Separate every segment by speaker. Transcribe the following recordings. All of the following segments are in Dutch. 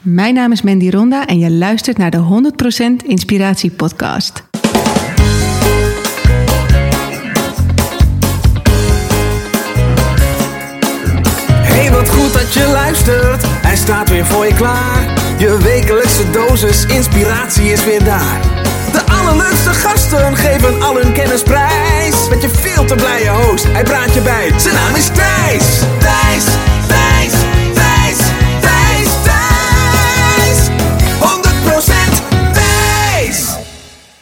Speaker 1: Mijn naam is Mandy Ronda en je luistert naar de 100% Inspiratie Podcast.
Speaker 2: Hey, wat goed dat je luistert. Hij staat weer voor je klaar. Je wekelijkse dosis inspiratie is weer daar. De allerleukste gasten geven al hun kennis prijs. Met je veel te blije host, hij praat je bij. Zijn naam is Thijs. Thijs,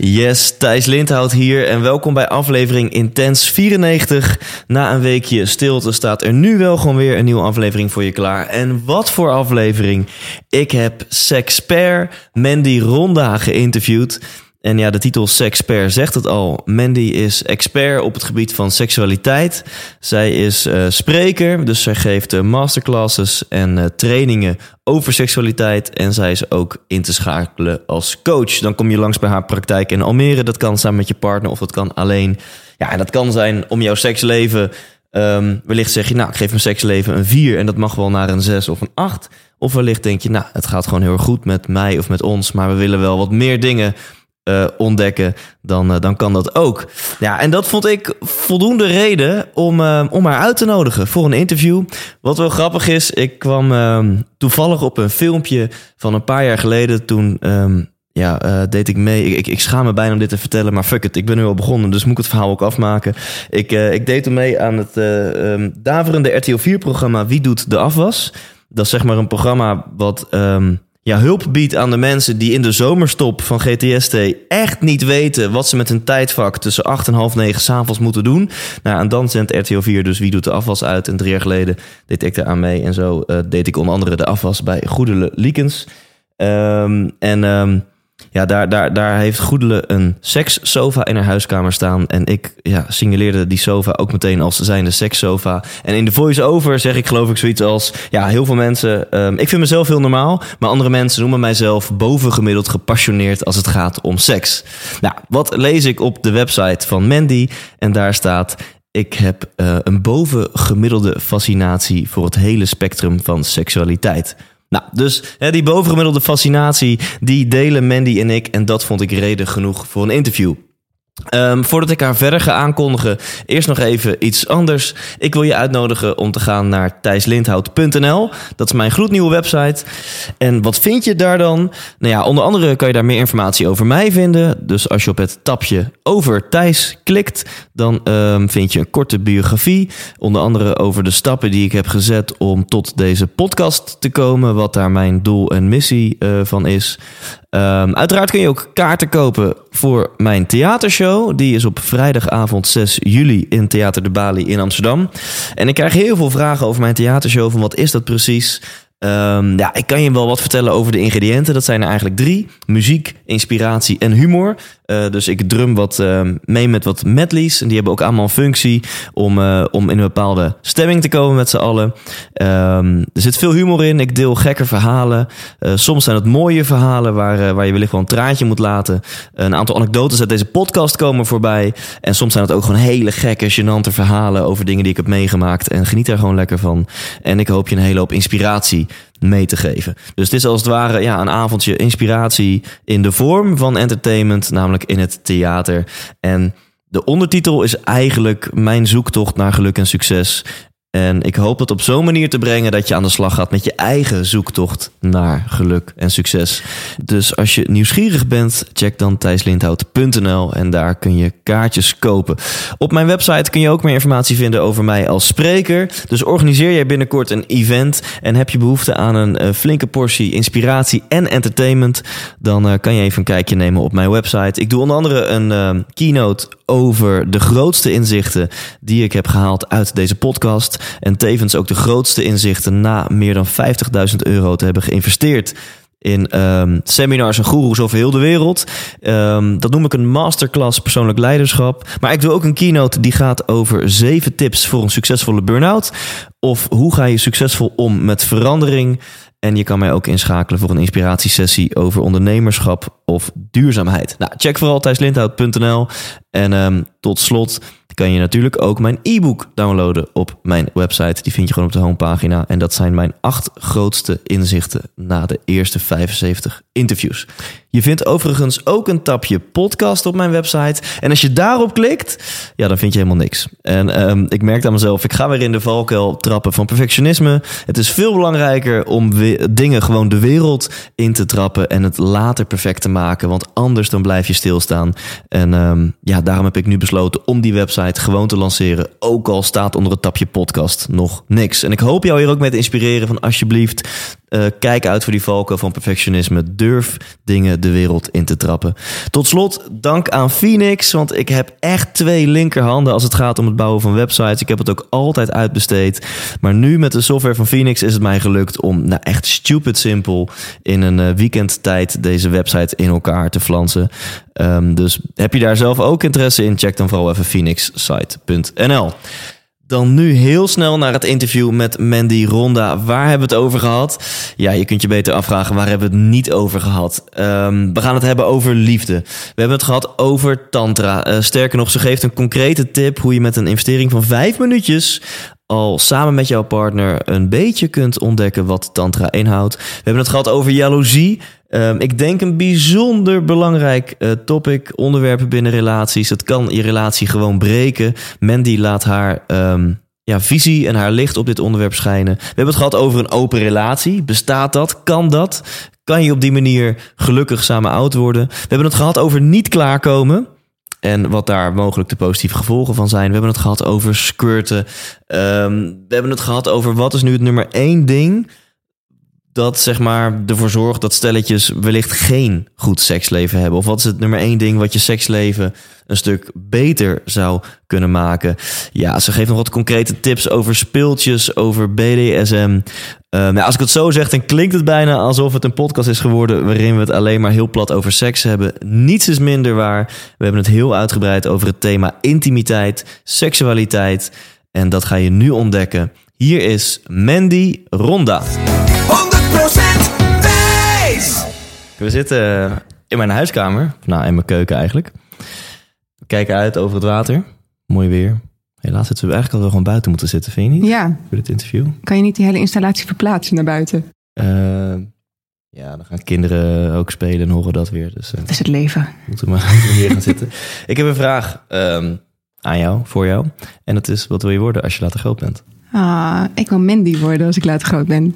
Speaker 3: Yes, Thijs Lindhout hier en welkom bij aflevering Intens 94. Na een weekje stilte staat er nu wel gewoon weer een nieuwe aflevering voor je klaar. En wat voor aflevering! Ik heb Sexpert Mandy Ronda geïnterviewd. En ja, de titel Sexpert zegt het al. Mandy is expert op het gebied van seksualiteit. Zij is eh, spreker, dus zij geeft eh, masterclasses en eh, trainingen over seksualiteit. En zij is ook in te schakelen als coach. Dan kom je langs bij haar praktijk in Almere. Dat kan samen met je partner of dat kan alleen. Ja, en dat kan zijn om jouw seksleven. ehm, wellicht zeg je, nou, ik geef mijn seksleven een 4 en dat mag wel naar een 6 of een 8. Of wellicht denk je, nou, het gaat gewoon heel erg goed met mij of met ons, maar we willen wel wat meer dingen eh, ontdekken, dan, eh, dan kan dat ook. Ja, en dat vond ik voldoende reden om, eh, om haar uit te nodigen voor een interview. Wat wel grappig is, ik kwam ehm, toevallig op een filmpje van een paar jaar geleden. Toen ehm, ja, deed ik mee. Ik, ik, schaam me bijna om dit te vertellen, maar fuck it, ik ben nu al begonnen, dus moet ik het verhaal ook afmaken. Ik, ik deed toen mee aan het ehm, daverende RTL 4-programma Wie doet de afwas? Dat is zeg maar een programma wat ehm, ja, hulp biedt aan de mensen die in de zomerstop van GTST echt niet weten wat ze met hun tijdvak tussen 8 en half 9 s'avonds moeten doen. Nou, en dan zendt RTL 4 dus Wie doet de afwas uit. En drie jaar geleden deed ik daar aan mee. En zo eh, deed ik onder andere de afwas bij Goedele Liekens. Ehm, en ehm, ja, daar, daar, daar heeft Goedele een sekssofa in haar huiskamer staan. En ik ja, signaleerde die sofa ook meteen als zijnde sekssofa. En in de voice-over zeg ik geloof ik zoiets als... Ja, heel veel mensen... ehm, ik vind mezelf heel normaal. Maar andere mensen noemen mijzelf bovengemiddeld gepassioneerd als het gaat om seks. Nou, wat lees ik op de website van Mandy? En daar staat... Ik heb eh, een bovengemiddelde fascinatie voor het hele spectrum van seksualiteit. Nou, dus hè, die bovengemiddelde fascinatie, die delen Mandy en ik. En dat vond ik reden genoeg voor een interview. Ehm, voordat ik haar verder ga aankondigen, eerst nog even iets anders. Ik wil je uitnodigen om te gaan naar thijslindhout.nl. Dat is mijn gloednieuwe website. En wat vind je daar dan? Nou ja, onder andere kan je daar meer informatie over mij vinden. Dus als je op het tapje over Thijs klikt, dan ehm, vind je een korte biografie. Onder andere over de stappen die ik heb gezet om tot deze podcast te komen. Wat daar mijn doel en missie eh, van is. Ehm, uiteraard kun je ook kaarten kopen voor mijn theatershow. Die is op vrijdagavond 6 juli in Theater de Bali in Amsterdam. En ik krijg heel veel vragen over mijn theatershow. Van wat is dat precies? Ehm, ja, ik kan je wel wat vertellen over de ingrediënten. Dat zijn er eigenlijk drie: muziek, inspiratie en humor. Eh, dus ik drum wat ehm, mee met wat medleys. En die hebben ook allemaal een functie om, eh, om in een bepaalde stemming te komen met z'n allen. Ehm, er zit veel humor in. Ik deel gekke verhalen. Eh, soms zijn het mooie verhalen waar, waar je wellicht wel een traantje moet laten. Een aantal anekdotes uit deze podcast komen voorbij. En soms zijn het ook gewoon hele gekke, gênante verhalen over dingen die ik heb meegemaakt. En geniet daar gewoon lekker van. En ik hoop je een hele hoop inspiratie mee te geven. Dus het is als het ware ja, een avondje inspiratie in de vorm van entertainment, namelijk in het theater. En de ondertitel is eigenlijk mijn zoektocht naar geluk en succes. En ik hoop dat op zo'n manier te brengen dat je aan de slag gaat met je eigen zoektocht naar geluk en succes. Dus als je nieuwsgierig bent, check dan thijslindhout.nl en daar kun je kaartjes kopen. Op mijn website kun je ook meer informatie vinden over mij als spreker. Dus organiseer jij binnenkort een event en heb je behoefte aan een uh, flinke portie inspiratie en entertainment, dan uh, kan je even een kijkje nemen op mijn website. Ik doe onder andere een uh, keynote over de grootste inzichten die ik heb gehaald uit deze podcast. En tevens ook de grootste inzichten na meer dan 50.000 euro te hebben geïnvesteerd in um, seminars en goeroes over heel de wereld. Um, dat noem ik een masterclass persoonlijk leiderschap. Maar ik doe ook een keynote die gaat over zeven tips voor een succesvolle burn-out. Of hoe ga je succesvol om met verandering. En je kan mij ook inschakelen voor een inspiratiesessie over ondernemerschap of duurzaamheid. Nou, check vooral thijslindhout.nl. En um, tot slot kan je natuurlijk ook mijn e-book downloaden op mijn website. Die vind je gewoon op de homepagina. En dat zijn mijn acht grootste inzichten na de eerste 75 interviews. Je vindt overigens ook een tapje podcast op mijn website. En als je daarop klikt, ja, dan vind je helemaal niks. En um, ik merk aan mezelf, ik ga weer in de valkuil trappen van perfectionisme. Het is veel belangrijker om dingen gewoon de wereld in te trappen en het later perfect te maken. Want anders dan blijf je stilstaan. En um, ja, daarom heb ik nu besloten om die website gewoon te lanceren. Ook al staat onder het tapje podcast nog niks. En ik hoop jou hier ook mee te inspireren van alsjeblieft uh, kijk uit voor die valken van perfectionisme. Durf dingen de wereld in te trappen. Tot slot, dank aan Phoenix. Want ik heb echt twee linkerhanden als het gaat om het bouwen van websites. Ik heb het ook altijd uitbesteed. Maar nu met de software van Phoenix is het mij gelukt om nou echt stupid simpel in een uh, weekendtijd deze website in elkaar te flansen. Um, dus heb je daar zelf ook interesse in? Check dan vooral even phoenixsite.nl. Dan nu heel snel naar het interview met Mandy Ronda. Waar hebben we het over gehad? Ja, je kunt je beter afvragen waar hebben we het niet over gehad. Um, we gaan het hebben over liefde. We hebben het gehad over tantra. Uh, sterker nog, ze geeft een concrete tip hoe je met een investering van vijf minuutjes al samen met jouw partner een beetje kunt ontdekken wat tantra inhoudt. We hebben het gehad over jaloezie. Um, ik denk een bijzonder belangrijk uh, topic, onderwerpen binnen relaties. Het kan je relatie gewoon breken. Mandy laat haar um, ja, visie en haar licht op dit onderwerp schijnen. We hebben het gehad over een open relatie. Bestaat dat? Kan dat? Kan je op die manier gelukkig samen oud worden? We hebben het gehad over niet klaarkomen. En wat daar mogelijk de positieve gevolgen van zijn. We hebben het gehad over squirten. Um, we hebben het gehad over wat is nu het nummer één ding dat zeg maar ervoor zorgt dat stelletjes wellicht geen goed seksleven hebben? Of wat is het nummer één ding wat je seksleven een stuk beter zou kunnen maken? Ja, ze geeft nog wat concrete tips over speeltjes, over BDSM. Uh, nou, als ik het zo zeg, dan klinkt het bijna alsof het een podcast is geworden waarin we het alleen maar heel plat over seks hebben. Niets is minder waar. We hebben het heel uitgebreid over het thema intimiteit, seksualiteit. En dat ga je nu ontdekken. Hier is Mandy Ronda.
Speaker 2: 100% wijs!
Speaker 3: We zitten in mijn huiskamer, nou in mijn keuken eigenlijk. We kijken uit over het water. Mooi weer. Helaas zitten we eigenlijk al wel gewoon buiten moeten zitten, vind je niet?
Speaker 1: Ja.
Speaker 3: Voor dit interview.
Speaker 1: Kan je niet die hele installatie verplaatsen naar buiten?
Speaker 3: Uh, ja, dan gaan kinderen ook spelen en horen dat weer. Dus uh,
Speaker 1: Dat is het leven.
Speaker 3: moeten we maar hier gaan zitten. Ik heb een vraag um, aan jou, voor jou. En dat is, wat wil je worden als je later groot bent?
Speaker 1: Ah, ik wil Mandy worden als ik later groot ben.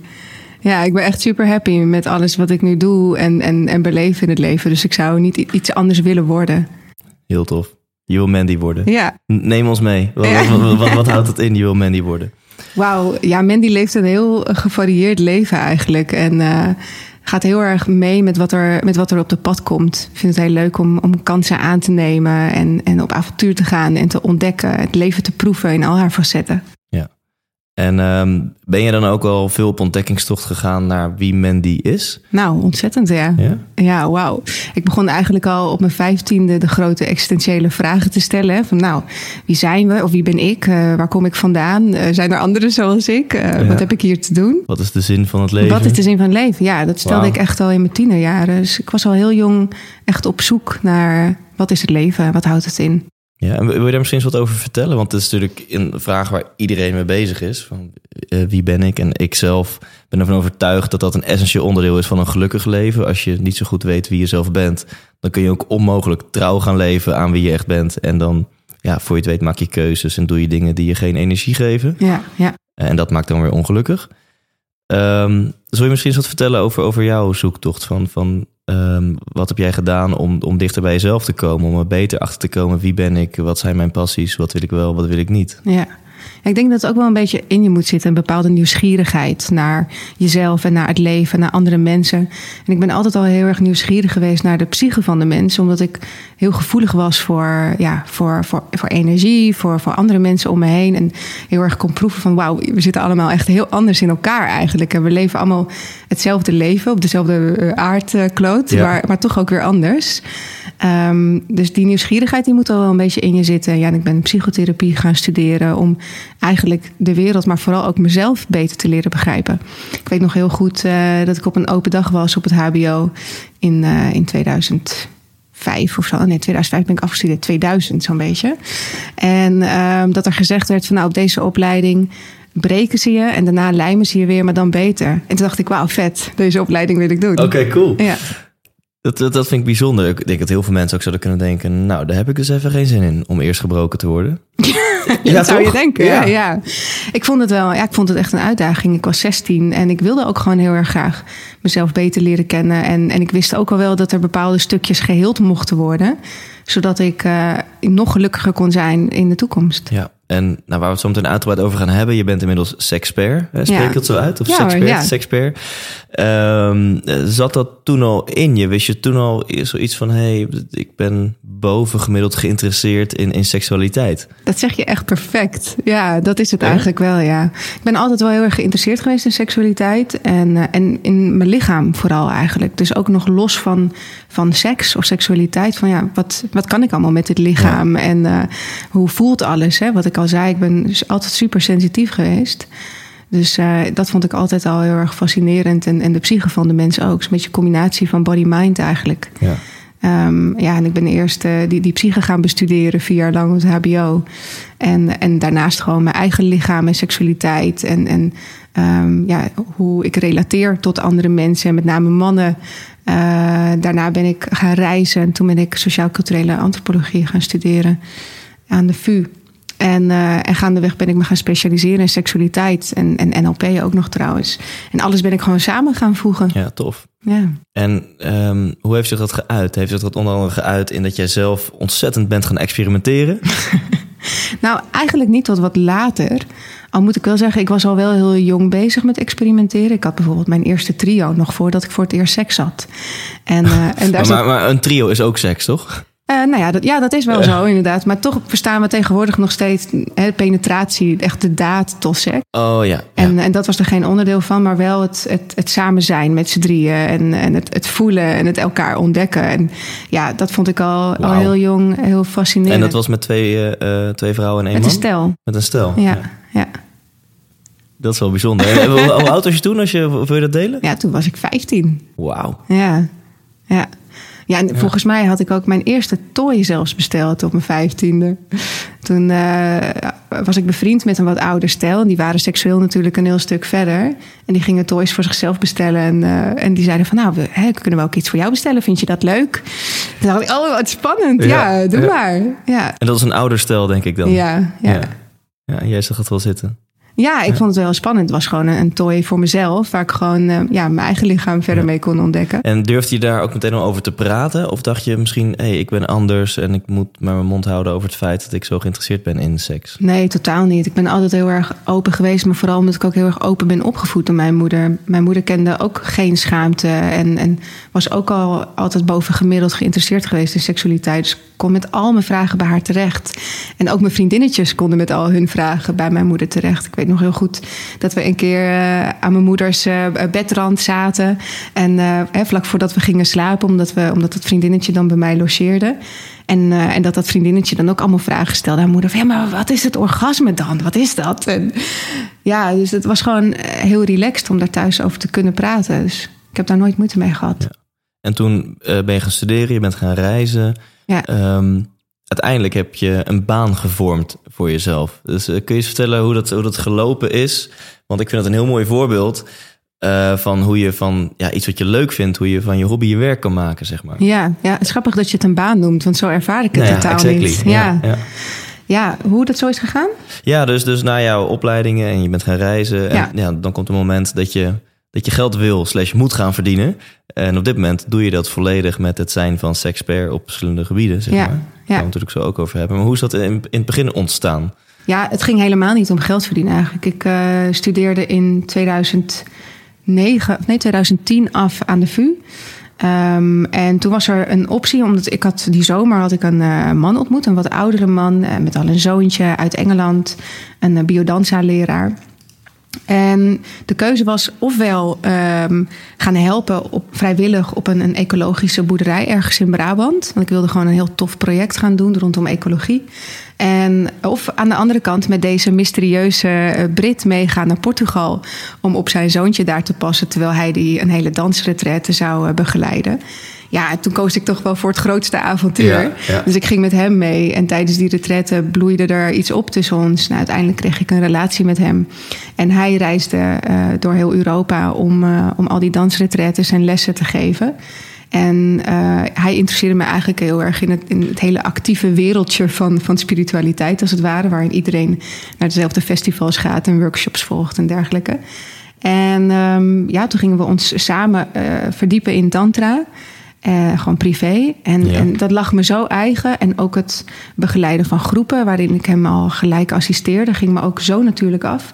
Speaker 1: Ja, ik ben echt super happy met alles wat ik nu doe en, en, en beleef in het leven. Dus ik zou niet iets anders willen worden.
Speaker 3: Heel tof. Je wil Mandy worden.
Speaker 1: Ja.
Speaker 3: Neem ons mee. Wat,
Speaker 1: Ja.
Speaker 3: wat, wat, houdt het in, je wil Mandy worden?
Speaker 1: Wauw, ja, Mandy leeft een heel gevarieerd leven eigenlijk. En uh, gaat heel erg mee met wat, er, met wat er op de pad komt. Ik vind het heel leuk om, om kansen aan te nemen en, en op avontuur te gaan en te ontdekken. Het leven te proeven in al haar facetten.
Speaker 3: En um, ben je dan ook al veel op ontdekkingstocht gegaan naar wie Mandy is?
Speaker 1: Nou, ontzettend ja.
Speaker 3: Ja?
Speaker 1: Ja, wauw. Ik begon eigenlijk al op mijn vijftiende de grote existentiële vragen te stellen. Van nou, wie zijn we of wie ben ik? Uh, waar kom ik vandaan? Uh, zijn er anderen zoals ik? Uh,
Speaker 3: Ja.
Speaker 1: Wat heb ik hier te doen?
Speaker 3: Wat is de zin van het leven?
Speaker 1: Wat is de zin van het leven? Ja, dat stelde ik echt al in mijn tienerjaren. Dus ik was al heel jong echt op zoek naar wat is het leven? Wat houdt het in?
Speaker 3: Ja, en wil je daar misschien eens wat over vertellen? Want het is natuurlijk een vraag waar iedereen mee bezig is. Van, eh, wie ben ik? En ik zelf ben ervan overtuigd dat dat een essentieel onderdeel is van een gelukkig leven. Als je niet zo goed weet wie je zelf bent, dan kun je ook onmogelijk trouw gaan leven aan wie je echt bent. En dan, ja, voor je het weet, maak je keuzes en doe je dingen die je geen energie geven.
Speaker 1: Ja, ja.
Speaker 3: En dat maakt dan weer ongelukkig. Ehm zul je misschien eens wat vertellen over, over jouw zoektocht? Van, van ehm, wat heb jij gedaan om, om dichter bij jezelf te komen? Om er beter achter te komen. Wie ben ik? Wat zijn mijn passies? Wat wil ik wel? Wat wil ik niet?
Speaker 1: Ja. Ik denk dat het ook wel een beetje in je moet zitten. Een bepaalde nieuwsgierigheid naar jezelf en naar het leven, naar andere mensen. En ik ben altijd al heel erg nieuwsgierig geweest naar de psyche van de mens. Omdat ik heel gevoelig was voor, ja, voor, voor, voor energie, voor, voor andere mensen om me heen. En heel erg kon proeven van wauw, we zitten allemaal echt heel anders in elkaar eigenlijk. En we leven allemaal hetzelfde leven op dezelfde eh, aardkloot,
Speaker 3: Ja.
Speaker 1: maar, maar toch ook weer anders. Ehm, dus die nieuwsgierigheid die moet al wel een beetje in je zitten. Ja, en ik ben psychotherapie gaan studeren om eigenlijk de wereld, maar vooral ook mezelf beter te leren begrijpen. Ik weet nog heel goed eh, dat ik op een open dag was op het HBO in, eh, in 2005 of zo. Nee, 2005 ben ik afgestudeerd, 2000 zo'n beetje. En ehm, dat er gezegd werd van nou, op deze opleiding breken ze je en daarna lijmen ze je weer, maar dan beter. En toen dacht ik, wauw, vet, deze opleiding wil ik doen.
Speaker 3: Oké, cool.
Speaker 1: Ja.
Speaker 3: Dat, dat, dat vind ik bijzonder. Ik denk dat heel veel mensen ook zouden kunnen denken... nou, daar heb ik dus even geen zin in om eerst gebroken te worden.
Speaker 1: Ja, dat zou je denken. Ja. Ja, Ik vond het wel. Ja, ik vond het echt een uitdaging. Ik was 16 en ik wilde ook gewoon heel erg graag mezelf beter leren kennen. En, en ik wist ook al wel dat er bepaalde stukjes geheeld mochten worden, zodat ik eh, nog gelukkiger kon zijn in de toekomst.
Speaker 3: Ja, en nou, waar we het zo meteen uitgebreid over gaan hebben... je bent inmiddels sexpert, hè? spreek
Speaker 1: Ja.
Speaker 3: het zo uit? Of
Speaker 1: Ja,
Speaker 3: sexpert,
Speaker 1: ja.
Speaker 3: sexpert. Ehm, eh, zat dat toen al in je? Wist je toen al zoiets van... hé, hey, ik ben bovengemiddeld geïnteresseerd in, in seksualiteit?
Speaker 1: Dat zeg je echt perfect. Ja, dat is het
Speaker 3: Ja?
Speaker 1: eigenlijk wel, ja. Ik ben altijd wel heel erg geïnteresseerd geweest in seksualiteit. En, eh, en in mijn lichaam vooral eigenlijk. Dus ook nog los van, van seks of seksualiteit. Van ja, wat, wat kan ik allemaal met dit lichaam? En eh, hoe voelt alles? Hè? Wat ik al zei, ik ben dus altijd super sensitief geweest. Dus eh, dat vond ik altijd al heel erg fascinerend. En, en de psyche van de mensen ook. Is een beetje een combinatie van body-mind eigenlijk.
Speaker 3: Ja.
Speaker 1: Ehm, ja, en ik ben eerst die, die psyche gaan bestuderen, vier jaar lang het HBO. En, en daarnaast gewoon mijn eigen lichaam en seksualiteit. En, en ehm, ja, hoe ik relateer tot andere mensen, en met name mannen. Eh, daarna ben ik gaan reizen en toen ben ik sociaal-culturele antropologie gaan studeren aan de VU. En, eh, en gaandeweg ben ik me gaan specialiseren in seksualiteit en, en NLP ook nog trouwens. En alles ben ik gewoon samen gaan voegen.
Speaker 3: ja, tof.
Speaker 1: Ja.
Speaker 3: En ehm, hoe heeft zich dat geuit? Heeft zich dat onder andere geuit in dat jij zelf ontzettend bent gaan experimenteren?
Speaker 1: Nou, eigenlijk niet tot wat later. Al moet ik wel zeggen, ik was al wel heel jong bezig met experimenteren. Ik had bijvoorbeeld mijn eerste trio nog voordat ik voor het eerst seks had. En, eh, en daar
Speaker 3: Maar,
Speaker 1: zat,
Speaker 3: maar, maar een trio is ook seks, toch?
Speaker 1: Eh, nou ja dat, ja, dat is wel zo inderdaad. Maar toch verstaan we tegenwoordig nog steeds hè, penetratie, echt de daad tot seks.
Speaker 3: Oh ja. ja.
Speaker 1: En, en dat was er geen onderdeel van, maar wel het, het, het samen zijn met z'n drieën. En, en het, het voelen en het elkaar ontdekken. En ja, dat vond ik al, al heel jong heel fascinerend.
Speaker 3: En dat was met twee, eh, eh, twee vrouwen en één
Speaker 1: met
Speaker 3: man?
Speaker 1: een stel.
Speaker 3: Met een stel.
Speaker 1: Ja, ja.
Speaker 3: Dat is wel bijzonder. Hoe, hoe oud was je toen? Als je, wil je dat delen?
Speaker 1: ja, toen was ik 15.
Speaker 3: Wauw.
Speaker 1: Ja, ja. Ja, en volgens mij had ik ook mijn eerste toy zelfs besteld op mijn vijftiende. Toen eh, was ik bevriend met een wat ouder stel. Die waren seksueel natuurlijk een heel stuk verder. En die gingen toys voor zichzelf bestellen. En, eh, en die zeiden van, nou, we hè, kunnen we ook iets voor jou bestellen? Vind je dat leuk? Toen dacht ik, oh, wat spannend. Ja,
Speaker 3: Ja,
Speaker 1: doe
Speaker 3: ja.
Speaker 1: maar. Ja,
Speaker 3: En dat is een ouder stel, denk ik dan.
Speaker 1: ja, ja.
Speaker 3: Ja. Ja, jij zag het wel zitten.
Speaker 1: Ja, ik vond het wel spannend. Het was gewoon een, toy voor mezelf... waar ik gewoon eh, ja, mijn eigen lichaam verder mee kon ontdekken.
Speaker 3: En durfde je daar ook meteen al over te praten? Of dacht je misschien, hé, hey, ik ben anders en ik moet maar mijn mond houden over het feit dat ik zo geïnteresseerd ben in seks?
Speaker 1: Nee, totaal niet. Ik ben altijd heel erg open geweest, maar vooral omdat ik ook heel erg open ben opgevoed door mijn moeder. Mijn moeder kende ook geen schaamte en, en was ook al altijd bovengemiddeld geïnteresseerd geweest in seksualiteit. Dus ik kon met al mijn vragen bij haar terecht. En ook mijn vriendinnetjes konden met al hun vragen bij mijn moeder terecht. Ik weet nog heel goed dat we een keer eh, aan mijn moeders eh, bedrand zaten. En eh, hè, vlak voordat we gingen slapen, omdat, we, omdat het vriendinnetje dan bij mij logeerde. En, en dat dat vriendinnetje dan ook allemaal vragen stelde aan moeder. Van, ja, maar wat is het orgasme dan? Wat is dat? En, ja, dus het was gewoon heel relaxed om daar thuis over te kunnen praten. Dus ik heb daar nooit moeite mee gehad.
Speaker 3: En toen ben je gaan studeren, je bent gaan reizen.
Speaker 1: Ja.
Speaker 3: Ehm, uiteindelijk heb je een baan gevormd voor jezelf. Dus eh, kun je eens vertellen hoe dat, hoe dat gelopen is? Want ik vind het een heel mooi voorbeeld eh, van hoe je van ja, iets wat je leuk vindt, hoe je van je hobby je werk kan maken, zeg maar.
Speaker 1: Ja, ja, het is grappig dat je het een baan noemt, want zo ervaar ik het
Speaker 3: Nou ja,
Speaker 1: totaal
Speaker 3: exactly.
Speaker 1: niet. Ja.
Speaker 3: ja.
Speaker 1: Ja, hoe dat zo is gegaan?
Speaker 3: Ja, dus, dus na jouw opleidingen en je bent gaan reizen. En
Speaker 1: Ja.
Speaker 3: ja. dan komt een moment dat je, dat je geld wil slash moet gaan verdienen. En op dit moment doe je dat volledig met het zijn van sexpert op verschillende gebieden. Zeg
Speaker 1: Ja,
Speaker 3: maar. Daar
Speaker 1: ja.
Speaker 3: gaan we natuurlijk zo ook over hebben. Maar hoe is dat in, in het begin ontstaan?
Speaker 1: Ja, het ging helemaal niet om geld verdienen eigenlijk. Ik eh, studeerde in 2009, of nee, 2010 af aan de VU. Ehm, en toen was er een optie, omdat ik had die zomer had ik een eh, man ontmoet, een wat oudere man eh, met al een zoontje uit Engeland, een uh, biodanza-leraar. En de keuze was ofwel ehm, gaan helpen op, vrijwillig op een, een ecologische boerderij ergens in Brabant. Want ik wilde gewoon een heel tof project gaan doen rondom ecologie. En of aan de andere kant met deze mysterieuze eh, Brit meegaan naar Portugal. Om op zijn zoontje daar te passen. Terwijl hij die een hele dansretraite zou eh, begeleiden. Ja, toen koos ik toch wel voor het grootste avontuur.
Speaker 3: Ja, ja.
Speaker 1: Dus ik ging met hem mee. En tijdens die retraite bloeide er iets op tussen ons. Nou, uiteindelijk kreeg ik een relatie met hem. En hij reisde uh, door heel Europa om, uh, om al die dansretretes en lessen te geven. En uh, hij interesseerde me eigenlijk heel erg in het, in het hele actieve wereldje van, van spiritualiteit, als het ware. Waarin iedereen naar dezelfde festivals gaat en workshops volgt en dergelijke. En um, ja, toen gingen we ons samen verdiepen in Tantra. Uh, gewoon privé. En, ja. en, dat lag me zo eigen. En ook het begeleiden van groepen, waarin ik hem al gelijk assisteerde, ging me ook zo natuurlijk af.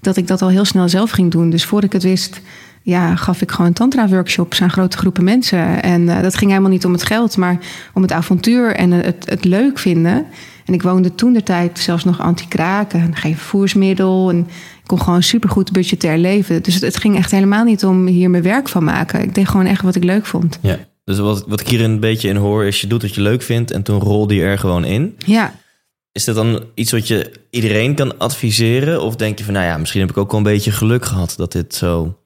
Speaker 1: Dat ik dat al heel snel zelf ging doen. Dus voor ik het wist, ja, gaf ik gewoon tantra-workshops aan grote groepen mensen. En uh, dat ging helemaal niet om het geld, maar om het avontuur en het, het leuk vinden. En ik woonde toen de tijd zelfs nog anti-kraken, geen vervoersmiddel. En ik kon gewoon supergoed budgetair leven. Dus het, het, ging echt helemaal niet om hier mijn werk van maken. Ik deed gewoon echt wat ik leuk vond.
Speaker 3: Ja. Dus wat, wat ik hier een beetje in hoor, is je doet wat je leuk vindt en toen rolde je er gewoon in.
Speaker 1: Ja.
Speaker 3: Is dat dan iets wat je iedereen kan adviseren? Of denk je van, nou ja, misschien heb ik ook wel een beetje geluk gehad dat dit zo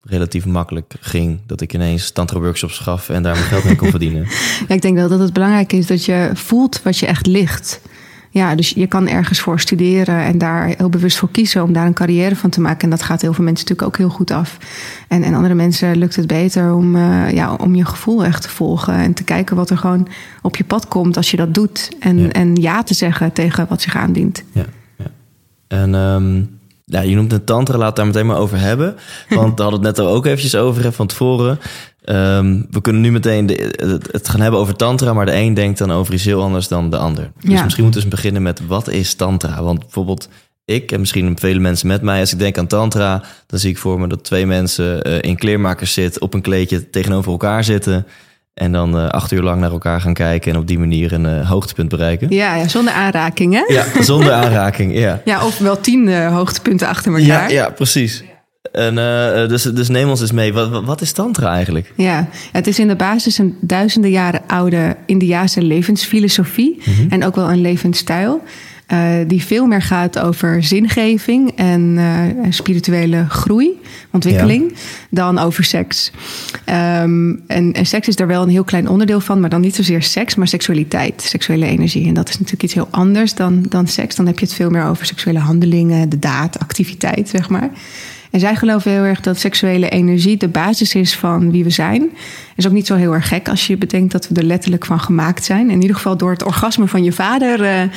Speaker 3: relatief makkelijk ging. Dat ik ineens tantra-workshops gaf en daar mijn geld mee kon verdienen.
Speaker 1: Ja, ik denk wel dat het belangrijk is dat je voelt wat je echt ligt. Ja, dus je kan ergens voor studeren en daar heel bewust voor kiezen om daar een carrière van te maken. En dat gaat heel veel mensen natuurlijk ook heel goed af. En, en andere mensen lukt het beter om, uh, ja, om je gevoel echt te volgen. En te kijken wat er gewoon op je pad komt als je dat doet. En ja, en ja te zeggen tegen wat zich aandient.
Speaker 3: Ja, ja. En um, ja, je noemt een tantra, laat het daar meteen maar over hebben. Want we hadden het net ook eventjes over van tevoren. Um, we kunnen nu meteen de, het, het gaan hebben over tantra, maar de een denkt dan over iets heel anders dan de ander. Dus
Speaker 1: Ja.
Speaker 3: misschien moeten we eens beginnen met wat is tantra? Want bijvoorbeeld ik en misschien vele mensen met mij, als ik denk aan tantra, dan zie ik voor me dat twee mensen uh, in kleermakers zitten, op een kleedje tegenover elkaar zitten. En dan uh, acht uur lang naar elkaar gaan kijken en op die manier een uh, hoogtepunt bereiken.
Speaker 1: Ja, ja, zonder aanraking, hè?
Speaker 3: Ja, zonder aanraking, ja.
Speaker 1: Ja, of wel tien uh, hoogtepunten achter
Speaker 3: Ja,
Speaker 1: elkaar.
Speaker 3: ja precies. En, dus, dus neem ons eens mee. Wat, wat is tantra eigenlijk?
Speaker 1: Ja, het is in de basis een duizenden jaren oude Indiase levensfilosofie.
Speaker 3: Mhm.
Speaker 1: En ook wel een levensstijl. Uh, die veel meer gaat over zingeving en uh, spirituele groei, ontwikkeling, ja. dan over seks. Um, en, en, seks is daar wel een heel klein onderdeel van, maar dan niet zozeer seks, maar seksualiteit, seksuele energie. En dat is natuurlijk iets heel anders dan, dan seks. Dan heb je het veel meer over seksuele handelingen, de daad, activiteit, zeg maar. En zij geloven heel erg dat seksuele energie de basis is van wie we zijn. Is ook niet zo heel erg gek als je bedenkt dat we er letterlijk van gemaakt zijn. In ieder geval door het orgasme van je vader uh, uh,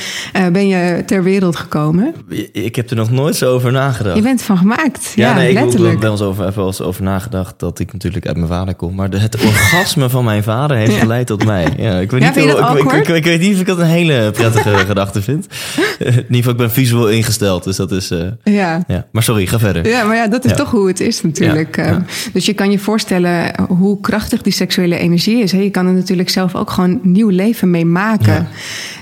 Speaker 1: ben je ter wereld gekomen.
Speaker 3: Ik heb er nog nooit zo over nagedacht.
Speaker 1: Je bent van gemaakt, ja,
Speaker 3: ja nee,
Speaker 1: letterlijk.
Speaker 3: Ik heb wel eens over, wel eens over nagedacht dat ik natuurlijk uit mijn vader kom. Maar het orgasme van mijn vader heeft ja. geleid tot mij. Ja, ik, weet
Speaker 1: ja,
Speaker 3: niet heel,
Speaker 1: ik,
Speaker 3: ik, ik, weet niet of ik dat een hele prettige gedachte vind. In ieder geval, ik ben visueel ingesteld, dus dat is... Uh,
Speaker 1: ja.
Speaker 3: ja. Maar sorry, ga verder.
Speaker 1: Ja, maar ja, dat is toch hoe het is natuurlijk. Ja. Dus je kan je voorstellen hoe krachtig die seksuele energie is. Je kan er natuurlijk zelf ook gewoon nieuw leven mee maken.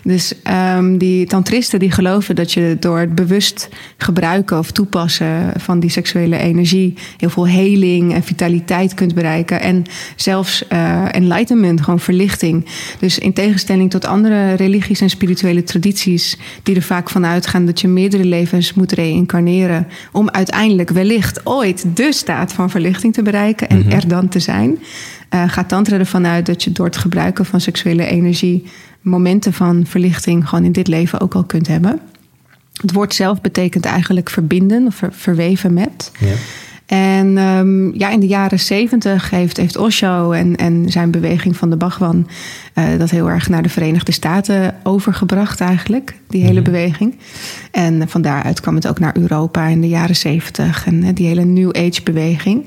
Speaker 1: Dus um, die tantristen die geloven dat je door het bewust gebruiken of toepassen van die seksuele energie heel veel heling en vitaliteit kunt bereiken. En zelfs uh, enlightenment, gewoon verlichting. Dus in tegenstelling tot andere religies en spirituele tradities, die er vaak van uitgaan dat je meerdere levens moet reïncarneren. om uiteindelijk wellicht ooit de staat van verlichting te bereiken en mm -hmm. er dan te zijn. Uh, gaat Tantra ervan uit dat je door het gebruiken van seksuele energie momenten van verlichting gewoon in dit leven ook al kunt hebben. Het woord zelf betekent eigenlijk verbinden of ver, verweven met.
Speaker 3: Ja.
Speaker 1: En um, ja, in de jaren zeventig heeft, heeft Osho en, en zijn beweging van de Bhagwan uh, dat heel erg naar de Verenigde Staten overgebracht eigenlijk, die hele
Speaker 3: Mhm.
Speaker 1: beweging. En van daaruit kwam het ook naar Europa in de jaren zeventig en uh, die hele New Age beweging.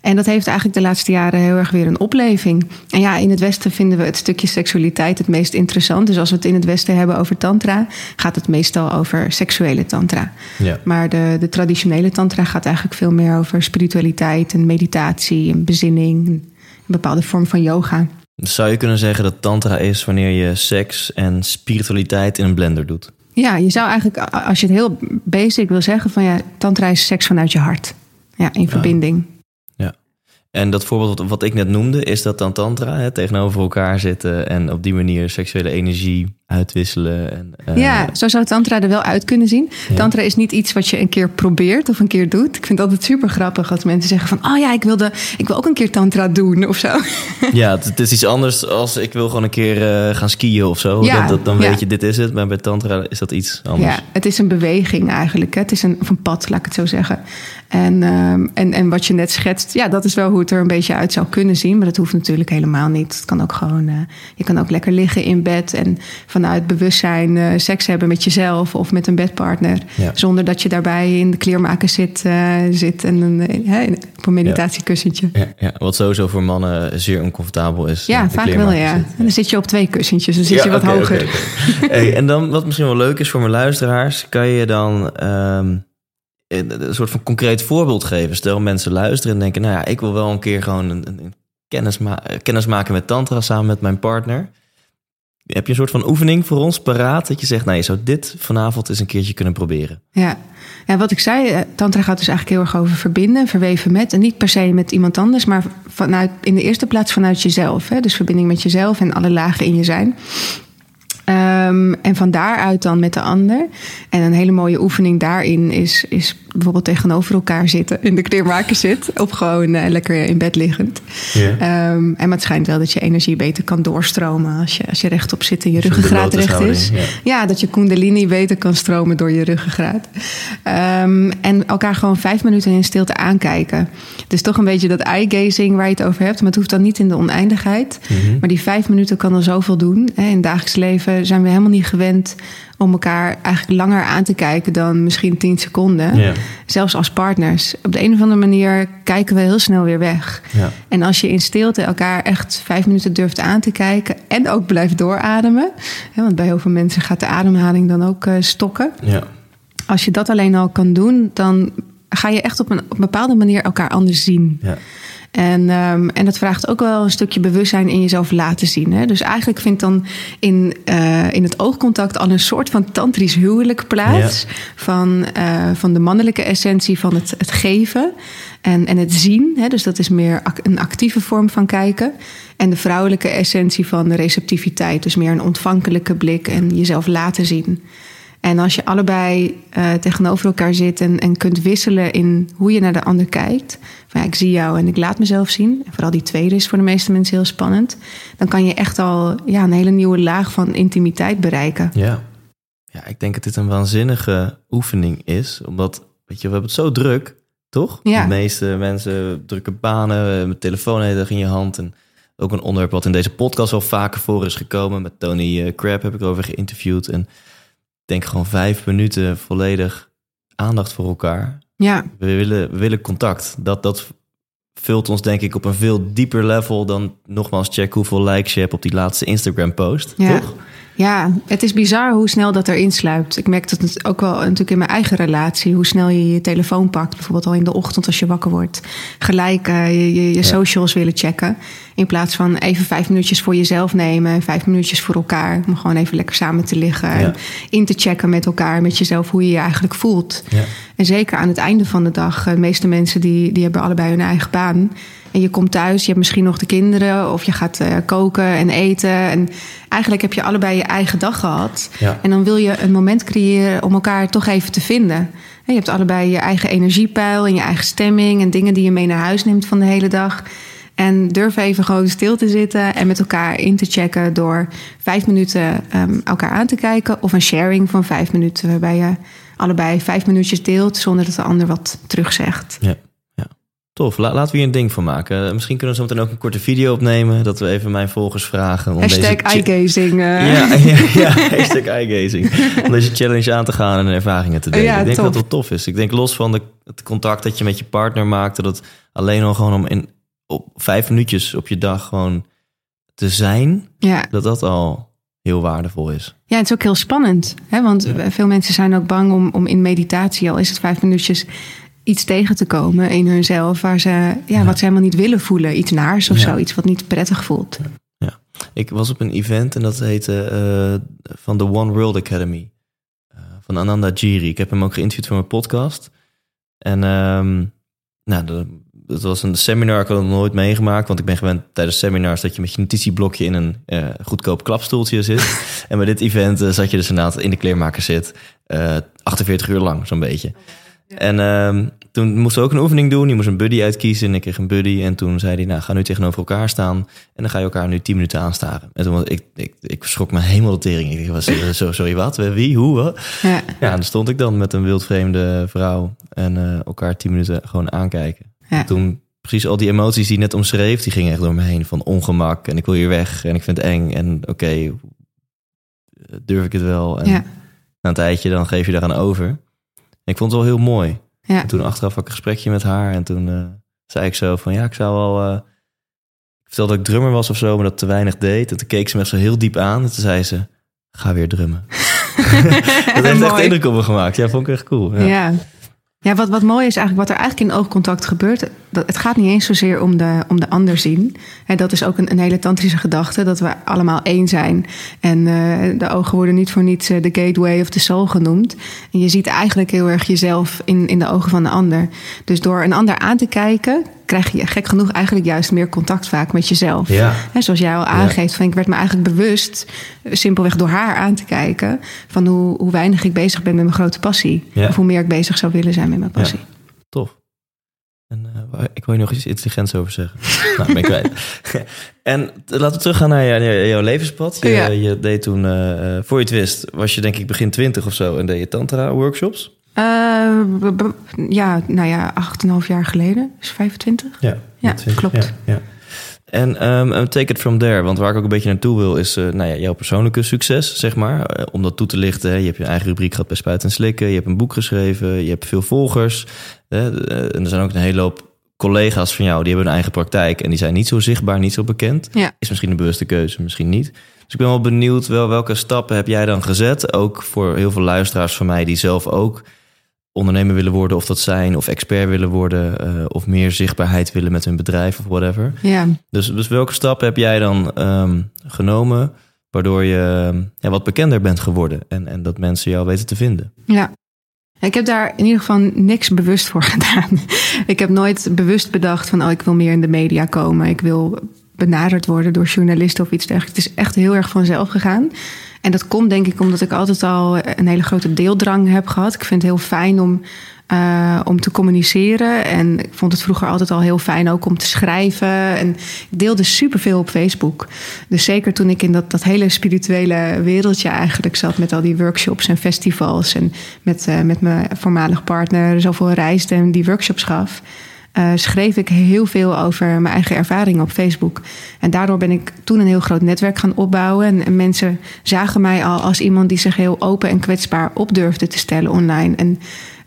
Speaker 1: En dat heeft eigenlijk de laatste jaren heel erg weer een opleving. En ja, in het Westen vinden we het stukje seksualiteit het meest interessant. Dus als we het in het Westen hebben over tantra, gaat het meestal over seksuele tantra.
Speaker 3: Ja.
Speaker 1: Maar de, de traditionele tantra gaat eigenlijk veel meer over spiritualiteit en meditatie en bezinning. Een bepaalde vorm van yoga.
Speaker 3: Zou je kunnen zeggen dat tantra is wanneer je seks en spiritualiteit in een blender doet?
Speaker 1: Ja, je zou eigenlijk, als je het heel basic wil zeggen, van ja, tantra is seks vanuit je hart. Ja, in verbinding.
Speaker 3: Ja. En dat voorbeeld wat, ik net noemde, is dat dan tantra? Hè, tegenover elkaar zitten en op die manier seksuele energie uitwisselen. En, eh,
Speaker 1: Ja, zo zou tantra er wel uit kunnen zien.
Speaker 3: Ja.
Speaker 1: Tantra is niet iets wat je een keer probeert of een keer doet. Ik vind het altijd super grappig als mensen zeggen van... oh ja, ik, wilde, ik wil ook een keer tantra doen of zo.
Speaker 3: Ja, het, het is iets anders als ik wil gewoon een keer eh, gaan skiën of zo.
Speaker 1: Ja,
Speaker 3: dan dan,
Speaker 1: ja.
Speaker 3: weet je, dit is het. Maar bij tantra is dat iets anders.
Speaker 1: Ja, het is een beweging eigenlijk. Hè. Het is een, of een pad, laat ik het zo zeggen. En, ehm, en, en wat je net schetst, ja, dat is wel hoe het er een beetje uit zou kunnen zien. Maar dat hoeft natuurlijk helemaal niet. Het kan ook gewoon, eh, je kan ook lekker liggen in bed en vanuit bewustzijn eh, seks hebben met jezelf of met een bedpartner.
Speaker 3: Ja.
Speaker 1: Zonder dat je daarbij in de kleermaker zit, eh, zit en een, eh, op een meditatiekussentje. Ja,
Speaker 3: Ja, wat sowieso voor mannen zeer oncomfortabel is.
Speaker 1: ja vaak wel, ja. En dan zit je op twee kussentjes, dan zit je wat hoger.
Speaker 3: Hey, en dan wat misschien wel leuk is voor mijn luisteraars, kan je dan ehm, een soort van concreet voorbeeld geven. Stel mensen luisteren en denken, nou ja, ik wil wel een keer gewoon een, een kennis, ma- kennis maken met tantra samen met mijn partner. Heb je een soort van oefening voor ons paraat dat je zegt, nou je zou dit vanavond eens een keertje kunnen proberen?
Speaker 1: Ja. ja, wat ik zei, eh, tantra gaat dus eigenlijk heel erg over verbinden, verweven met. En niet per se met iemand anders, maar vanuit, in de eerste plaats vanuit jezelf. Hè? Dus verbinding met jezelf en alle lagen in je zijn. Ehm, en van daaruit dan met de ander. En een hele mooie oefening daarin is, is bijvoorbeeld tegenover elkaar zitten. In de kleermaker zit. Of gewoon eh, lekker in bed liggend. Ehm, en maar het schijnt wel dat je energie beter kan doorstromen als je, als je rechtop zit en je ruggengraat recht is.
Speaker 3: ja.
Speaker 1: Ja, dat je kundalini beter kan stromen door je ruggengraat. Ehm, en elkaar gewoon vijf minuten in stilte aankijken. Dus toch een beetje dat eye-gazing waar je het over hebt. Maar het hoeft dan niet in de oneindigheid.
Speaker 3: Mhm.
Speaker 1: Maar die vijf minuten kan al zoveel doen. Hè, In het dagelijks leven zijn we helemaal niet gewend om elkaar eigenlijk langer aan te kijken dan misschien tien seconden.
Speaker 3: Ja.
Speaker 1: Zelfs als partners. Op de een of andere manier kijken we heel snel weer weg.
Speaker 3: Ja.
Speaker 1: En als je in stilte elkaar echt vijf minuten durft aan te kijken en ook blijft doorademen. Hè, want bij heel veel mensen gaat de ademhaling dan ook eh, stokken.
Speaker 3: Ja.
Speaker 1: Als je dat alleen al kan doen, dan ga je echt op een, op een bepaalde manier elkaar anders zien. En, ehm, en dat vraagt ook wel een stukje bewustzijn in jezelf laten zien. Hè? Dus eigenlijk vindt dan in, eh, in het oogcontact al een soort van tantrisch huwelijk plaats. Van, eh, van de mannelijke essentie van het, het geven en, en het zien. Hè? Dus dat is meer een actieve vorm van kijken. En de vrouwelijke essentie van de receptiviteit. Dus meer een ontvankelijke blik en jezelf laten zien. En als je allebei eh, tegenover elkaar zit en, en kunt wisselen in hoe je naar de ander kijkt. Van ja, ik zie jou en ik laat mezelf zien. En vooral die tweede is voor de meeste mensen heel spannend. Dan kan je echt al ja, een hele nieuwe laag van intimiteit bereiken.
Speaker 3: Ja. ja, ik denk dat dit een waanzinnige oefening is. Omdat, weet je, we hebben het zo druk, toch?
Speaker 1: Ja.
Speaker 3: De meeste mensen drukke banen, met telefoon in je hand. En ook een onderwerp wat in deze podcast wel vaker voor is gekomen. Met Tony eh, Crab heb ik erover geïnterviewd. En denk gewoon vijf minuten volledig aandacht voor elkaar.
Speaker 1: Ja,
Speaker 3: We willen, we willen contact. Dat, dat vult ons denk ik op een veel dieper level dan nogmaals check hoeveel likes je hebt op die laatste Instagram post.
Speaker 1: Ja.
Speaker 3: Toch?
Speaker 1: Ja, het is bizar hoe snel dat erin sluipt. Ik merk dat het ook wel natuurlijk in mijn eigen relatie. Hoe snel je je telefoon pakt. Bijvoorbeeld al in de ochtend als je wakker wordt. Gelijk eh, je, je, je socials willen checken. In plaats van even vijf minuutjes voor jezelf nemen. en Vijf minuutjes voor elkaar. Om gewoon even lekker samen te liggen.
Speaker 3: Ja.
Speaker 1: En in te checken met elkaar. Met jezelf hoe je je eigenlijk voelt.
Speaker 3: Ja.
Speaker 1: En zeker aan het einde van de dag. eh, De meeste mensen die, die hebben allebei hun eigen baan. En je komt thuis, je hebt misschien nog de kinderen. Of je gaat eh, koken en eten. En eigenlijk heb je allebei je eigen dag gehad.
Speaker 3: Ja.
Speaker 1: En dan wil je een moment creëren om elkaar toch even te vinden. En je hebt allebei je eigen energiepeil en je eigen stemming. En dingen die je mee naar huis neemt van de hele dag. En durf even gewoon stil te zitten en met elkaar in te checken door vijf minuten ehm, elkaar aan te kijken. Of een sharing van vijf minuten, waarbij je allebei vijf minuutjes deelt zonder dat de ander wat terugzegt.
Speaker 3: Ja. Tof, La- laten we hier een ding van maken. Eh, Misschien kunnen we zo meteen ook een korte video opnemen. Dat we even mijn volgers vragen. Om
Speaker 1: Hashtag eye-gazing. eh.
Speaker 3: Ja, ja, ja, hashtag eye-gazing. Om deze challenge aan te gaan en ervaringen te delen.
Speaker 1: Ja,
Speaker 3: ik denk dat wel tof is. Ik denk los van de, het contact dat je met je partner maakt... dat het alleen al gewoon om in, op vijf minuutjes op je dag gewoon te zijn...
Speaker 1: ja.
Speaker 3: dat dat al heel waardevol is.
Speaker 1: Ja, het is ook heel spannend. Hè? Want veel mensen zijn ook bang om, om in meditatie, al is het vijf minuutjes, iets tegen te komen in hunzelf. Waar ze, ja, wat ze helemaal niet willen voelen. Iets naars of
Speaker 3: Ja.
Speaker 1: zo. Iets wat niet prettig voelt.
Speaker 3: Ik was op een event en dat heette eh, van de One World Academy. eh, van Ananda Giri. Ik heb hem ook geïnterviewd voor mijn podcast. En ehm, nou, dat was een seminar, ik had het nog nooit meegemaakt. Want ik ben gewend tijdens seminars dat je met je notitieblokje in een eh, goedkoop klapstoeltje zit. en bij dit event zat je dus inderdaad in de kleermaker zit. eh 48 uur lang, zo'n beetje. En ehm, toen moesten we ook een oefening doen. Je moest een buddy uitkiezen en ik kreeg een buddy. En toen zei hij, nou, ga nu tegenover elkaar staan. En dan ga je elkaar nu 10 minuten aanstaren. En toen was ik, ik, ik schrok me helemaal de tering. Ik was, eh, zo, sorry, wat? Wie? Hoe? Wat?
Speaker 1: Ja.
Speaker 3: Ja, en dan stond ik dan met een wildvreemde vrouw. En eh, elkaar 10 minuten gewoon aankijken.
Speaker 1: Ja.
Speaker 3: Toen precies al die emoties die net omschreef... die gingen echt door me heen. Van ongemak en ik wil hier weg en ik vind het eng. En oké, durf ik het wel? En
Speaker 1: Ja.
Speaker 3: na een tijdje dan geef je daaraan over. En ik vond het wel heel mooi.
Speaker 1: Ja.
Speaker 3: En toen achteraf had ik een gesprekje met haar. En toen eh, zei ik zo van ja, ik zou wel... eh, ik vertelde dat ik drummer was of zo, maar dat te weinig deed. En toen keek ze me echt zo heel diep aan. En toen zei ze, ga weer drummen. dat heeft echt indruk op me gemaakt. Ja, vond ik echt cool. Ja.
Speaker 1: Ja. Ja, wat, wat mooi is eigenlijk, wat er eigenlijk in oogcontact gebeurt, dat, het gaat niet eens zozeer om de, om de ander zien. En dat is ook een, een hele tantrische gedachte, dat we allemaal één zijn. En eh, de ogen worden niet voor niets eh, de gateway of the soul genoemd. En je ziet eigenlijk heel erg jezelf in, in de ogen van de ander. Dus door een ander aan te kijken, krijg je gek genoeg eigenlijk juist meer contact vaak met jezelf.
Speaker 3: Ja.
Speaker 1: Hè, zoals jij al aangeeft, van ik werd me eigenlijk bewust, eh, simpelweg door haar aan te kijken, van hoe, hoe weinig ik bezig ben met mijn grote passie.
Speaker 3: Ja.
Speaker 1: Of hoe meer ik bezig zou willen zijn met mijn passie.
Speaker 3: Tof. En eh, ik wil je nog iets intelligents over zeggen. nou, ben ik kwijt. en laten we teruggaan naar, jou- naar jouw levenspad. Je,
Speaker 1: Ja.
Speaker 3: je deed toen, eh, voor je het wist, was je denk ik begin twintig of zo... en deed je tantra-workshops.
Speaker 1: Eh, b- ja, nou ja, 8,5 jaar geleden. Dus 25.
Speaker 3: Ja,
Speaker 1: Ja, klopt.
Speaker 3: Ja, ja. En um, take it from there. Want waar ik ook een beetje naartoe wil, is eh, nou ja, jouw persoonlijke succes, zeg maar. Om dat toe te lichten. Hè. Je hebt je eigen rubriek gehad bij Spuiten en Slikken. Je hebt een boek geschreven. Je hebt veel volgers. Hè. En er zijn ook een hele hoop collega's van jou, die hebben een eigen praktijk. En die zijn niet zo zichtbaar, niet zo bekend.
Speaker 1: Ja.
Speaker 3: Is misschien een bewuste keuze, misschien niet. Dus ik ben wel benieuwd, wel, welke stappen heb jij dan gezet? Ook voor heel veel luisteraars van mij die zelf ook ondernemer willen worden, of dat zijn, of expert willen worden, eh, of meer zichtbaarheid willen met hun bedrijf of whatever.
Speaker 1: Ja.
Speaker 3: Dus, dus welke stappen heb jij dan ehm, genomen, waardoor je ja, wat bekender bent geworden en, en dat mensen jou weten te vinden?
Speaker 1: Ja. Ik heb daar in ieder geval niks bewust voor gedaan. Ik heb nooit bewust bedacht van, oh, ik wil meer in de media komen. Ik wil benaderd worden door journalisten of iets dergelijks. Het is echt heel erg vanzelf gegaan. En dat komt denk ik omdat ik altijd al een hele grote deeldrang heb gehad. Ik vind het heel fijn om, uh, om te communiceren. En ik vond het vroeger altijd al heel fijn ook om te schrijven. En ik deelde superveel op Facebook. Dus zeker toen ik in dat, dat hele spirituele wereldje eigenlijk zat... met al die workshops en festivals... en met, uh, met mijn voormalig partner zoveel reisde en die workshops gaf... Uh, schreef ik heel veel over mijn eigen ervaringen op Facebook. En daardoor ben ik toen een heel groot netwerk gaan opbouwen. En, en, mensen zagen mij al als iemand die zich heel open en kwetsbaar op durfde te stellen online. En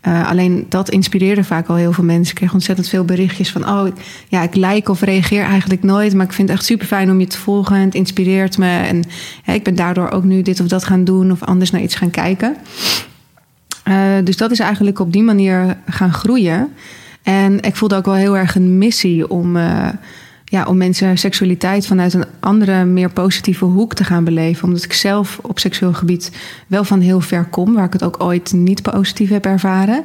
Speaker 1: uh, alleen dat inspireerde vaak al heel veel mensen. Ik kreeg ontzettend veel berichtjes van: Oh, ik, ja, ik like of reageer eigenlijk nooit. Maar ik vind het echt super fijn om je te volgen. En het inspireert me. En ik ben daardoor ook nu dit of dat gaan doen of anders naar iets gaan kijken. Uh, dus dat is eigenlijk op die manier gaan groeien. En ik voelde ook wel heel erg een missie om, uh, ja, om mensen seksualiteit vanuit een andere, meer positieve hoek te gaan beleven. Omdat ik zelf op seksueel gebied wel van heel ver kom, waar ik het ook ooit niet positief heb ervaren.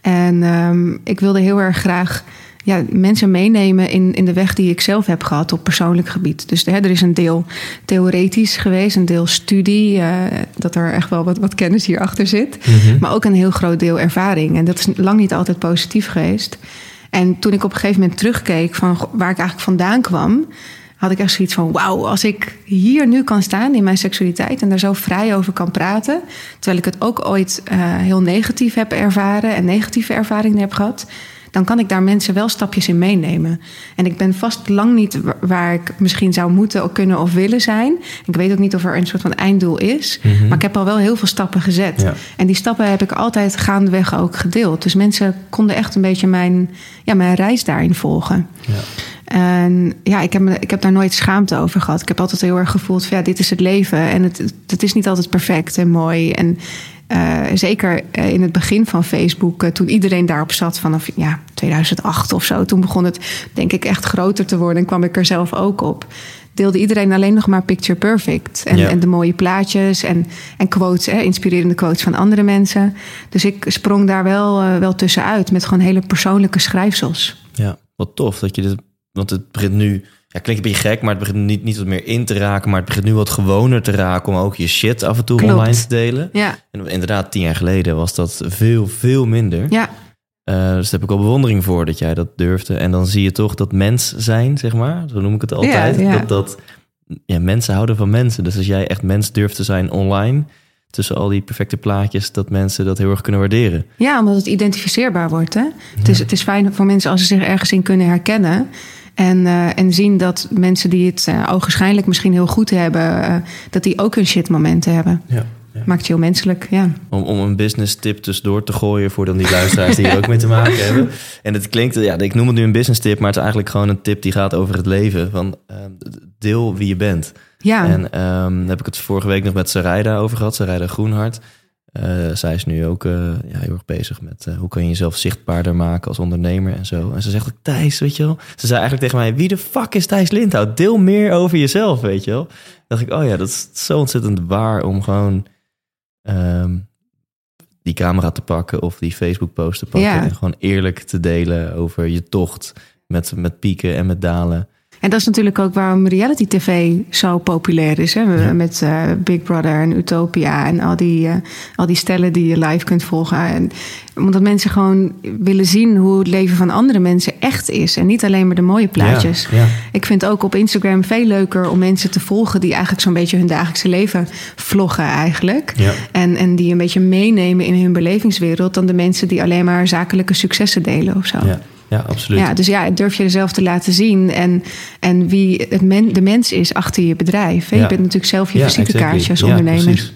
Speaker 1: En um, ik wilde heel erg graag ja, mensen meenemen in, in de weg die ik zelf heb gehad op persoonlijk gebied. Dus hè, er is een deel theoretisch geweest, een deel studie, uh, dat er echt wel wat, wat kennis hierachter zit. Mm-hmm. Maar ook een heel groot deel ervaring. En dat is lang niet altijd positief geweest. En toen ik op een gegeven moment terugkeek van waar ik eigenlijk vandaan kwam, had ik echt zoiets van: wauw, als ik hier nu kan staan in mijn seksualiteit en daar zo vrij over kan praten, terwijl ik het ook ooit uh, heel negatief heb ervaren en negatieve ervaringen heb gehad dan kan ik daar mensen wel stapjes in meenemen. En ik ben vast lang niet wa- waar ik misschien zou moeten of kunnen of willen zijn. Ik weet ook niet of er een soort van einddoel is. Maar ik heb al wel heel veel stappen gezet.
Speaker 3: Ja.
Speaker 1: En die stappen heb ik altijd gaandeweg ook gedeeld. Dus mensen konden echt een beetje mijn, ja, mijn reis daarin volgen.
Speaker 3: Ja.
Speaker 1: En ja, ik heb, ik heb daar nooit schaamte over gehad. Ik heb altijd heel erg gevoeld van ja, dit is het leven. En het, het is niet altijd perfect en mooi. En eh, zeker eh, in het begin van Facebook, eh, toen iedereen daarop zat vanaf ja, 2008 of zo. Toen begon het denk ik echt groter te worden en kwam ik er zelf ook op. Deelde iedereen alleen nog maar picture perfect. En,
Speaker 3: Ja.
Speaker 1: en de mooie plaatjes en, en quotes, hè, inspirerende quotes van andere mensen. Dus ik sprong daar wel, wel tussenuit met gewoon hele persoonlijke schrijfsels.
Speaker 3: Ja, wat tof dat je dit. Want het begint nu. Ja, klinkt een beetje gek, maar het begint niet, niet wat meer in te raken. Maar het begint nu wat gewoner te raken om ook je shit af en toe
Speaker 1: Klopt.
Speaker 3: online te delen.
Speaker 1: Ja,
Speaker 3: En inderdaad, tien jaar geleden was dat veel, veel minder.
Speaker 1: ja,
Speaker 3: Eh, dus daar heb ik wel bewondering voor dat jij dat durfde. En dan zie je toch dat mens zijn, zeg maar. Zo noem ik het altijd.
Speaker 1: Ja, ja.
Speaker 3: Dat, dat ja, mensen houden van mensen. Dus als jij echt mens durft te zijn online, tussen al die perfecte plaatjes, dat mensen dat heel erg kunnen waarderen.
Speaker 1: Ja, omdat het identificeerbaar wordt. Hè? Het, is, het is fijn voor mensen als ze zich ergens in kunnen herkennen. En, eh, en zien dat mensen die het uh, ogenschijnlijk misschien heel goed hebben, uh, dat die ook hun shitmomenten hebben.
Speaker 3: Ja. Ja.
Speaker 1: Maakt je heel menselijk, ja.
Speaker 3: Om, om een business tip tussendoor te gooien voor dan die luisteraars die er ook mee te maken hebben. En het klinkt, ja, ik noem het nu een business tip, maar het is eigenlijk gewoon een tip die gaat over het leven. Van uh, deel wie je bent.
Speaker 1: Ja.
Speaker 3: En um, heb ik het vorige week nog met Sarayda over gehad, Sarayda Groenhart. Uh, zij is nu ook uh, ja, heel erg bezig met uh, hoe kan je jezelf zichtbaarder maken als ondernemer en zo. En ze zegt ook, Thijs, weet je wel. Ze zei eigenlijk tegen mij, wie de fuck is Thijs Lindhout? Deel meer over jezelf, weet je wel. dacht ik, oh ja, dat is zo ontzettend waar om gewoon um, die camera te pakken of die Facebook post te pakken.
Speaker 1: Ja.
Speaker 3: En gewoon eerlijk te delen over je tocht met, met pieken en met dalen.
Speaker 1: En dat is natuurlijk ook waarom reality tv zo populair is. Hè? Ja. Met uh, Big Brother en Utopia en al die, uh, al die stellen die je live kunt volgen. En, omdat mensen gewoon willen zien hoe het leven van andere mensen echt is. En niet alleen maar de mooie plaatjes.
Speaker 3: Ja, ja.
Speaker 1: Ik vind ook op Instagram veel leuker om mensen te volgen... die eigenlijk zo'n beetje hun dagelijkse leven vloggen eigenlijk. En, en die een beetje meenemen in hun belevingswereld... dan de mensen die alleen maar zakelijke successen delen of zo.
Speaker 3: Ja. Ja, absoluut.
Speaker 1: Ja, dus ja, durf je jezelf te laten zien en, en wie het men, de mens is achter je bedrijf. Hè?
Speaker 3: Ja.
Speaker 1: Je bent natuurlijk zelf je
Speaker 3: Ja,
Speaker 1: visitekaartje als
Speaker 3: exactly. Ja,
Speaker 1: ondernemer.
Speaker 3: precies.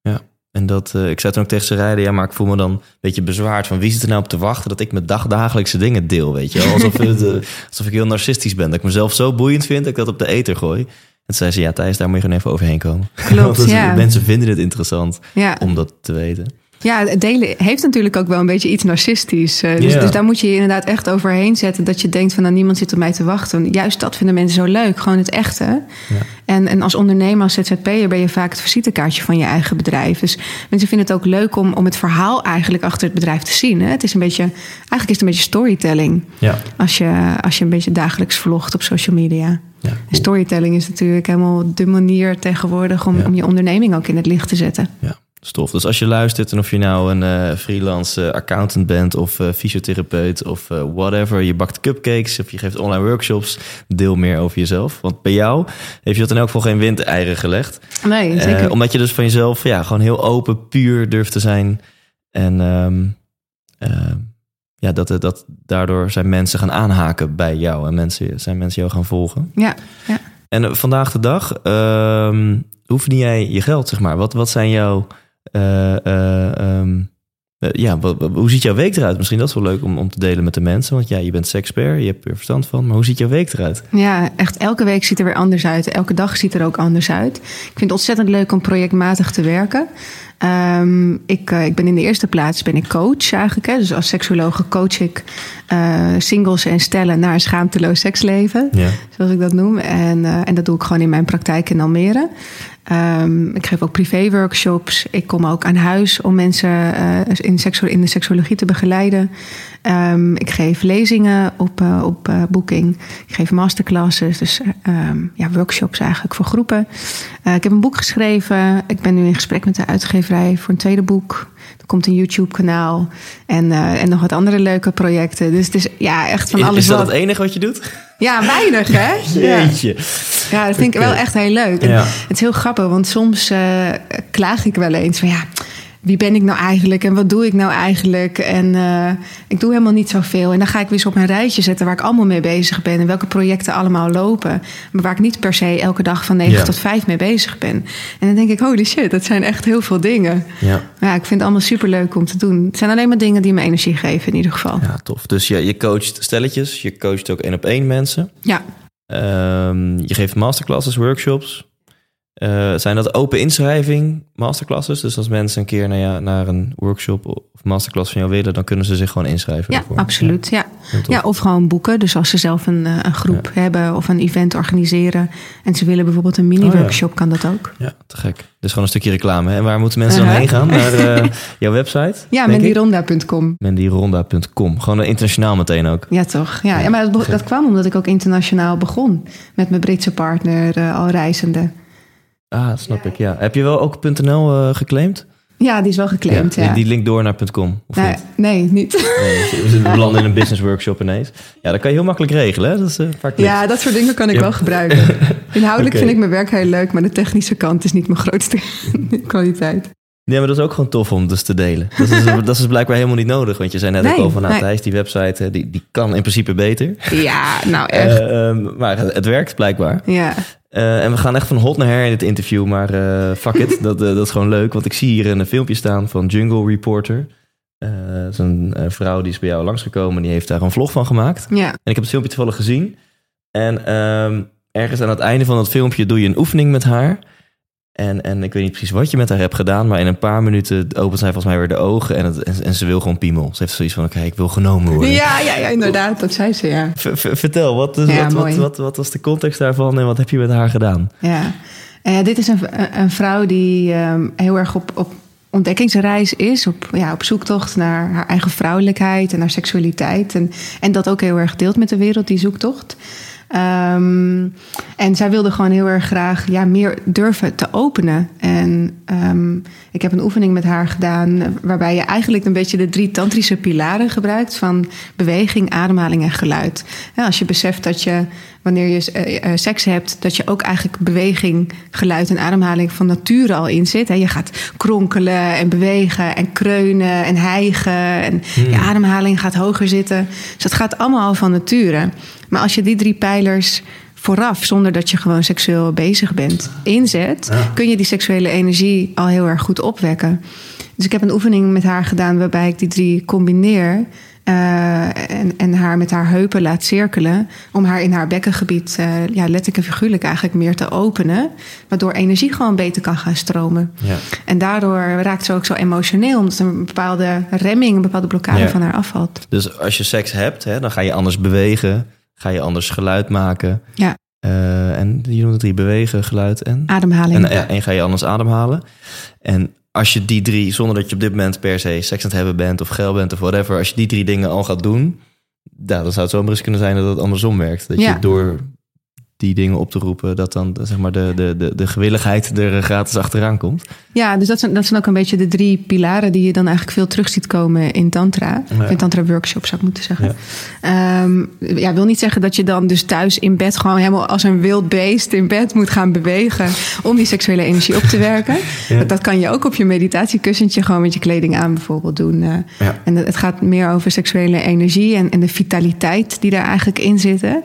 Speaker 3: Ja, en dat, uh, ik zei toen ook tegen ze rijden, ja, maar ik voel me dan een beetje bezwaard van wie zit er nou op te wachten dat ik mijn dag, dagelijkse dingen deel, weet je? Alsof, het, uh, alsof ik heel narcistisch ben, dat ik mezelf zo boeiend vind dat ik dat op de eter gooi. En toen zei ze, ja Thijs, daar moet je gewoon even overheen komen.
Speaker 1: Klopt,
Speaker 3: Want
Speaker 1: ja.
Speaker 3: mensen vinden het interessant
Speaker 1: Ja.
Speaker 3: om dat te weten.
Speaker 1: Ja, het delen heeft natuurlijk ook wel een beetje iets narcistisch. Uh, dus, dus daar moet je je inderdaad echt overheen zetten. Dat je denkt van nou, niemand zit op mij te wachten. Juist dat vinden mensen zo leuk. Gewoon het echte. En, en als ondernemer, als ZZP'er ben je vaak het visitekaartje van je eigen bedrijf. Dus mensen vinden het ook leuk om, om het verhaal eigenlijk achter het bedrijf te zien. Hè? Het is een beetje, eigenlijk is het een beetje storytelling. Als je, als je een beetje dagelijks vlogt op social media.
Speaker 3: Ja,
Speaker 1: storytelling is natuurlijk helemaal de manier tegenwoordig om, om je onderneming ook in het licht te zetten.
Speaker 3: Ja, stof. Dus als je luistert en of je nou een eh, freelance eh, accountant bent of eh, fysiotherapeut of whatever, je bakt cupcakes of je geeft online workshops, deel meer over jezelf. Want bij jou heeft je dat in elk geval geen windeieren gelegd.
Speaker 1: Nee, zeker.
Speaker 3: omdat je dus van jezelf ja, gewoon heel open, puur durft te zijn. En ehm, eh, ja, dat, dat, daardoor zijn mensen gaan aanhaken bij jou en mensen, zijn mensen jou gaan volgen.
Speaker 1: Ja, ja.
Speaker 3: En vandaag de dag, ehm, hoe verdien jij je geld, zeg maar? Wat, wat zijn jouw... eh, eh, ehm, eh, ja, hoe ziet jouw week eruit? Misschien dat is wel leuk om, om te delen met de mensen. Want ja, je bent sexpert, je hebt er verstand van. Maar hoe ziet jouw week eruit?
Speaker 1: Ja, echt elke week ziet er weer anders uit. Elke dag ziet er ook anders uit. Ik vind het ontzettend leuk om projectmatig te werken. Ehm, ik, eh, ik ben in de eerste plaats ben ik coach eigenlijk. Hè. Dus als seksuologe coach ik eh, singles en stellen naar een schaamteloos seksleven.
Speaker 3: Ja.
Speaker 1: Zoals ik dat noem. En, eh, en dat doe ik gewoon in mijn praktijk in Almere. Ehm, ik geef ook privé-workshops. Ik kom ook aan huis om mensen eh, in, seksu- in de seksuologie te begeleiden. Ehm, ik geef lezingen op, eh, op eh, boeking. Ik geef masterclasses, dus ehm, ja, workshops eigenlijk voor groepen. Eh, ik heb een boek geschreven. Ik ben nu in gesprek met de uitgeverij voor een tweede boek. Er komt een YouTube-kanaal en, en nog wat andere leuke projecten. Dus het is ja, echt van
Speaker 3: Is,
Speaker 1: alles
Speaker 3: is dat
Speaker 1: wat.
Speaker 3: het enige wat je doet?
Speaker 1: Ja, weinig hè? Ja.
Speaker 3: Jeetje.
Speaker 1: Ja, dat vind ik wel echt heel leuk.
Speaker 3: Ja.
Speaker 1: Het is heel grappig, want soms klaag ik wel eens van ja. Wie ben ik nou eigenlijk en wat doe ik nou eigenlijk? En uh, ik doe helemaal niet zoveel. En dan ga ik weer eens op mijn rijtje zetten waar ik allemaal mee bezig ben en welke projecten allemaal lopen. Maar waar ik niet per se elke dag van 9
Speaker 3: Ja.
Speaker 1: tot 5 mee bezig ben. En dan denk ik, holy shit, dat zijn echt heel veel dingen.
Speaker 3: Ja.
Speaker 1: Ja, ik vind het allemaal super leuk om te doen. Het zijn alleen maar dingen die me energie geven in ieder geval.
Speaker 3: ja, tof. Dus je, je coacht stelletjes, je coacht ook één op één mensen.
Speaker 1: Ja,
Speaker 3: Ehm, je geeft masterclasses, workshops. Eh, zijn dat open inschrijving masterclasses? Dus als mensen een keer naar, ja, naar een workshop of masterclass van jou willen, dan kunnen ze zich gewoon inschrijven.
Speaker 1: ja
Speaker 3: daarvoor.
Speaker 1: absoluut. Ja.
Speaker 3: Ja,
Speaker 1: of gewoon boeken. Dus als ze zelf een, eh, een groep hebben of een event organiseren en ze willen bijvoorbeeld een mini-workshop, kan dat ook.
Speaker 3: Ja, te gek. Dus gewoon een stukje reclame. hè? En waar moeten mensen dan heen gaan? Naar eh, jouw website?
Speaker 1: Ja, mendironda.com.
Speaker 3: Mendironda.com. Gewoon internationaal meteen ook.
Speaker 1: Ja, toch? Ja, ja maar dat, dat kwam omdat ik ook internationaal begon. Met mijn Britse partner, al reizende.
Speaker 3: Ah, snap ik. Ja. Heb je wel ook .nl eh, geclaimd?
Speaker 1: Ja, die is wel geclaimd, ja.
Speaker 3: Die, die link door naar .com, of
Speaker 1: nee,
Speaker 3: niet?
Speaker 1: nee, niet.
Speaker 3: Nee, we landen in een business workshop ineens. Ja, dat kan je heel makkelijk regelen. Hè? Dat is eh, vaak klikt.
Speaker 1: Ja, dat soort dingen kan ik
Speaker 3: Ja.
Speaker 1: wel gebruiken. Inhoudelijk vind ik mijn werk heel leuk, maar de technische kant is niet mijn grootste kwaliteit.
Speaker 3: Nee, maar dat is ook gewoon tof om dus te delen. Dat is, dat is dus blijkbaar helemaal niet nodig. Want je zei net ook al van, nou
Speaker 1: nee.
Speaker 3: Thijs, die website, eh, die, die kan in principe beter.
Speaker 1: Ja, nou echt.
Speaker 3: Eh, ehm, maar het, het werkt blijkbaar.
Speaker 1: ja.
Speaker 3: Eh, en we gaan echt van hot naar her in dit interview. Maar fuck it, dat, dat is gewoon leuk. Want ik zie hier een filmpje staan van Jungle Reporter. Dat is een vrouw die is bij jou langsgekomen. Die heeft daar een vlog van gemaakt.
Speaker 1: ja.
Speaker 3: En ik heb het filmpje toevallig gezien. En ehm, ergens aan het einde van dat filmpje doe je een oefening met haar. En, en ik weet niet precies wat je met haar hebt gedaan, maar in een paar minuten opent zij volgens mij weer de ogen en, het, en, en ze wil gewoon piemel. Ze heeft zoiets van, oké, ik wil genomen worden.
Speaker 1: Ja, ja, ja, inderdaad, dat zei ze, ja.
Speaker 3: V- vertel, wat, is-
Speaker 1: Ja,
Speaker 3: wat, wat, wat was de context daarvan en wat heb je met haar gedaan?
Speaker 1: Ja, Eh, dit is een, een vrouw die ehm, heel erg op, op ontdekkingsreis is. Op, ja, op zoektocht naar haar eigen vrouwelijkheid en haar seksualiteit. En, en dat ook heel erg deelt met de wereld, die zoektocht. Ehm, en zij wilde gewoon heel erg graag ja, meer durven te openen. En ehm, ik heb een oefening met haar gedaan... eh, waarbij je eigenlijk een beetje de drie tantrische pilaren gebruikt... van beweging, ademhaling en geluid. Als je beseft dat je, wanneer je eh, eh, seks hebt... dat je ook eigenlijk beweging, geluid en ademhaling van nature al in zit. Hè. Je gaat kronkelen en bewegen en kreunen en hijgen... en je ademhaling gaat hoger zitten. Dus dat gaat allemaal al van nature. Maar als je die drie pijlers vooraf, zonder dat je gewoon seksueel bezig bent, inzet, kun je die seksuele energie al heel erg goed opwekken. Dus ik heb een oefening met haar gedaan waarbij ik die drie combineer. eh, en, en haar met haar heupen laat cirkelen. Om haar in haar bekkengebied, eh, ja, letterlijk en figuurlijk eigenlijk meer te openen. Waardoor energie gewoon beter kan gaan stromen.
Speaker 3: Ja.
Speaker 1: En daardoor raakt ze ook zo emotioneel. Omdat er een bepaalde remming, een bepaalde blokkade
Speaker 3: Ja.
Speaker 1: van haar afvalt.
Speaker 3: Dus als je seks hebt, hè, dan ga je anders bewegen, ga je anders geluid maken.
Speaker 1: Ja,
Speaker 3: Eh, en je noemt het drie, bewegen, geluid en...
Speaker 1: ademhaling.
Speaker 3: En, ja, en ga je anders ademhalen. En als je die drie, zonder dat je op dit moment per se seks aan het hebben bent of geil bent of whatever, als je die drie dingen al gaat doen, ja, dan zou het zomaar eens kunnen zijn dat het andersom werkt. Dat
Speaker 1: Ja.
Speaker 3: je door die dingen op te roepen, dat dan zeg maar de, de, de, de gewilligheid er gratis achteraan komt.
Speaker 1: Ja, dus dat zijn, dat zijn ook een beetje de drie pilaren die je dan eigenlijk veel terug ziet komen in Tantra.
Speaker 3: Ja.
Speaker 1: In Tantra workshop zou ik moeten zeggen. Ja. ja, wil niet zeggen dat je dan dus thuis in bed gewoon helemaal als een wild beest in bed moet gaan bewegen om die seksuele energie op te werken.
Speaker 3: Ja.
Speaker 1: Dat, dat kan je ook op je meditatiekussentje gewoon met je kleding aan bijvoorbeeld doen. eh. En het gaat meer over seksuele energie en, en de vitaliteit die daar eigenlijk in zitten.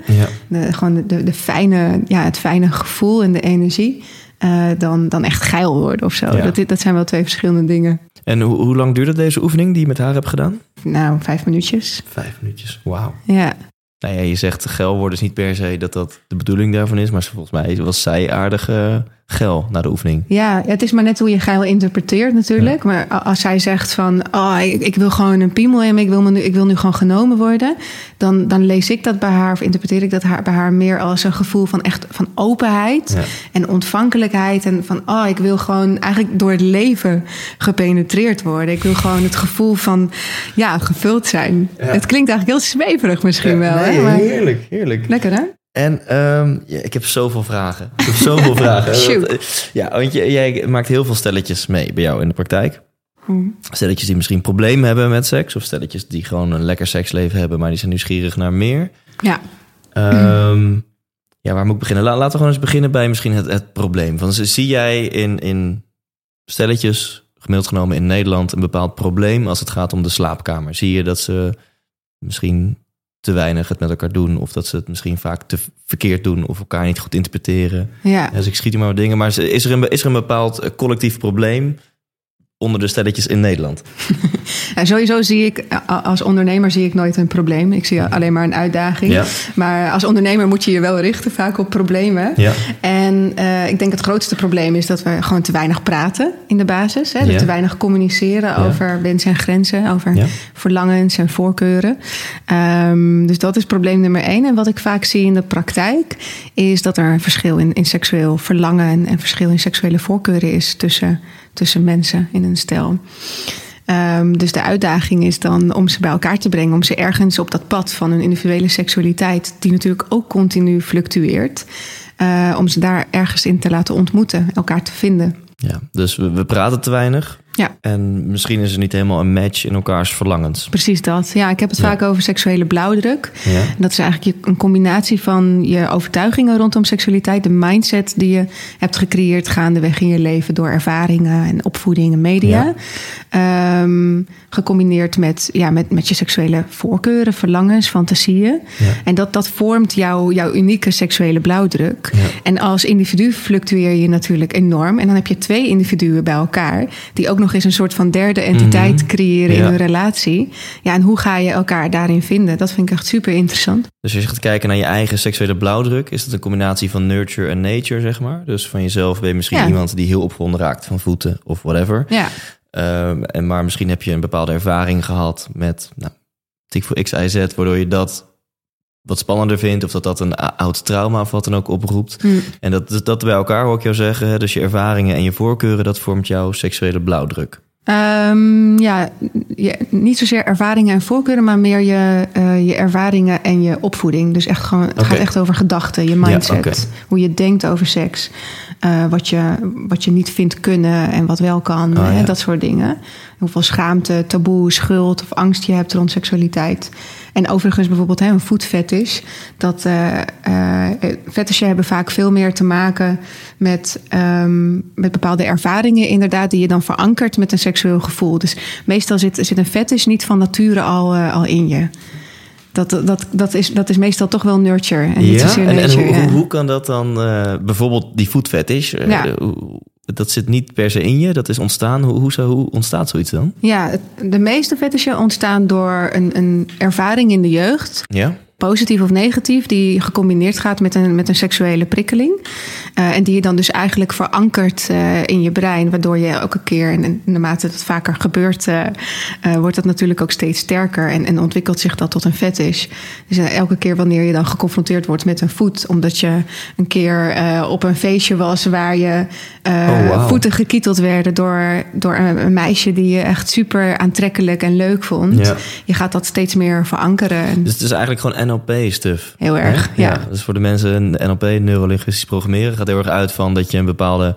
Speaker 1: De, gewoon de, de fijne, ja, het fijne gevoel en de energie. eh, dan, dan echt geil worden of zo.
Speaker 3: Ja.
Speaker 1: Dat, dat zijn wel twee verschillende dingen.
Speaker 3: En hoe, hoe lang duurde deze oefening die je met haar hebt gedaan?
Speaker 1: Nou, vijf minuutjes.
Speaker 3: Vijf minuutjes. Wauw.
Speaker 1: Ja,
Speaker 3: Nou ja, je zegt geil worden is niet per se dat dat de bedoeling daarvan is, maar volgens mij was zij aardig eh, geil na de oefening.
Speaker 1: ja, het is maar net hoe je geil interpreteert natuurlijk. Maar als zij zegt van, oh, ik, ik wil gewoon een piemel me, ik wil, me nu, ik wil nu gewoon genomen worden. Dan, dan lees ik dat bij haar of interpreteer ik dat haar, bij haar meer als een gevoel van echt van openheid.
Speaker 3: Ja.
Speaker 1: En ontvankelijkheid en van, oh, ik wil gewoon eigenlijk door het leven gepenetreerd worden. Ik wil gewoon het gevoel van, ja, gevuld zijn.
Speaker 3: Ja.
Speaker 1: Het klinkt eigenlijk heel zweverig misschien wel.
Speaker 3: nee,
Speaker 1: hè? Maar,
Speaker 3: heerlijk, heerlijk.
Speaker 1: lekker hè?
Speaker 3: En ehm, ja, ik heb zoveel vragen. Ik heb zoveel vragen. Ja, want jij maakt heel veel stelletjes mee bij jou in de praktijk.
Speaker 1: Hm.
Speaker 3: Stelletjes die misschien problemen hebben met seks. Of stelletjes die gewoon een lekker seksleven hebben, maar die zijn nieuwsgierig naar meer.
Speaker 1: Ja.
Speaker 3: Ehm, ja, waar moet ik beginnen? La- laten we gewoon eens beginnen bij misschien het, het probleem. Van, zie jij in, in stelletjes gemiddeld genomen in Nederland een bepaald probleem als het gaat om de slaapkamer? Zie je dat ze misschien te weinig het met elkaar doen, of dat ze het misschien vaak te verkeerd doen, of elkaar niet goed interpreteren?
Speaker 1: Ja.
Speaker 3: Dus ik schiet hier maar wat dingen. Maar is er een, is er een bepaald eh, collectief probleem onder de stelletjes in Nederland?
Speaker 1: Ja, sowieso zie ik, als ondernemer zie ik nooit een probleem. Ik zie alleen maar een uitdaging.
Speaker 3: Ja.
Speaker 1: Maar als ondernemer moet je je wel richten vaak op problemen.
Speaker 3: Ja.
Speaker 1: En eh, ik denk het grootste probleem is dat we gewoon te weinig praten in de basis. Hè? Dat. Te weinig communiceren over wensen en grenzen, over verlangens en voorkeuren. Ehm, dus dat is probleem nummer één. En wat ik vaak zie in de praktijk is dat er een verschil in, in seksueel verlangen en, en verschil in seksuele voorkeuren is tussen, tussen mensen in een stel. Ehm, dus de uitdaging is dan om ze bij elkaar te brengen, om ze ergens op dat pad van hun individuele seksualiteit, die natuurlijk ook continu fluctueert, eh, om ze daar ergens in te laten ontmoeten, elkaar te vinden.
Speaker 3: Ja, dus we, we praten te weinig.
Speaker 1: Ja.
Speaker 3: En misschien is er niet helemaal een match in elkaars verlangens.
Speaker 1: Precies dat. Ja, ik heb het
Speaker 3: Ja.
Speaker 1: vaak over seksuele blauwdruk.
Speaker 3: Ja.
Speaker 1: En dat is eigenlijk een combinatie van je overtuigingen rondom seksualiteit, de mindset die je hebt gecreëerd gaandeweg in je leven door ervaringen en opvoeding en media. Ehm, gecombineerd met, ja, met, met je seksuele voorkeuren, verlangens, fantasieën.
Speaker 3: Ja.
Speaker 1: En dat, dat vormt jouw, jouw unieke seksuele blauwdruk.
Speaker 3: Ja.
Speaker 1: En als individu fluctueer je natuurlijk enorm. En dan heb je twee individuen bij elkaar, die ook nog eens een soort van derde entiteit
Speaker 3: Mhm.
Speaker 1: creëren
Speaker 3: Ja.
Speaker 1: in hun relatie. Ja, en hoe ga je elkaar daarin vinden? Dat vind ik echt super interessant.
Speaker 3: Dus als je gaat kijken naar je eigen seksuele blauwdruk, is dat een combinatie van nurture en nature, zeg maar. Dus van jezelf ben je misschien
Speaker 1: Ja.
Speaker 3: iemand die heel opgewonden raakt van voeten of whatever.
Speaker 1: Ja,
Speaker 3: Ehm, en maar misschien heb je een bepaalde ervaring gehad met nou, tik voor X, Y, Z, waardoor je dat wat spannender vindt, of dat dat een oud trauma of wat dan ook oproept.
Speaker 1: Hm.
Speaker 3: En dat, dat, bij elkaar hoor ik jou zeggen. Hè? Dus je ervaringen en je voorkeuren, dat vormt jouw seksuele blauwdruk.
Speaker 1: Ehm, ja je, niet zozeer ervaringen en voorkeuren, maar meer je, eh, je ervaringen en je opvoeding. Dus echt gewoon, het gaat echt over gedachten, je mindset. Hoe je denkt over seks. Eh, wat, je, wat je niet vindt kunnen en wat wel kan.
Speaker 3: Oh,
Speaker 1: hè,
Speaker 3: ja.
Speaker 1: Dat soort dingen. Hoeveel schaamte, taboe, schuld of angst je hebt rond seksualiteit. En overigens bijvoorbeeld hè, een voetfetish. Dat eh eh, fetishen hebben vaak veel meer te maken met, ehm, met bepaalde ervaringen inderdaad... die je dan verankert met een seksueel gevoel. Dus meestal zit, zit een fetish niet van nature al, eh, al in je. Dat, dat, dat, is, dat is meestal toch wel nurture en niet zozeer
Speaker 3: en, en
Speaker 1: nature.
Speaker 3: hoe,
Speaker 1: ja.
Speaker 3: hoe, hoe kan dat dan, eh, bijvoorbeeld die voetfetish, eh,
Speaker 1: Ja.
Speaker 3: hoe- dat zit niet per se in je, dat is ontstaan. Hoe, hoe, hoe ontstaat zoiets dan?
Speaker 1: Ja, de meeste fetishen ontstaan door een, een ervaring in de jeugd.
Speaker 3: Ja?
Speaker 1: Positief of negatief, die gecombineerd gaat met een, met een seksuele prikkeling. Eh, en die je dan dus eigenlijk verankert eh, in je brein, waardoor je elke keer, en, naarmate het vaker gebeurt, eh, eh, wordt dat natuurlijk ook steeds sterker en, en ontwikkelt zich dat tot een fetish. Dus elke keer wanneer je dan geconfronteerd wordt met een voet, omdat je een keer eh, op een feestje was waar je eh,
Speaker 3: Oh,
Speaker 1: voeten gekieteld werden door, door een, een meisje die je echt super aantrekkelijk en leuk vond.
Speaker 3: Ja.
Speaker 1: Je gaat dat steeds meer verankeren. En-
Speaker 3: Dus het is eigenlijk gewoon NLP-stuff.
Speaker 1: Heel erg, ja.
Speaker 3: Dus voor de mensen, NLP, neurolinguistisch programmeren, gaat heel erg uit van dat je een bepaalde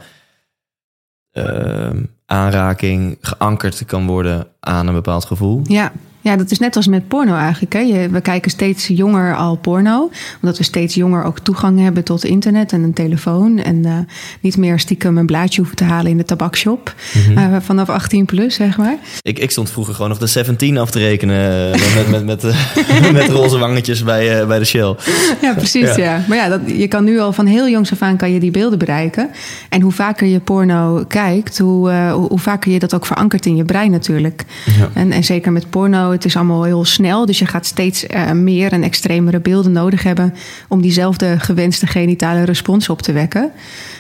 Speaker 3: ehm, aanraking geankerd kan worden aan een bepaald gevoel.
Speaker 1: Ja. Ja, dat is net als met porno eigenlijk. Hè. Je, we kijken steeds jonger al porno. Omdat we steeds jonger ook toegang hebben tot internet en een telefoon. En eh, niet meer stiekem een blaadje hoeven te halen in de tabakshop. Eh, vanaf 18 plus, zeg maar.
Speaker 3: Ik, ik stond vroeger gewoon nog de 17 af te rekenen eh, met, met, met, met roze wangetjes bij, bij de Shell.
Speaker 1: Ja, precies.
Speaker 3: Ja.
Speaker 1: Ja. Maar ja, dat, je kan nu al van heel jongs af aan kan je die beelden bereiken. En hoe vaker je porno kijkt, hoe, hoe, hoe vaker je dat ook verankert in je brein natuurlijk.
Speaker 3: Ja.
Speaker 1: En, en zeker met porno, het is allemaal heel snel. Dus je gaat steeds eh, meer en extremere beelden nodig hebben om diezelfde gewenste genitale respons op te wekken.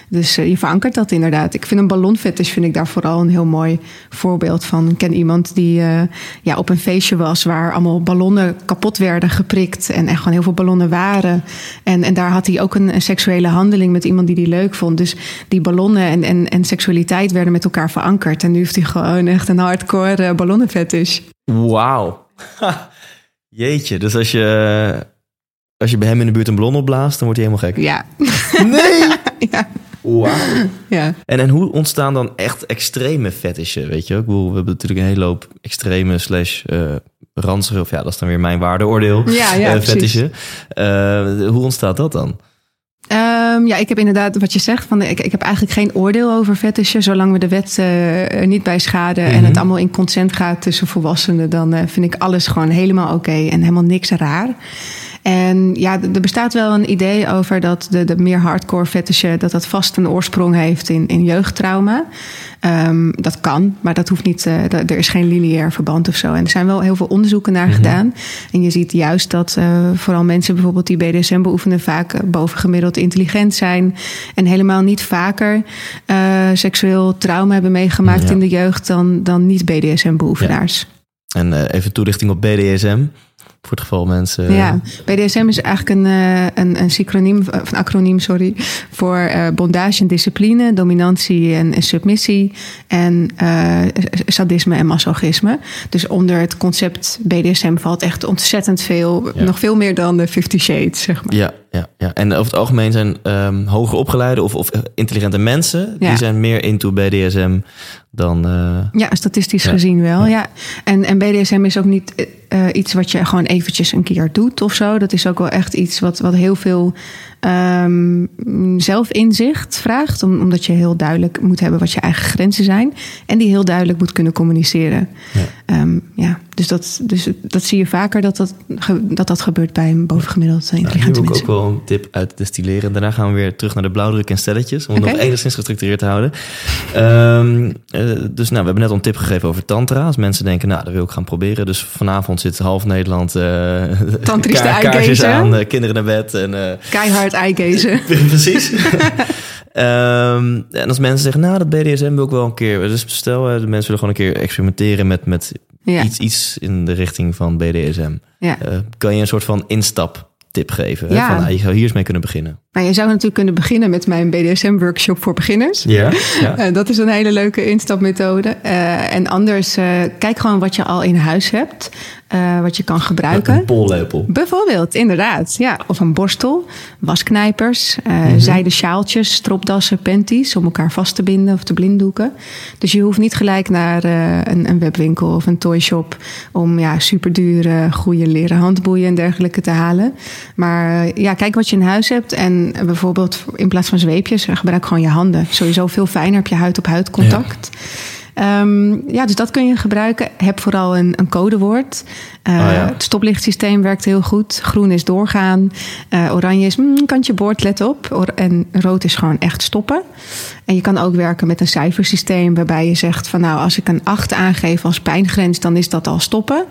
Speaker 1: Dus eh, je verankert dat inderdaad. Ik vind een ballonfetish vind ik daar vooral een heel mooi voorbeeld van. Ik ken iemand die eh, ja, op een feestje was waar allemaal ballonnen kapot werden geprikt. En echt gewoon heel veel ballonnen waren. En, en daar had hij ook een, seksuele handeling met iemand die hij leuk vond. Dus die ballonnen en, en, en seksualiteit werden met elkaar verankerd. En nu heeft hij gewoon echt een hardcore ballonnenfetish.
Speaker 3: Wauw. Jeetje, dus als je, als je bij hem in de buurt een ballon opblaast, dan wordt hij helemaal gek.
Speaker 1: Ja.
Speaker 3: Nee!
Speaker 1: ja.
Speaker 3: Wauw.
Speaker 1: ja.
Speaker 3: En, en hoe ontstaan dan echt extreme fetishen, weet je? Ik bedoel, we hebben natuurlijk een hele hoop extreme slash eh ranzige, of ja, dat is dan weer mijn waardeoordeel,
Speaker 1: Ja, ja, precies.
Speaker 3: fetishen. Eh, hoe ontstaat dat dan?
Speaker 1: Ehm, ja, ik heb inderdaad wat je zegt. Van, ik, ik heb eigenlijk geen oordeel over fetishen. Zolang we de wet uh, er niet bij schaden en
Speaker 3: Mhm.
Speaker 1: het allemaal in consent gaat tussen volwassenen, dan eh, vind ik alles gewoon helemaal oké en helemaal niks raar. En ja, er bestaat wel een idee over dat de, de meer hardcore fetishen, dat dat vast een oorsprong heeft in, in jeugdtrauma. Ehm, dat kan, maar dat hoeft niet. eh, er is geen lineair verband of zo. En er zijn wel heel veel onderzoeken naar gedaan. En je ziet juist dat eh, vooral mensen bijvoorbeeld die BDSM beoefenen vaak eh, bovengemiddeld intelligent zijn. En helemaal niet vaker seksueel trauma hebben meegemaakt
Speaker 3: Ja.
Speaker 1: in de jeugd dan, dan niet-BDSM-beoefenaars.
Speaker 3: En eh, even toelichting op BDSM. Voor het geval mensen... eh,
Speaker 1: Ja, BDSM is eigenlijk een, eh, een, een synchroniem, of een acroniem, sorry, voor eh, bondage en discipline, dominantie en, en submissie en eh, sadisme en masochisme. Dus onder het concept BDSM valt echt ontzettend veel,
Speaker 3: Ja.
Speaker 1: nog veel meer dan de Fifty Shades, zeg maar.
Speaker 3: Ja, ja, ja. En over het algemeen zijn ehm hoger opgeleide of, of intelligente mensen...
Speaker 1: Ja.
Speaker 3: die zijn meer into BDSM dan... eh,
Speaker 1: Ja, statistisch
Speaker 3: Ja.
Speaker 1: gezien wel, ja. En, en BDSM is ook niet eh, iets wat je gewoon eventjes een keer doet of zo. Dat is ook wel echt iets wat, wat heel veel ehm, zelfinzicht vraagt. Om, omdat je heel duidelijk moet hebben wat je eigen grenzen zijn. En die heel duidelijk moet kunnen communiceren.
Speaker 3: Ja.
Speaker 1: Ehm, ja, dus, dat, dus dat zie je vaker dat dat, dat, dat gebeurt bij een bovengemiddeld
Speaker 3: Nou,
Speaker 1: intelligente
Speaker 3: wil ik ook
Speaker 1: mensen.
Speaker 3: wel een tip uit destilleren. Daarna gaan we weer terug naar de blauwdruk en stelletjes. Om het nog enigszins gestructureerd te houden. Ehm, eh, dus nou, we hebben net al een tip gegeven over tantra. Als mensen denken, nou, dat wil ik gaan proberen. Dus vanavond zit half Nederland kaarsjes
Speaker 1: eyegazen.
Speaker 3: aan, eh, kinderen naar bed. En,
Speaker 1: Keihard eyegazen.
Speaker 3: Precies. Ehm, en als mensen zeggen, nou, dat BDSM wil ik wel een keer. Dus stel, eh, de mensen willen gewoon een keer experimenteren met, met
Speaker 1: Ja.
Speaker 3: iets, iets in de richting van BDSM.
Speaker 1: Ja.
Speaker 3: Eh, kan je een soort van instaptip geven? hè?
Speaker 1: Ja.
Speaker 3: Van, nou, je zou hier eens mee kunnen beginnen.
Speaker 1: Nou, je zou natuurlijk kunnen beginnen met mijn BDSM-workshop voor beginners.
Speaker 3: Ja, ja.
Speaker 1: Eh, dat is een hele leuke instapmethode. Eh, en anders, kijk gewoon wat je al in huis hebt. Eh, wat je kan gebruiken.
Speaker 3: Een pollepel.
Speaker 1: Bijvoorbeeld, inderdaad. Ja, of een borstel, wasknijpers,
Speaker 3: Mhm.
Speaker 1: zijden sjaaltjes, stropdassen, panties... om elkaar vast te binden of te blinddoeken. Dus je hoeft niet gelijk naar eh, een, een webwinkel of een toyshop... om ja, superdure, goede leren handboeien en dergelijke te halen. Maar ja, kijk wat je in huis hebt. En bijvoorbeeld in plaats van zweepjes, gebruik gewoon je handen. Sowieso veel fijner, heb je huid-op-huid contact. Ehm, ja, dus dat kun je gebruiken. Heb vooral een, een codewoord. Eh,
Speaker 3: Oh ja.
Speaker 1: Het stoplichtsysteem werkt heel goed. Groen is doorgaan. Eh, oranje is mm, kantje boord, let op. Or- en rood is gewoon echt stoppen. En je kan ook werken met een cijfersysteem waarbij je zegt van nou, als ik een 8 aangeef als pijngrens, dan is dat al stoppen.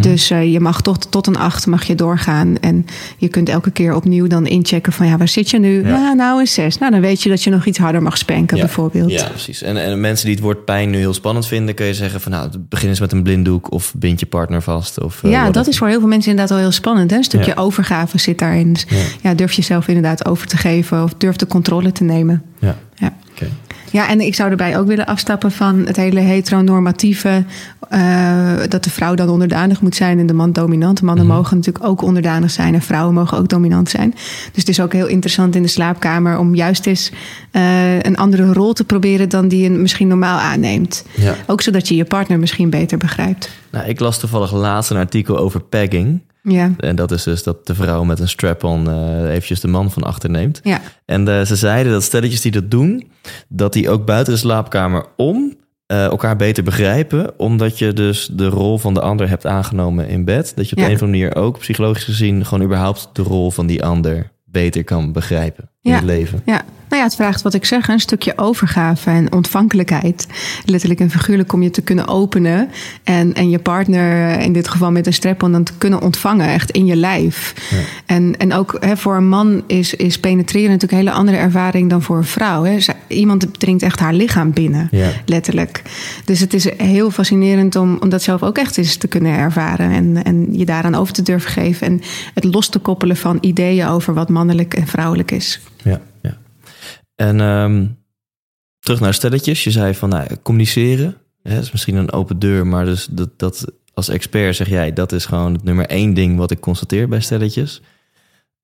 Speaker 1: Dus eh, je mag tot, tot een 8 mag je doorgaan. En je kunt elke keer opnieuw dan inchecken van ja, waar zit je nu?
Speaker 3: Ja.
Speaker 1: Nou, nou een 6. Nou, dan weet je dat je nog iets harder mag spanken
Speaker 3: Ja.
Speaker 1: bijvoorbeeld.
Speaker 3: Ja, precies. En, en mensen die het woord pijn nu heel spannend vinden, kun je zeggen van nou, begin eens met een blinddoek of bind je partner vast. Of, eh,
Speaker 1: Ja, dat is voor heel veel mensen inderdaad wel heel spannend. Hè? Een stukje
Speaker 3: Ja.
Speaker 1: overgave zit daarin. Dus
Speaker 3: Ja.
Speaker 1: ja. durf jezelf inderdaad over te geven of durf de controle te nemen.
Speaker 3: Ja,
Speaker 1: Ja.
Speaker 3: oké.
Speaker 1: Ja, en ik zou erbij ook willen afstappen van het hele heteronormatieve. eh, dat de vrouw dan onderdanig moet zijn en de man dominant. Mannen
Speaker 3: Mhm.
Speaker 1: mogen natuurlijk ook onderdanig zijn en vrouwen mogen ook dominant zijn. Dus het is ook heel interessant in de slaapkamer om juist eens eh, een andere rol te proberen dan die je misschien normaal aanneemt.
Speaker 3: Ja.
Speaker 1: Ook zodat je je partner misschien beter begrijpt.
Speaker 3: Nou, ik las toevallig laatst een artikel over pegging.
Speaker 1: Ja,
Speaker 3: En dat is dus dat de vrouw met een strap-on eh, eventjes de man van achter neemt.
Speaker 1: ja,
Speaker 3: En eh, ze zeiden dat stelletjes die dat doen, dat die ook buiten de slaapkamer om eh, elkaar beter begrijpen. Omdat je dus de rol van de ander hebt aangenomen in bed. Dat je op
Speaker 1: Ja.
Speaker 3: de een of andere manier ook psychologisch gezien gewoon überhaupt de rol van die ander beter kan begrijpen in
Speaker 1: Ja.
Speaker 3: het leven.
Speaker 1: ja. Nou ja, het vraagt wat ik zeg, een stukje overgave en ontvankelijkheid. Letterlijk en figuurlijk om je te kunnen openen. En, en je partner, in dit geval met een strap-on, dan te kunnen ontvangen, echt in je lijf. En, en ook hè, voor een man is, is penetreren natuurlijk een hele andere ervaring dan voor een vrouw. Hè. Iemand dringt echt haar lichaam binnen,
Speaker 3: Ja.
Speaker 1: letterlijk. Dus het is heel fascinerend om, om dat zelf ook echt eens te kunnen ervaren. En, en je daaraan over te durven geven. En het los te koppelen van ideeën over wat mannelijk en vrouwelijk is.
Speaker 3: Ja, ja. En ehm, terug naar stelletjes. Je zei van nou, communiceren. Hè, is misschien een open deur, maar dus dat, dat als expert zeg jij dat is gewoon het nummer één ding wat ik constateer bij stelletjes.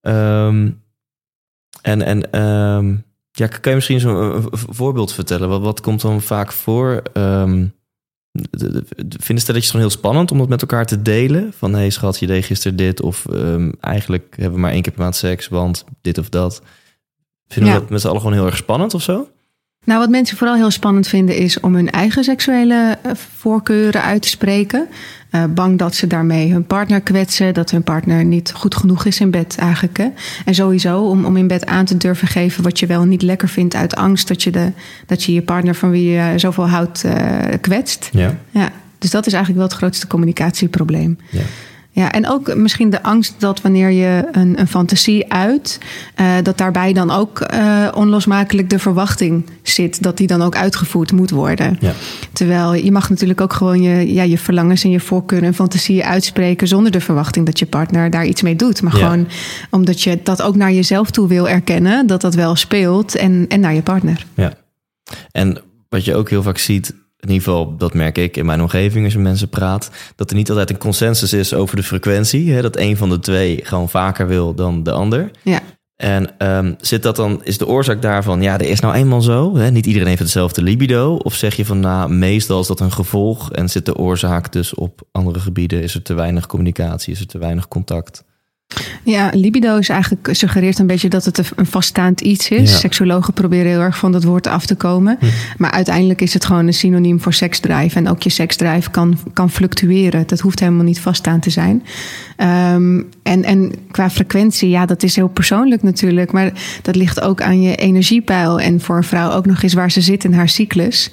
Speaker 3: Ehm, en en ehm, ja, kan je misschien zo'n voorbeeld vertellen? Wat, wat komt dan vaak voor? Ehm, de- de- de- vinden stelletjes gewoon heel spannend om dat met elkaar te delen? Van hé hey, schat, je deed gisteren dit. Of eigenlijk hebben we maar één keer per maand seks, want dit of dat. Vinden we dat met z'n allen gewoon heel erg spannend of zo?
Speaker 1: Nou, wat mensen vooral heel spannend vinden is om hun eigen seksuele eh, voorkeuren uit te spreken. Eh, bang dat ze daarmee hun partner kwetsen, dat hun partner niet goed genoeg is in bed eigenlijk. Hè? En sowieso om, om in bed aan te durven geven wat je wel niet lekker vindt uit angst dat je, de, dat je je partner van wie je zoveel houdt eh, kwetst.
Speaker 3: Ja.
Speaker 1: Ja, dus dat is eigenlijk wel het grootste communicatieprobleem.
Speaker 3: ja.
Speaker 1: Ja, en ook misschien de angst dat wanneer je een, een fantasie uit, eh, dat daarbij dan ook eh, onlosmakelijk de verwachting zit dat die dan ook uitgevoerd moet worden.
Speaker 3: Ja.
Speaker 1: Terwijl je mag natuurlijk ook gewoon je, ja, je verlangens en je voorkeuren en fantasieën uitspreken zonder de verwachting dat je partner daar iets mee doet. Maar
Speaker 3: Ja.
Speaker 1: gewoon omdat je dat ook naar jezelf toe wil erkennen, dat dat wel speelt en, en naar je partner.
Speaker 3: Ja. En wat je ook heel vaak ziet, in ieder geval dat merk ik in mijn omgeving als je met mensen praat, dat er niet altijd een consensus is over de frequentie. Hè? Dat een van de twee gewoon vaker wil dan de ander.
Speaker 1: Ja.
Speaker 3: En ehm, zit dat dan, is de oorzaak daarvan, ja, er is nou eenmaal zo, hè? niet iedereen heeft hetzelfde libido? Of zeg je van, nou, meestal is dat een gevolg en zit de oorzaak dus op andere gebieden? Is er te weinig communicatie, is er te weinig contact?
Speaker 1: Ja, libido is eigenlijk suggereert een beetje dat het een vaststaand iets is.
Speaker 3: Ja.
Speaker 1: Seksologen proberen heel erg van dat woord af te komen. Maar uiteindelijk is het gewoon een synoniem voor seksdrive. En ook je seksdrive kan, kan fluctueren. Dat hoeft helemaal niet vaststaan te zijn. Ehm, en, en qua frequentie, ja, dat is heel persoonlijk natuurlijk. Maar dat ligt ook aan je energiepeil. En voor een vrouw ook nog eens waar ze zit in haar cyclus.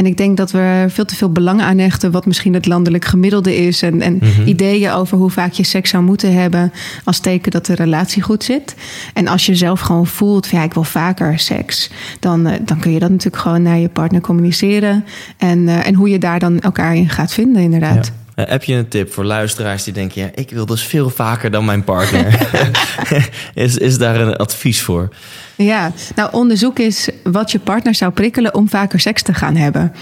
Speaker 1: En ik denk dat we veel te veel belang aan hechten wat misschien het landelijk gemiddelde is. En, en ideeën over hoe vaak je seks zou moeten hebben als teken dat de relatie goed zit. En als je zelf gewoon voelt, van, ja, ik wil vaker seks. Dan, eh, dan kun je dat natuurlijk gewoon naar je partner communiceren. En, eh, en hoe je daar dan elkaar in gaat vinden, inderdaad.
Speaker 3: Eh, heb je een tip voor luisteraars die denken, ja, ik wil dus veel vaker dan mijn partner? is, is daar een advies voor?
Speaker 1: Ja, nou onderzoek is wat je partner zou prikkelen om vaker seks te gaan hebben.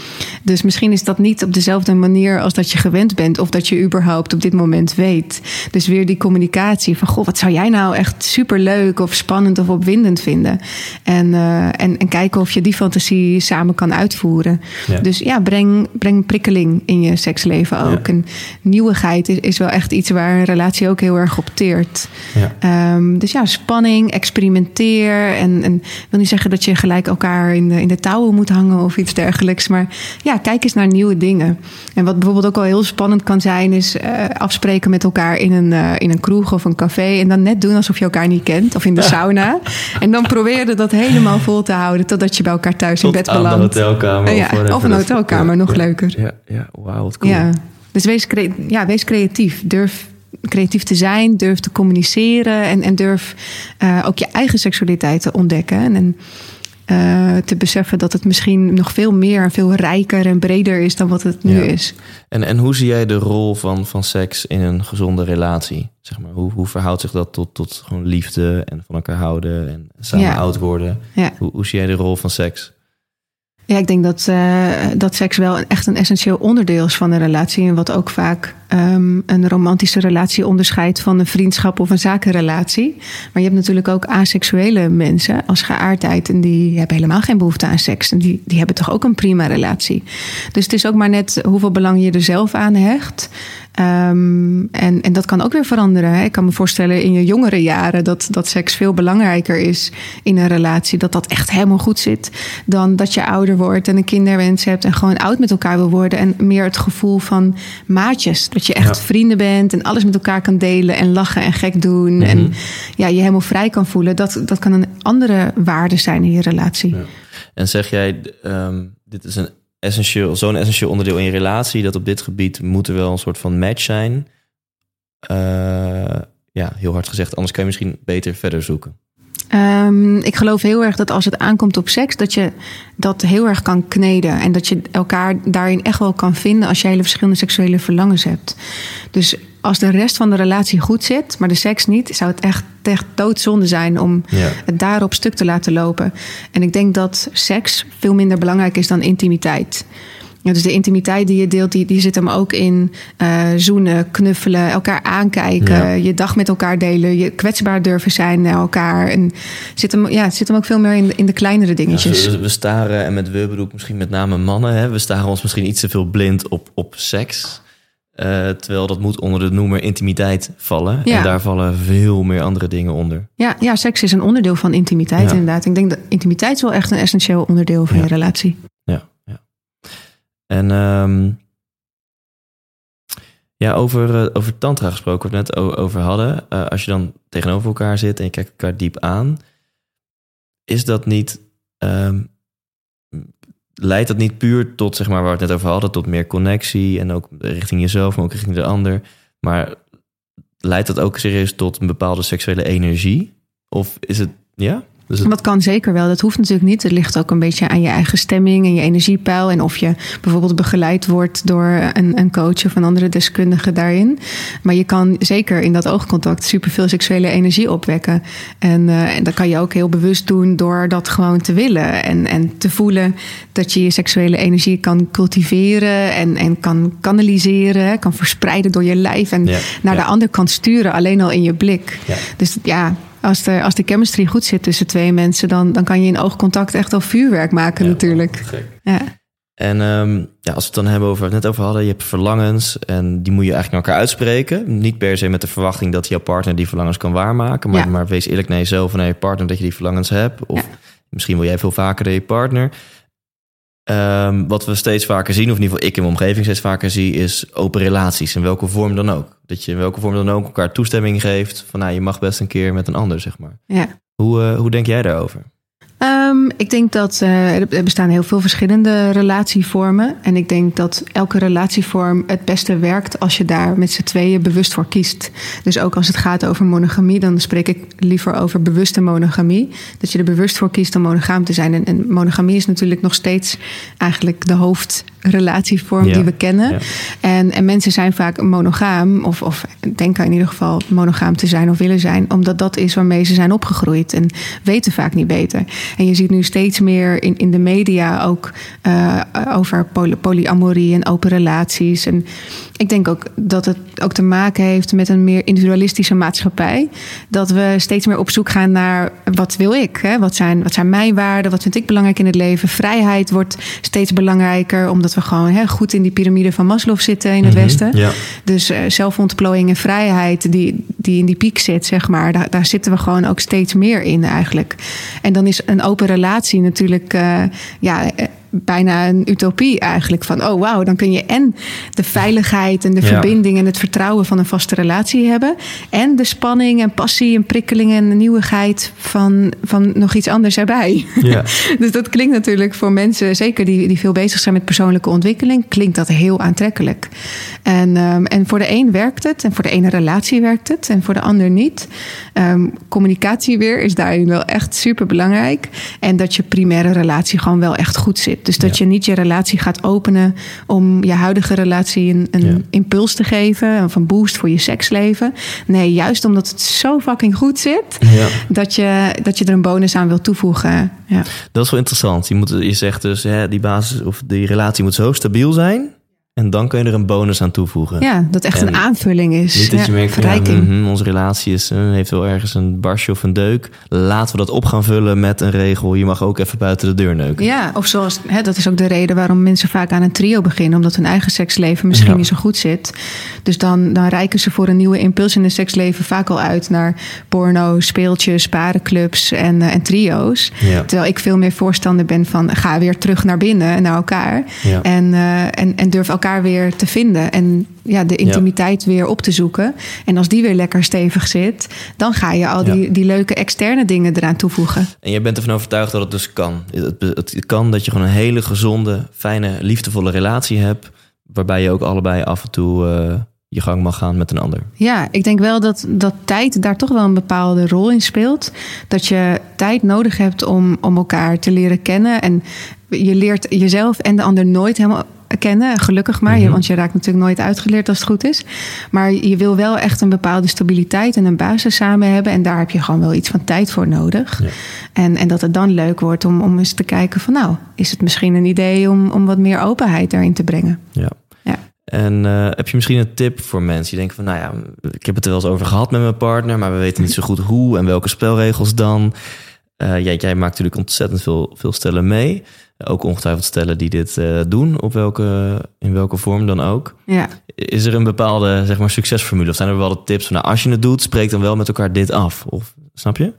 Speaker 1: Dus misschien is dat niet op dezelfde manier als dat je gewend bent of dat je überhaupt op dit moment weet. Dus weer die communicatie van goh, wat zou jij nou echt superleuk of spannend of opwindend vinden? En, eh, en, en kijken of je die fantasie samen kan uitvoeren.
Speaker 3: Ja.
Speaker 1: Dus ja, breng, breng prikkeling in je seksleven ook.
Speaker 3: Ja.
Speaker 1: En nieuwigheid is, is wel echt iets waar een relatie ook heel erg op teert.
Speaker 3: Ja.
Speaker 1: Ehm, dus ja, spanning, experimenteer. En, en ik wil niet zeggen dat je gelijk elkaar in de, in de touwen moet hangen of iets dergelijks. Maar ja, kijk eens naar nieuwe dingen. En wat bijvoorbeeld ook wel heel spannend kan zijn, is eh, afspreken met elkaar in een, eh, in een kroeg of een café. En dan net doen alsof je elkaar niet kent. Of in de sauna. En dan proberen dat helemaal vol te houden totdat je bij elkaar thuis in bed belandt.
Speaker 3: hotelkamer.
Speaker 1: Ja,
Speaker 3: whatever
Speaker 1: of een hotelkamer, nog
Speaker 3: ja.
Speaker 1: leuker.
Speaker 3: Ja, ja wauw, wat cool.
Speaker 1: Ja, dus wees, crea- ja, wees creatief. Durf creatief te zijn, durf te communiceren en, en durf eh, ook je eigen seksualiteit te ontdekken. En, en eh, te beseffen dat het misschien nog veel meer en veel rijker en breder is dan wat het nu
Speaker 3: Ja.
Speaker 1: is.
Speaker 3: En, en hoe zie jij de rol van, van seks in een gezonde relatie? Zeg maar, hoe, hoe verhoudt zich dat tot, tot gewoon liefde en van elkaar houden en samen
Speaker 1: Ja.
Speaker 3: oud worden?
Speaker 1: Ja.
Speaker 3: Hoe, hoe zie jij de rol van seks?
Speaker 1: Ja, ik denk dat, eh, dat seks wel echt een essentieel onderdeel is van een relatie. En wat ook vaak ehm, een romantische relatie onderscheidt van een vriendschap of een zakenrelatie. Maar je hebt natuurlijk ook aseksuele mensen als geaardheid. En die hebben helemaal geen behoefte aan seks. En die, die hebben toch ook een prima relatie. Dus het is ook maar net hoeveel belang je er zelf aan hecht. Ehm, en, en dat kan ook weer veranderen. Hè. Ik kan me voorstellen in je jongere jaren dat, dat seks veel belangrijker is in een relatie. Dat dat echt helemaal goed zit. Dan dat je ouder wordt en een kinderwens hebt en gewoon oud met elkaar wil worden. En meer het gevoel van maatjes. Dat je echt
Speaker 3: Ja.
Speaker 1: vrienden bent en alles met elkaar kan delen en lachen en gek doen.
Speaker 3: Mhm.
Speaker 1: En ja, je helemaal vrij kan voelen. Dat, dat kan een andere waarde zijn in je relatie.
Speaker 3: Ja. En zeg jij, ehm, dit is een essentieel, zo'n essentieel onderdeel in je relatie, dat op dit gebied moet er wel een soort van match zijn. Eh, ja, heel hard gezegd, anders kan je misschien beter verder zoeken.
Speaker 1: Ehm, ik geloof heel erg dat als het aankomt op seks, dat je dat heel erg kan kneden. En dat je elkaar daarin echt wel kan vinden als je hele verschillende seksuele verlangens hebt. Dus als de rest van de relatie goed zit, maar de seks niet, zou het echt, echt doodzonde zijn om
Speaker 3: Ja.
Speaker 1: het daarop stuk te laten lopen. En ik denk dat seks veel minder belangrijk is dan intimiteit. Ja, dus de intimiteit die je deelt, die, die zit hem ook in eh, zoenen, knuffelen, elkaar aankijken,
Speaker 3: Ja.
Speaker 1: je dag met elkaar delen, je kwetsbaar durven zijn naar elkaar. En zit hem, ja, het zit hem ook veel meer in, de- in de kleinere dingetjes.
Speaker 3: we, we staren, en met we bedoel ik misschien met name mannen, hè, we staren ons misschien iets te veel blind op, op seks. Eh, terwijl dat moet onder de noemer intimiteit vallen.
Speaker 1: Ja.
Speaker 3: En daar vallen veel meer andere dingen onder.
Speaker 1: Ja, ja, seks is een onderdeel van intimiteit
Speaker 3: Ja.
Speaker 1: inderdaad. Ik denk dat intimiteit is wel echt een essentieel onderdeel van
Speaker 3: Ja.
Speaker 1: je relatie.
Speaker 3: Ja, ja. En ehm, ja, over, eh, over tantra gesproken, waar we het net over hadden. Eh, als je dan tegenover elkaar zit en je kijkt elkaar diep aan, is dat niet, ehm, leidt dat niet puur tot, zeg maar, waar we het net over hadden, tot meer connectie en ook richting jezelf, maar ook richting de ander. Maar leidt dat ook serieus tot een bepaalde seksuele energie? Of is het, ja? Dus het,
Speaker 1: Dat kan zeker wel. Dat hoeft natuurlijk niet. Het ligt ook een beetje aan je eigen stemming en je energiepeil. En of je bijvoorbeeld begeleid wordt door een, een coach of een andere deskundige daarin. Maar je kan zeker in dat oogcontact superveel seksuele energie opwekken. En, eh, en dat kan je ook heel bewust doen door dat gewoon te willen. En, en te voelen dat je je seksuele energie kan cultiveren en, en kan kanaliseren. Kan verspreiden door je lijf en
Speaker 3: Ja,
Speaker 1: naar
Speaker 3: ja.
Speaker 1: de ander kan sturen. Alleen al in je blik.
Speaker 3: Ja.
Speaker 1: Dus ja, als de, als de chemistry goed zit tussen twee mensen, dan, dan kan je in oogcontact echt al vuurwerk maken,
Speaker 3: Ja,
Speaker 1: natuurlijk.
Speaker 3: gek.
Speaker 1: Ja.
Speaker 3: En ehm, ja, als we het dan hebben over het net over hadden, je hebt verlangens en die moet je eigenlijk naar elkaar uitspreken. Niet per se met de verwachting dat jouw partner die verlangens kan waarmaken, maar,
Speaker 1: Ja.
Speaker 3: maar wees eerlijk naar jezelf en naar je partner dat je die verlangens hebt. Of misschien wil jij veel vaker dan je partner. Ehm, wat we steeds vaker zien, of in ieder geval ik in mijn omgeving steeds vaker zie, is open relaties. In welke vorm dan ook. Dat je in welke vorm dan ook elkaar toestemming geeft van nou, je mag best een keer met een ander, zeg maar.
Speaker 1: Ja.
Speaker 3: Hoe, eh, hoe denk jij daarover?
Speaker 1: Ehm, ik denk dat eh, er bestaan heel veel verschillende relatievormen. En ik denk dat elke relatievorm het beste werkt als je daar met z'n tweeën bewust voor kiest. Dus ook als het gaat over monogamie, dan spreek ik liever over bewuste monogamie. Dat je er bewust voor kiest om monogaam te zijn. En, en monogamie is natuurlijk nog steeds eigenlijk de hoofdrelatievorm
Speaker 3: Ja,
Speaker 1: die we kennen.
Speaker 3: ja.
Speaker 1: En, en mensen zijn vaak monogaam, of, of denken in ieder geval monogaam te zijn of willen zijn, omdat dat is waarmee ze zijn opgegroeid en weten vaak niet beter. En je ziet nu steeds meer in, in de media ook eh, over poly- polyamorie en open relaties. En ik denk ook dat het ook te maken heeft met een meer individualistische maatschappij. Dat we steeds meer op zoek gaan naar wat wil ik? Hè? Wat, zijn, wat zijn mijn waarden? Wat vind ik belangrijk in het leven? Vrijheid wordt steeds belangrijker, omdat we gewoon hè, goed in die piramide van Maslow zitten in het
Speaker 3: Mhm,
Speaker 1: Westen.
Speaker 3: Ja.
Speaker 1: Dus eh, zelfontplooiing en vrijheid, die, die in die piek zit, zeg maar, daar, daar zitten we gewoon ook steeds meer in eigenlijk. En dan is een open relatie natuurlijk eh, ja, eh, bijna een utopie eigenlijk. Van oh wauw, dan kun je en de veiligheid en de
Speaker 3: Ja.
Speaker 1: verbinding en het vertrouwen van een vaste relatie hebben. En de spanning en passie en prikkeling en de nieuwigheid van, van nog iets anders erbij.
Speaker 3: Ja.
Speaker 1: Dus dat klinkt natuurlijk voor mensen, zeker die, die veel bezig zijn met persoonlijke ontwikkeling, klinkt dat heel aantrekkelijk. En, ehm, en voor de een werkt het, en voor de ene relatie werkt het, en voor de ander niet. Ehm, communicatie weer is daarin wel echt super belangrijk. En dat je primaire relatie gewoon wel echt goed zit. Dus dat
Speaker 3: Ja.
Speaker 1: je niet je relatie gaat openen om je huidige relatie een, een
Speaker 3: Ja.
Speaker 1: impuls te geven, of een boost voor je seksleven. Nee, juist omdat het zo fucking goed zit,
Speaker 3: ja.
Speaker 1: dat je, dat je er een bonus aan wil toevoegen. Ja.
Speaker 3: Dat is wel interessant. Je, moet, je zegt dus, hè, die basis of die relatie moet zo stabiel zijn. En dan kun je er een bonus aan toevoegen.
Speaker 1: Ja, dat echt
Speaker 3: En
Speaker 1: een aanvulling is.
Speaker 3: Niet dat je
Speaker 1: Ja,
Speaker 3: merkt van ja,
Speaker 1: verrijking.
Speaker 3: mhm, onze relatie is, eh, heeft wel ergens een barsje of een deuk. Laten we dat op gaan vullen met een regel. Je mag ook even buiten de deur neuken.
Speaker 1: Ja, of zoals, hè, dat is ook de reden waarom mensen vaak aan een trio beginnen. Omdat hun eigen seksleven misschien
Speaker 3: Ja.
Speaker 1: niet zo goed zit. Dus dan, dan reiken ze voor een nieuwe impuls in hun seksleven vaak al uit naar porno, speeltjes, parenclubs en, eh, en trio's. Terwijl ik veel meer voorstander ben van ga weer terug naar binnen, naar elkaar. En, eh, en, en durf elkaar weer te vinden. En ja, de intimiteit weer op te zoeken. En als die weer lekker stevig zit, dan ga je al
Speaker 3: Ja.
Speaker 1: die, die leuke externe dingen eraan toevoegen.
Speaker 3: En je bent ervan overtuigd dat het dus kan. Het, het, het kan dat je gewoon een hele gezonde, fijne, liefdevolle relatie hebt. Waarbij je ook allebei af en toe eh, je gang mag gaan met een ander.
Speaker 1: Ja, ik denk wel dat, dat tijd daar toch wel een bepaalde rol in speelt. Dat je tijd nodig hebt om, om elkaar te leren kennen. En je leert jezelf en de ander nooit helemaal kennen, gelukkig maar. Je-
Speaker 3: Mhm.
Speaker 1: Want je raakt natuurlijk nooit uitgeleerd als het goed is. Maar je wil wel echt een bepaalde stabiliteit en een basis samen hebben. En daar heb je gewoon wel iets van tijd voor nodig.
Speaker 3: Ja.
Speaker 1: En, en dat het dan leuk wordt om, om eens te kijken van... nou, is het misschien een idee om, om wat meer openheid daarin te brengen?
Speaker 3: Ja.
Speaker 1: Ja.
Speaker 3: En eh, heb je misschien een tip voor mensen die denken van, nou ja, ik heb het er wel eens over gehad met mijn partner, maar we weten niet zo goed hoe en welke spelregels dan. Eh, jij, jij maakt natuurlijk ontzettend veel, veel stellen mee. Ook ongetwijfeld stellen die dit eh, doen, op welke, in welke vorm dan ook.
Speaker 1: Ja.
Speaker 3: Is er een bepaalde zeg maar, succesformule? Of zijn er bepaalde tips van, nou, als je het doet, spreek dan wel met elkaar dit af? Of, snap je?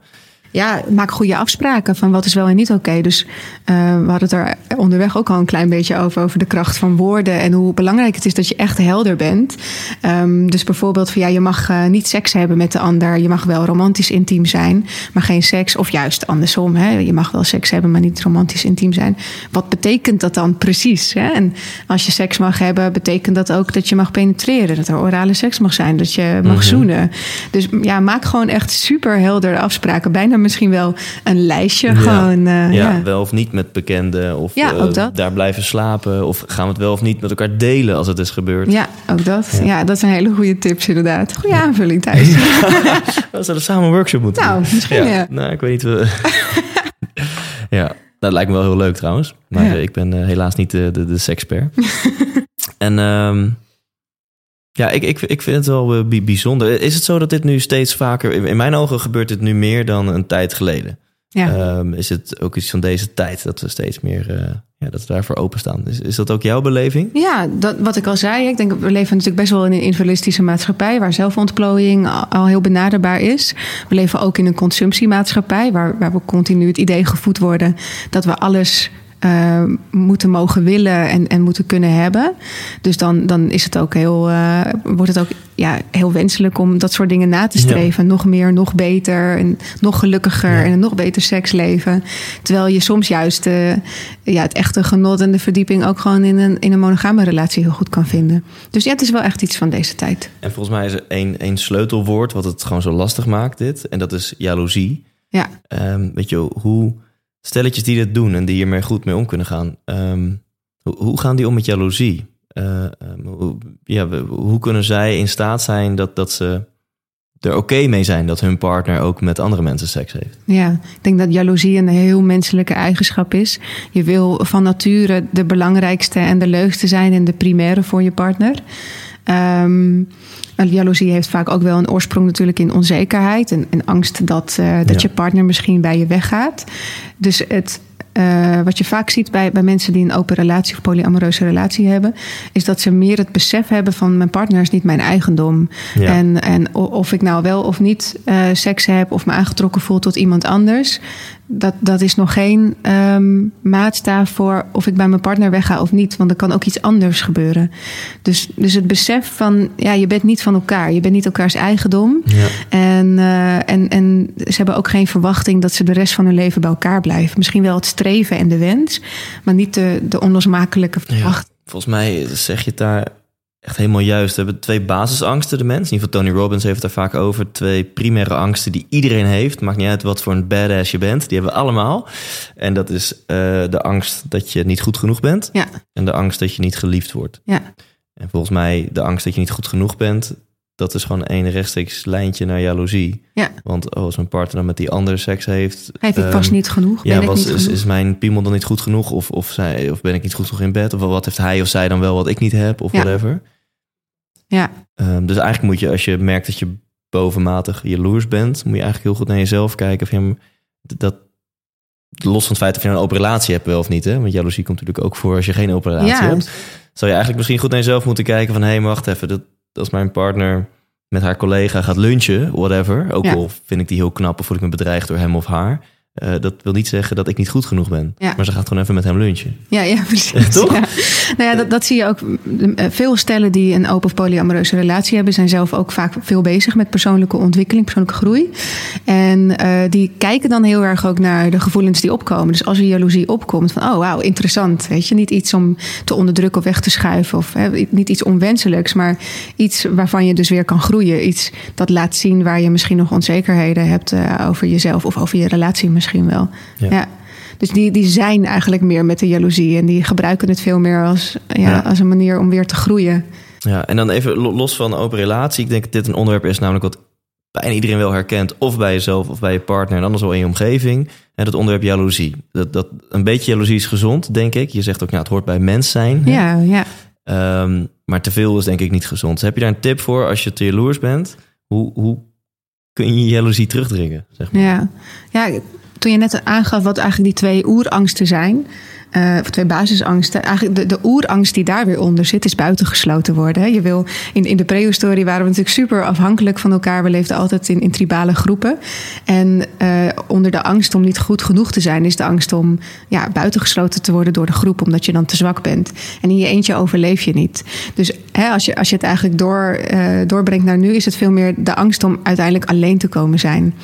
Speaker 1: Ja, maak goede afspraken van wat is wel en niet oké. Dus uh, we hadden het er onderweg ook al een klein beetje over, over de kracht van woorden en hoe belangrijk het is dat je echt helder bent. Um, dus bijvoorbeeld van ja, je mag uh, niet seks hebben met de ander. Je mag wel romantisch intiem zijn, maar geen seks. Of juist andersom, hè? je mag wel seks hebben, maar niet romantisch intiem zijn. Wat betekent dat dan precies? Hè? En als je seks mag hebben, betekent dat ook dat je mag penetreren, dat er orale seks mag zijn, dat je mag mm -hmm. zoenen. Dus ja, maak gewoon echt super helder afspraken. Bijna misschien wel een lijstje. Ja. Gewoon, uh,
Speaker 3: ja, ja, wel of niet met bekenden. Of
Speaker 1: ja, ook dat.
Speaker 3: daar blijven slapen. Of gaan we het wel of niet met elkaar delen als het is gebeurd.
Speaker 1: Ja, ook dat. Ja, dat zijn hele goede tips inderdaad. Goede aanvulling thuis.
Speaker 3: we zouden samen een workshop moeten
Speaker 1: nou,
Speaker 3: doen.
Speaker 1: Misschien, ja.
Speaker 3: Nou, ik weet niet. We... ja, dat lijkt me wel heel leuk trouwens. Maar ik ben helaas niet de, de, de sekspert. en... Um, ja, ik, ik, ik vind het wel bijzonder. Is het zo dat dit nu steeds vaker... In mijn ogen gebeurt dit nu meer dan een tijd geleden.
Speaker 1: Ja.
Speaker 3: Um, is het ook iets van deze tijd dat we steeds meer... Uh, ja, dat we daarvoor openstaan. Is, is dat ook jouw beleving?
Speaker 1: Ja, dat, wat ik al zei. Ik denk, we leven natuurlijk best wel in een individualistische maatschappij... waar zelfontplooiing al heel benaderbaar is. We leven ook in een consumptiemaatschappij... waar, waar we continu het idee gevoed worden... dat we alles uh, moeten mogen willen en, en moeten kunnen hebben. Dus dan, dan is het ook heel, uh, wordt het ook ja, heel wenselijk om dat soort dingen na te streven. Ja. Nog meer, nog beter en nog gelukkiger ja. en een nog beter seksleven. Terwijl je soms juist uh, ja, het echte genot en de verdieping ook gewoon in een, in een monogame relatie heel goed kan vinden. Dus ja, het is wel echt iets van deze tijd.
Speaker 3: En volgens mij is er één, één sleutelwoord wat het gewoon zo lastig maakt, dit. En dat is jaloezie.
Speaker 1: Ja.
Speaker 3: Um, weet je, hoe stelletjes die dit doen en die hiermee goed mee om kunnen gaan, um, hoe, gaan die om met jaloezie? Uh, um, hoe, ja, hoe kunnen zij in staat zijn dat, dat ze er oké mee zijn dat hun partner ook met andere mensen seks heeft?
Speaker 1: Ja, ik denk dat jaloezie een heel menselijke eigenschap is. Je wil van nature de belangrijkste en de leukste zijn en de primaire voor je partner. Um, jaloezie heeft vaak ook wel een oorsprong natuurlijk in onzekerheid en, en angst dat, uh, dat ja. je partner misschien bij je weggaat. Dus het, uh, wat je vaak ziet bij, bij mensen die een open relatie of polyamoreuze relatie hebben, is dat ze meer het besef hebben van mijn partner is niet mijn eigendom. Ja. En, en of ik nou wel of niet uh, seks heb of me aangetrokken voel tot iemand anders, dat, dat is nog geen um, maatstaaf voor of ik bij mijn partner wegga of niet. Want er kan ook iets anders gebeuren. Dus, dus het besef van, ja, je bent niet van elkaar. Je bent niet elkaars eigendom.
Speaker 3: Ja.
Speaker 1: En, uh, en, en ze hebben ook geen verwachting dat ze de rest van hun leven bij elkaar blijven. Misschien wel het streven en de wens, maar niet de, de onlosmakelijke verwachting.
Speaker 3: Ja, volgens mij zeg je het daar echt helemaal juist. We hebben twee basisangsten, de mens. In ieder geval Tony Robbins heeft daar vaak over. Twee primaire angsten die iedereen heeft. Maakt niet uit wat voor een badass je bent. Die hebben we allemaal. En dat is uh, de angst dat je niet goed genoeg bent.
Speaker 1: Ja.
Speaker 3: En de angst dat je niet geliefd wordt.
Speaker 1: Ja.
Speaker 3: En volgens mij de angst dat je niet goed genoeg bent... dat is gewoon een rechtstreeks lijntje naar jaloezie.
Speaker 1: Ja.
Speaker 3: Want als een partner dan met die andere seks heeft...
Speaker 1: Heeft ik um, vast niet genoeg?
Speaker 3: Ja,
Speaker 1: ben
Speaker 3: was,
Speaker 1: ik niet
Speaker 3: is,
Speaker 1: genoeg?
Speaker 3: is mijn piemel dan niet goed genoeg? Of, of, zij, of ben ik niet goed genoeg in bed? Of wat heeft hij of zij dan wel wat ik niet heb? Of
Speaker 1: Ja.
Speaker 3: whatever.
Speaker 1: Ja.
Speaker 3: Um, dus eigenlijk moet je, als je merkt dat je bovenmatig jaloers bent, moet je eigenlijk heel goed naar jezelf kijken. Of je hem, dat, los van het feit of je een open relatie hebt wel of niet. Hè? Want jaloezie komt natuurlijk ook voor als je geen open relatie
Speaker 1: Ja.
Speaker 3: hebt. Zou je eigenlijk misschien goed naar jezelf moeten kijken van... hé, hey, wacht even, dat, als mijn partner met haar collega gaat lunchen, whatever... ook
Speaker 1: Ja.
Speaker 3: al vind ik die heel knap of voel ik me bedreigd door hem of haar... eh, dat wil niet zeggen dat ik niet goed genoeg ben.
Speaker 1: Ja.
Speaker 3: Maar ze gaat gewoon even met hem lunchen.
Speaker 1: Ja, ja, precies.
Speaker 3: Toch?
Speaker 1: Ja. Nou ja, dat, dat zie je ook. Eh, Veel stellen die een open of polyamoreuze relatie hebben, zijn zelf ook vaak veel bezig met persoonlijke ontwikkeling, persoonlijke groei. En uh, die kijken dan heel erg ook naar de gevoelens die opkomen. Dus als er jaloezie opkomt, van oh wauw, interessant. Weet je, niet iets om te onderdrukken of weg te schuiven. Of hè, niet iets onwenselijks, maar iets waarvan je dus weer kan groeien. Iets dat laat zien waar je misschien nog onzekerheden hebt uh, over jezelf of over je relatie misschien wel.
Speaker 3: Ja.
Speaker 1: ja. Dus die, die zijn eigenlijk meer met de jaloezie. En die gebruiken het veel meer als, ja,
Speaker 3: Ja.
Speaker 1: als een manier om weer te groeien.
Speaker 3: Ja, en dan even lo- los van open relatie. Ik denk dat dit een onderwerp is namelijk wat bijna iedereen wel herkent. Of bij jezelf of bij je partner en anders wel in je omgeving. En dat onderwerp jaloezie. Dat, dat, een beetje jaloezie is gezond, denk ik. Je zegt ook, nou, het hoort bij mens zijn. hè?
Speaker 1: Ja, ja.
Speaker 3: Ehm, maar te veel is denk ik niet gezond. Dus heb je daar een tip voor als je te jaloers bent? Hoe, hoe kun je jaloezie terugdringen? Zeg maar?
Speaker 1: Ja, ja toen je net aangaf wat eigenlijk die twee oerangsten zijn. Uh, of twee basisangsten. Eigenlijk de, de oerangst die daar weer onder zit, is buitengesloten worden. Je wil, in, in de prehistorie waren we natuurlijk super afhankelijk van elkaar. We leefden altijd in, in tribale groepen. En uh, onder de angst om niet goed genoeg te zijn, is de angst om ja, buitengesloten te worden door de groep, omdat je dan te zwak bent. En in je eentje overleef je niet. Dus hè, als, je, als je het eigenlijk door, uh, doorbrengt naar nu, is het veel meer de angst om uiteindelijk alleen te komen zijn.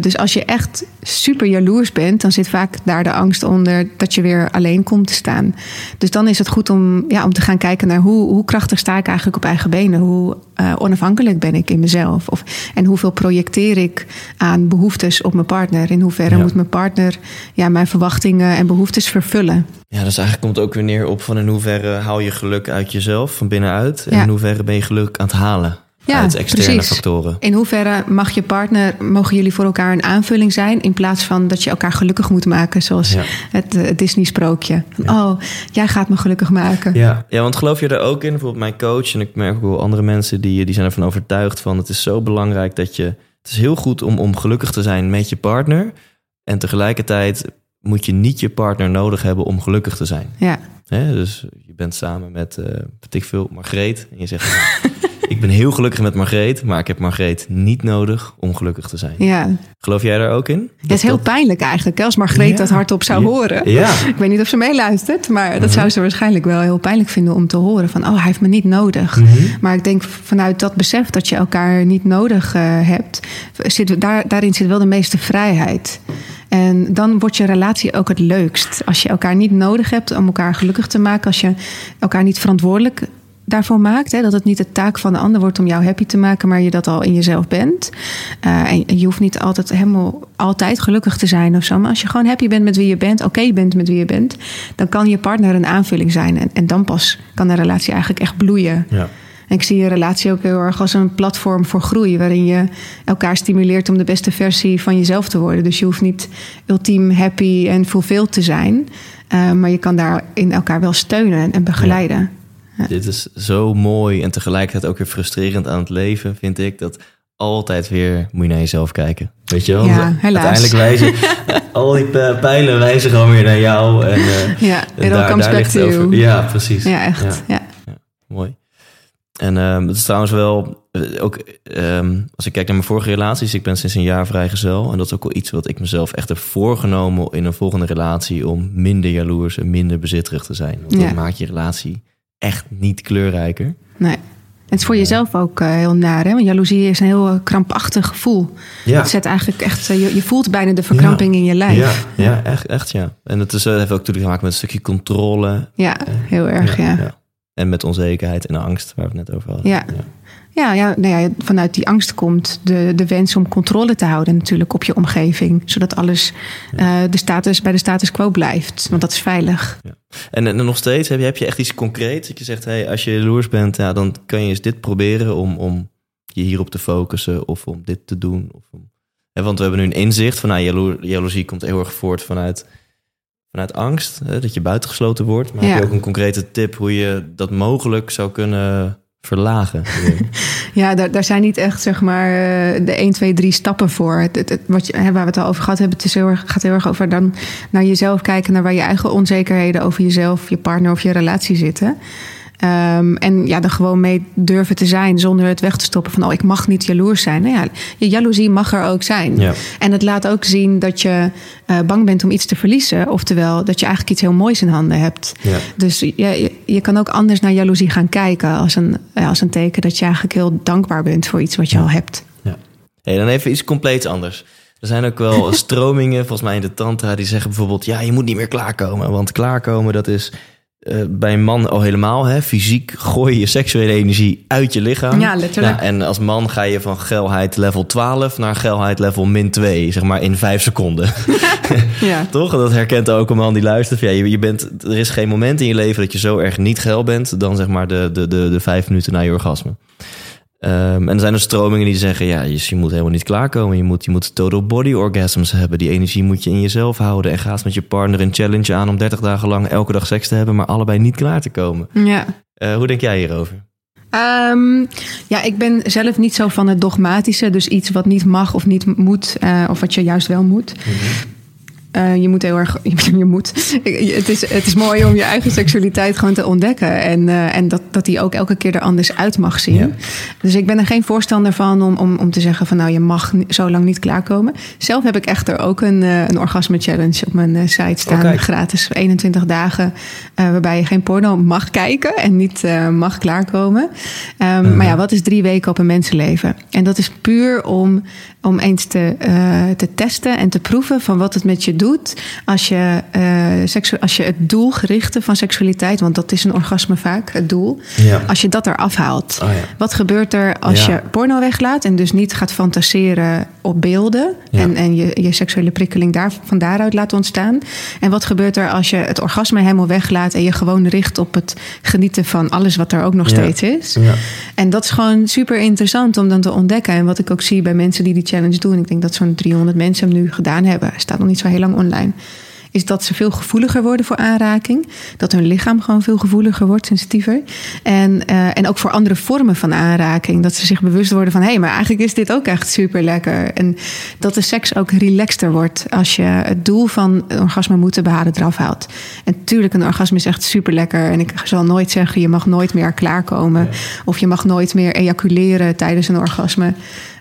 Speaker 1: dus als je echt super jaloers bent, dan zit vaak daar de angst onder dat je weer alleen komt te staan. Dus dan is het goed om, ja, om te gaan kijken naar hoe, hoe krachtig sta ik eigenlijk op eigen benen? Hoe uh, onafhankelijk ben ik in mezelf? Of, en hoeveel projecteer ik aan behoeftes op mijn partner? In hoeverre
Speaker 3: Ja.
Speaker 1: moet mijn partner ja, mijn verwachtingen en behoeftes vervullen?
Speaker 3: Ja, dus eigenlijk komt het ook weer neer op van in hoeverre haal je geluk uit jezelf, van binnenuit. En
Speaker 1: Ja.
Speaker 3: in hoeverre ben je geluk aan het halen
Speaker 1: Ja,
Speaker 3: uit externe
Speaker 1: precies.
Speaker 3: factoren.
Speaker 1: In hoeverre mag je partner, mogen jullie voor elkaar een aanvulling zijn, in plaats van dat je elkaar gelukkig moet maken, zoals
Speaker 3: Ja.
Speaker 1: het, eh, Disney-sprookje. Oh, jij gaat me gelukkig maken.
Speaker 3: Ja. ja, want geloof je er ook in? Bijvoorbeeld mijn coach en ik merk ook wel andere mensen die, die zijn ervan overtuigd van het is zo belangrijk dat je... Het is heel goed om, om gelukkig te zijn met je partner. En tegelijkertijd moet je niet je partner nodig hebben om gelukkig te zijn.
Speaker 1: Ja.
Speaker 3: Dus je bent samen met, eh weet ik veel, Margreet. En je zegt, ik ben heel gelukkig met Margreet, maar ik heb Margreet niet nodig om gelukkig te zijn.
Speaker 1: ja.
Speaker 3: Geloof jij daar ook in?
Speaker 1: Het is heel pijnlijk eigenlijk, als Margreet
Speaker 3: Ja.
Speaker 1: dat hardop zou
Speaker 3: Ja.
Speaker 1: horen.
Speaker 3: Ja.
Speaker 1: Ik weet niet of ze meeluistert, maar dat
Speaker 3: Mhm.
Speaker 1: zou ze waarschijnlijk wel heel pijnlijk vinden om te horen. Van, oh, hij heeft me niet nodig.
Speaker 3: Mhm.
Speaker 1: Maar ik denk vanuit dat besef dat je elkaar niet nodig eh, hebt, zit, daar, daarin zit wel de meeste vrijheid. En dan wordt je relatie ook het leukst. Als je elkaar niet nodig hebt om elkaar gelukkig te maken, als je elkaar niet verantwoordelijk daarvoor maakt. Hè, dat het niet de taak van de ander wordt om jou happy te maken, maar je dat al in jezelf bent. Uh, en, je hoeft niet altijd helemaal altijd gelukkig te zijn of zo. Maar als je gewoon happy bent met wie je bent, oké bent met wie je bent, dan kan je partner een aanvulling zijn. En, en dan pas kan de relatie eigenlijk echt bloeien.
Speaker 3: Ja.
Speaker 1: En ik zie je relatie ook heel erg als een platform voor groei, waarin je elkaar stimuleert om de beste versie van jezelf te worden. Dus je hoeft niet ultiem happy en fulfilled te zijn, uh, maar je kan daarin elkaar wel steunen en begeleiden. Ja.
Speaker 3: Ja. Dit is zo mooi en tegelijkertijd ook weer frustrerend aan het leven, vind ik. Dat altijd weer moet je naar jezelf kijken. Weet je wel?
Speaker 1: Ja, helaas.
Speaker 3: Uiteindelijk wijzen al die pijlen wijzen gewoon weer naar jou. En, uh,
Speaker 1: ja, it all comes back to you.
Speaker 3: Ja, precies.
Speaker 1: Ja, echt. Ja.
Speaker 3: ja. ja. Mooi. En um, het is trouwens wel, ook um, als ik kijk naar mijn vorige relaties, ik ben sinds een jaar vrijgezel. En dat is ook wel iets wat ik mezelf echt heb voorgenomen in een volgende relatie om minder jaloers en minder bezitterig te zijn. Want ja. dat maakt je relatie echt niet kleurrijker.
Speaker 1: Nee. Het is voor jezelf ook uh, heel naar, hè? Want jaloezie is een heel uh, krampachtig gevoel. Ja. Het zet eigenlijk echt, uh, je, je, voelt bijna de verkramping
Speaker 3: ja.
Speaker 1: in je lijf.
Speaker 3: Ja, ja echt, echt ja. En het is, heeft ook te maken met een stukje controle.
Speaker 1: Ja, heel erg, ja.
Speaker 3: En met onzekerheid en angst, waar we het net over hadden.
Speaker 1: Ja. Ja, ja, nou ja, vanuit die angst komt de, de wens om controle te houden natuurlijk op je omgeving. Zodat alles uh, de status, bij de status quo blijft. Want dat is veilig.
Speaker 3: Ja. En, en, nog steeds, heb je, heb je echt iets concreets? Dat je zegt, hey, als je jaloers bent, ja, dan kan je eens dit proberen om, om je hierop te focussen. Of om dit te doen. Of om, want we hebben nu een inzicht van, nou, jalo jaloezie komt heel erg voort vanuit, vanuit angst. Hè, dat je buitengesloten wordt. Maar ja. heb je ook een concrete tip hoe je dat mogelijk zou kunnen verlagen.
Speaker 1: ja, daar, daar zijn niet echt zeg maar de 1, 2, 3 stappen voor. Het, het, wat je, waar we het al over gehad hebben, het is heel erg, gaat heel erg over dan naar jezelf kijken, naar waar je eigen onzekerheden over jezelf, je partner of je relatie zitten. Um, en ja, er gewoon mee durven te zijn zonder het weg te stoppen van, oh, ik mag niet jaloers zijn. Nou ja, je jaloezie mag er ook zijn.
Speaker 3: Ja.
Speaker 1: En het laat ook zien dat je uh, bang bent om iets te verliezen. Oftewel, dat je eigenlijk iets heel moois in handen hebt.
Speaker 3: Ja.
Speaker 1: Dus je, je, kan ook anders naar jaloezie gaan kijken als een, als een teken dat je eigenlijk heel dankbaar bent voor iets wat je al hebt.
Speaker 3: Ja. Hey, dan even iets compleets anders. Er zijn ook wel stromingen, volgens mij in de tantra, die zeggen bijvoorbeeld: ja, je moet niet meer klaarkomen. Want klaarkomen, dat is uh, bij een man al helemaal. Hè? Fysiek gooi je seksuele energie uit je lichaam.
Speaker 1: Ja, letterlijk.
Speaker 3: Ja, en als man ga je van geilheid level 12 naar geilheid level min 2, zeg maar in vijf seconden.
Speaker 1: ja.
Speaker 3: Toch? Dat herkent ook een man die luistert. Ja, je, je bent, er is geen moment in je leven dat je zo erg niet geil bent dan zeg maar de, de, de, de vijf minuten na je orgasme. Um, en er zijn er stromingen die zeggen, ja, je, je moet helemaal niet klaarkomen. Je moet, je moet total body orgasms hebben. Die energie moet je in jezelf houden. En ga met je partner een challenge aan om 30 dagen lang elke dag seks te hebben, maar allebei niet klaar te komen.
Speaker 1: Ja.
Speaker 3: Uh, hoe denk jij hierover?
Speaker 1: Ehm, ja, ik ben zelf niet zo van het dogmatische. Dus iets wat niet mag of niet moet, uh, of wat je juist wel moet. Uh, je moet heel erg. Je moet. Het is, het is mooi om je eigen seksualiteit gewoon te ontdekken. En, uh, en dat, dat die ook elke keer er anders uit mag zien. Ja. Dus ik ben er geen voorstander van om, om, om te zeggen van nou je mag zo lang niet klaarkomen. Zelf heb ik echter ook een, uh, een orgasme challenge op mijn site staan. Okay. Gratis 21 dagen. waarbij je geen porno mag kijken en niet mag klaarkomen. Um, -huh. Maar ja, wat is drie weken op een mensenleven? En dat is puur om, om eens te, te testen en te proeven van wat het met je doet doet als je, uh, als je het doelgerichte van seksualiteit, want dat is een orgasme vaak, het doel, ja. als je dat eraf haalt. Oh, ja. Wat gebeurt er als ja. je porno weglaat en dus niet gaat fantaseren op beelden en, en je, je seksuele prikkeling daar, van daaruit laat ontstaan? En wat gebeurt er als je het orgasme helemaal weglaat en je gewoon richt op het genieten van alles wat er ook nog steeds is? En dat is gewoon super interessant om dan te ontdekken. En wat ik ook zie bij mensen die die challenge doen, ik denk dat zo'n 300 mensen hem nu gedaan hebben, staat nog niet zo heel lang online, is dat ze veel gevoeliger worden voor aanraking. Dat hun lichaam gewoon veel gevoeliger wordt, sensitiever. En, uh, en ook voor andere vormen van aanraking. Dat ze zich bewust worden van hé, hey, maar eigenlijk is dit ook echt super lekker. En dat de seks ook relaxter wordt als je het doel van een orgasme moeten behalen eraf haalt. En natuurlijk, een orgasme is echt super lekker. En ik zal nooit zeggen, je mag nooit meer klaarkomen. Ja. Of je mag nooit meer ejaculeren tijdens een orgasme.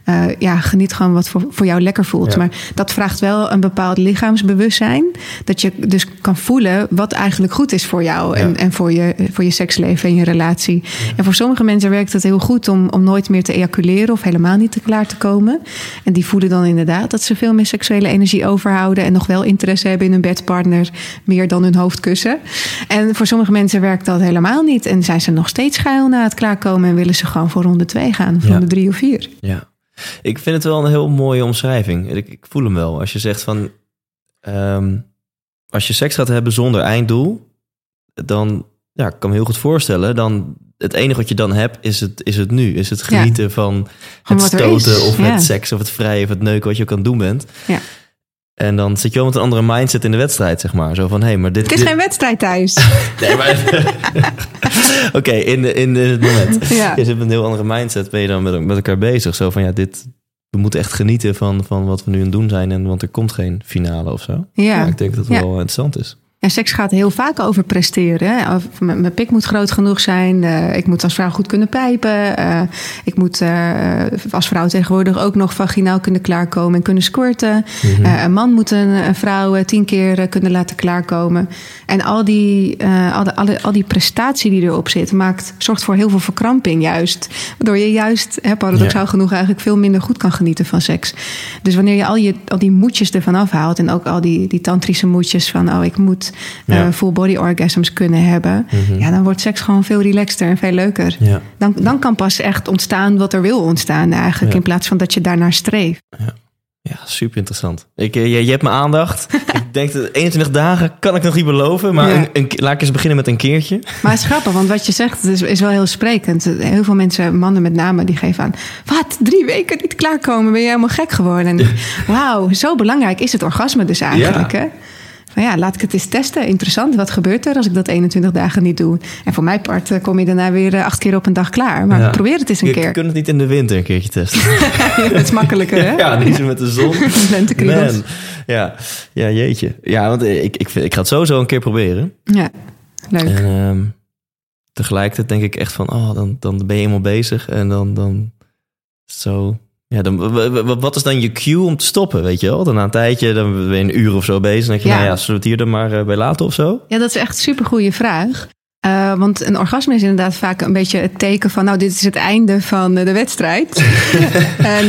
Speaker 1: Uh, ja, geniet gewoon wat voor, voor jou lekker voelt. Ja. Maar dat vraagt wel een bepaald lichaamsbewustzijn. Dat je dus kan voelen wat eigenlijk goed is voor jou. Ja. En, en voor, je, voor je seksleven en je relatie. Ja. En voor sommige mensen werkt het heel goed om, om nooit meer te ejaculeren. Of helemaal niet te klaar te komen. En die voelen dan inderdaad dat ze veel meer seksuele energie overhouden. En nog wel interesse hebben in hun bedpartner. Meer dan hun hoofdkussen. En voor sommige mensen werkt dat helemaal niet. En zijn ze nog steeds schuil na het klaarkomen. En willen ze gewoon voor ronde 2 gaan. Of ronde 3 of 4.
Speaker 3: Ja. Ik vind het wel een heel mooie omschrijving. Ik, ik voel hem wel. Als je zegt van. Um, als je seks gaat hebben zonder einddoel. dan. Ja, ik kan me heel goed voorstellen. Dan. Het enige wat je dan hebt is het, is het nu. Is het genieten ja. van het stoten of ja. het seks of het vrije of het neuken wat je ook aan het doen bent.
Speaker 1: Ja.
Speaker 3: En dan zit je wel met een andere mindset in de wedstrijd, zeg maar. Zo van, hé, hey, maar dit...
Speaker 1: Het is
Speaker 3: dit...
Speaker 1: geen wedstrijd thuis.
Speaker 3: nee, maar... Oké, okay, in, in, in het moment. Ja. Je zit met een heel andere mindset, ben je dan met, met elkaar bezig. Zo van, ja, dit... We moeten echt genieten van, van wat we nu aan het doen zijn. En, want er komt geen finale of zo.
Speaker 1: Ja. ja
Speaker 3: ik denk dat het ja. wel interessant is.
Speaker 1: Ja, seks gaat heel vaak over presteren. Hè? Of mijn pik moet groot genoeg zijn. Uh, ik moet als vrouw goed kunnen pijpen. Uh, ik moet uh, als vrouw tegenwoordig ook nog vaginaal kunnen klaarkomen en kunnen squirten. Mm -hmm. een man moet een, een vrouw tien keer kunnen laten klaarkomen. En al die, al, de, al, al, die prestatie die erop zit, maakt, zorgt voor heel veel verkramping juist. Waardoor je juist, hè, paradoxaal genoeg, eigenlijk veel minder goed kan genieten van seks. Dus wanneer je al, je, al die moedjes ervan afhaalt en ook al die, die tantrische moedjes van, oh, ik moet ja. uh, full body orgasms kunnen hebben. Mm -hmm. Ja, dan wordt seks gewoon veel relaxter en veel leuker.
Speaker 3: Ja.
Speaker 1: Dan, dan kan pas echt ontstaan wat er wil ontstaan eigenlijk. In plaats van dat je daarnaar streeft.
Speaker 3: Ja. Ja, super interessant. Ik, je, je hebt mijn aandacht. ik denk dat 21 dagen kan ik nog niet beloven. Maar ja. een, een, laat ik eens beginnen met een keertje.
Speaker 1: Maar het is grappig, want wat je zegt is, is wel heel sprekend. Heel veel mensen, mannen met name, die geven aan... Wat, drie weken niet klaarkomen? Ben je helemaal gek geworden? En wauw, zo belangrijk is het orgasme dus eigenlijk, ja. hè? Van ja, laat ik het eens testen. Interessant, wat gebeurt er als ik dat 21 dagen niet doe? En voor mijn part kom je daarna weer acht keer op een dag klaar. Maar ja. probeer het eens een
Speaker 3: je,
Speaker 1: keer.
Speaker 3: Je kunt het niet in de winter een keertje testen.
Speaker 1: ja, dat is makkelijker, hè?
Speaker 3: Ja, niet zo met de zon.
Speaker 1: Lentekriebels.
Speaker 3: Ja. ja, jeetje. Ja, want ik, ik, ik ga het sowieso een keer proberen.
Speaker 1: Ja, leuk.
Speaker 3: En um, tegelijkertijd denk ik echt van, oh, dan, dan ben je eenmaal bezig. En dan, dan zo ja, dan, wat is dan je cue om te stoppen, weet je wel? Dan na een tijdje, dan ben je een uur of zo bezig. Dan denk je, ja. nou ja, zullen we het hier dan maar bij laten of zo?
Speaker 1: Ja, dat is echt een super goede vraag. Uh, want een orgasme is inderdaad vaak een beetje het teken van, nou, dit is het einde van de wedstrijd. en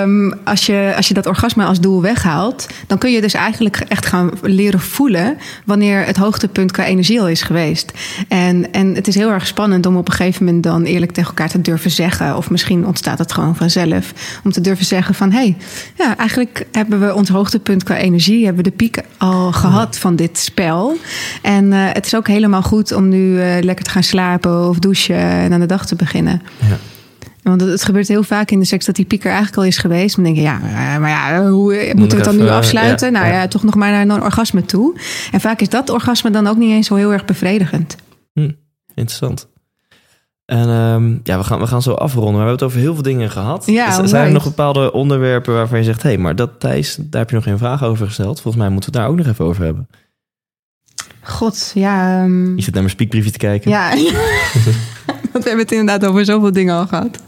Speaker 1: um, als, je, als je dat orgasme als doel weghaalt, dan kun je dus eigenlijk echt gaan leren voelen wanneer het hoogtepunt qua energie al is geweest. En, en het is heel erg spannend om op een gegeven moment dan eerlijk tegen elkaar te durven zeggen, of misschien ontstaat het gewoon vanzelf, om te durven zeggen van, hé, hey, ja, eigenlijk hebben we ons hoogtepunt qua energie, hebben we de piek al gehad van dit spel. En uh, het is ook helemaal goed om nu uh, lekker te gaan slapen of douchen en aan de dag te beginnen.
Speaker 3: Ja.
Speaker 1: Want het gebeurt heel vaak in de seks dat die pieker eigenlijk al is geweest. Dan denk je, ja, maar ja, hoe moeten we het dan nu afsluiten? Ja, nou ja, ja, toch nog maar naar een orgasme toe. En vaak is dat orgasme dan ook niet eens zo heel erg bevredigend.
Speaker 3: Hm, interessant. En ehm, ja, we gaan, we gaan zo afronden. Maar we hebben het over heel veel dingen gehad.
Speaker 1: Ja,
Speaker 3: zijn er nog bepaalde onderwerpen waarvan je zegt... hé, hey, maar dat Thijs, daar heb je nog geen vraag over gesteld. Volgens mij moeten we het daar ook nog even over hebben.
Speaker 1: God, ja. ehm,
Speaker 3: Je zit naar mijn speakbriefje te kijken.
Speaker 1: ja. Want we hebben het inderdaad over zoveel dingen al gehad.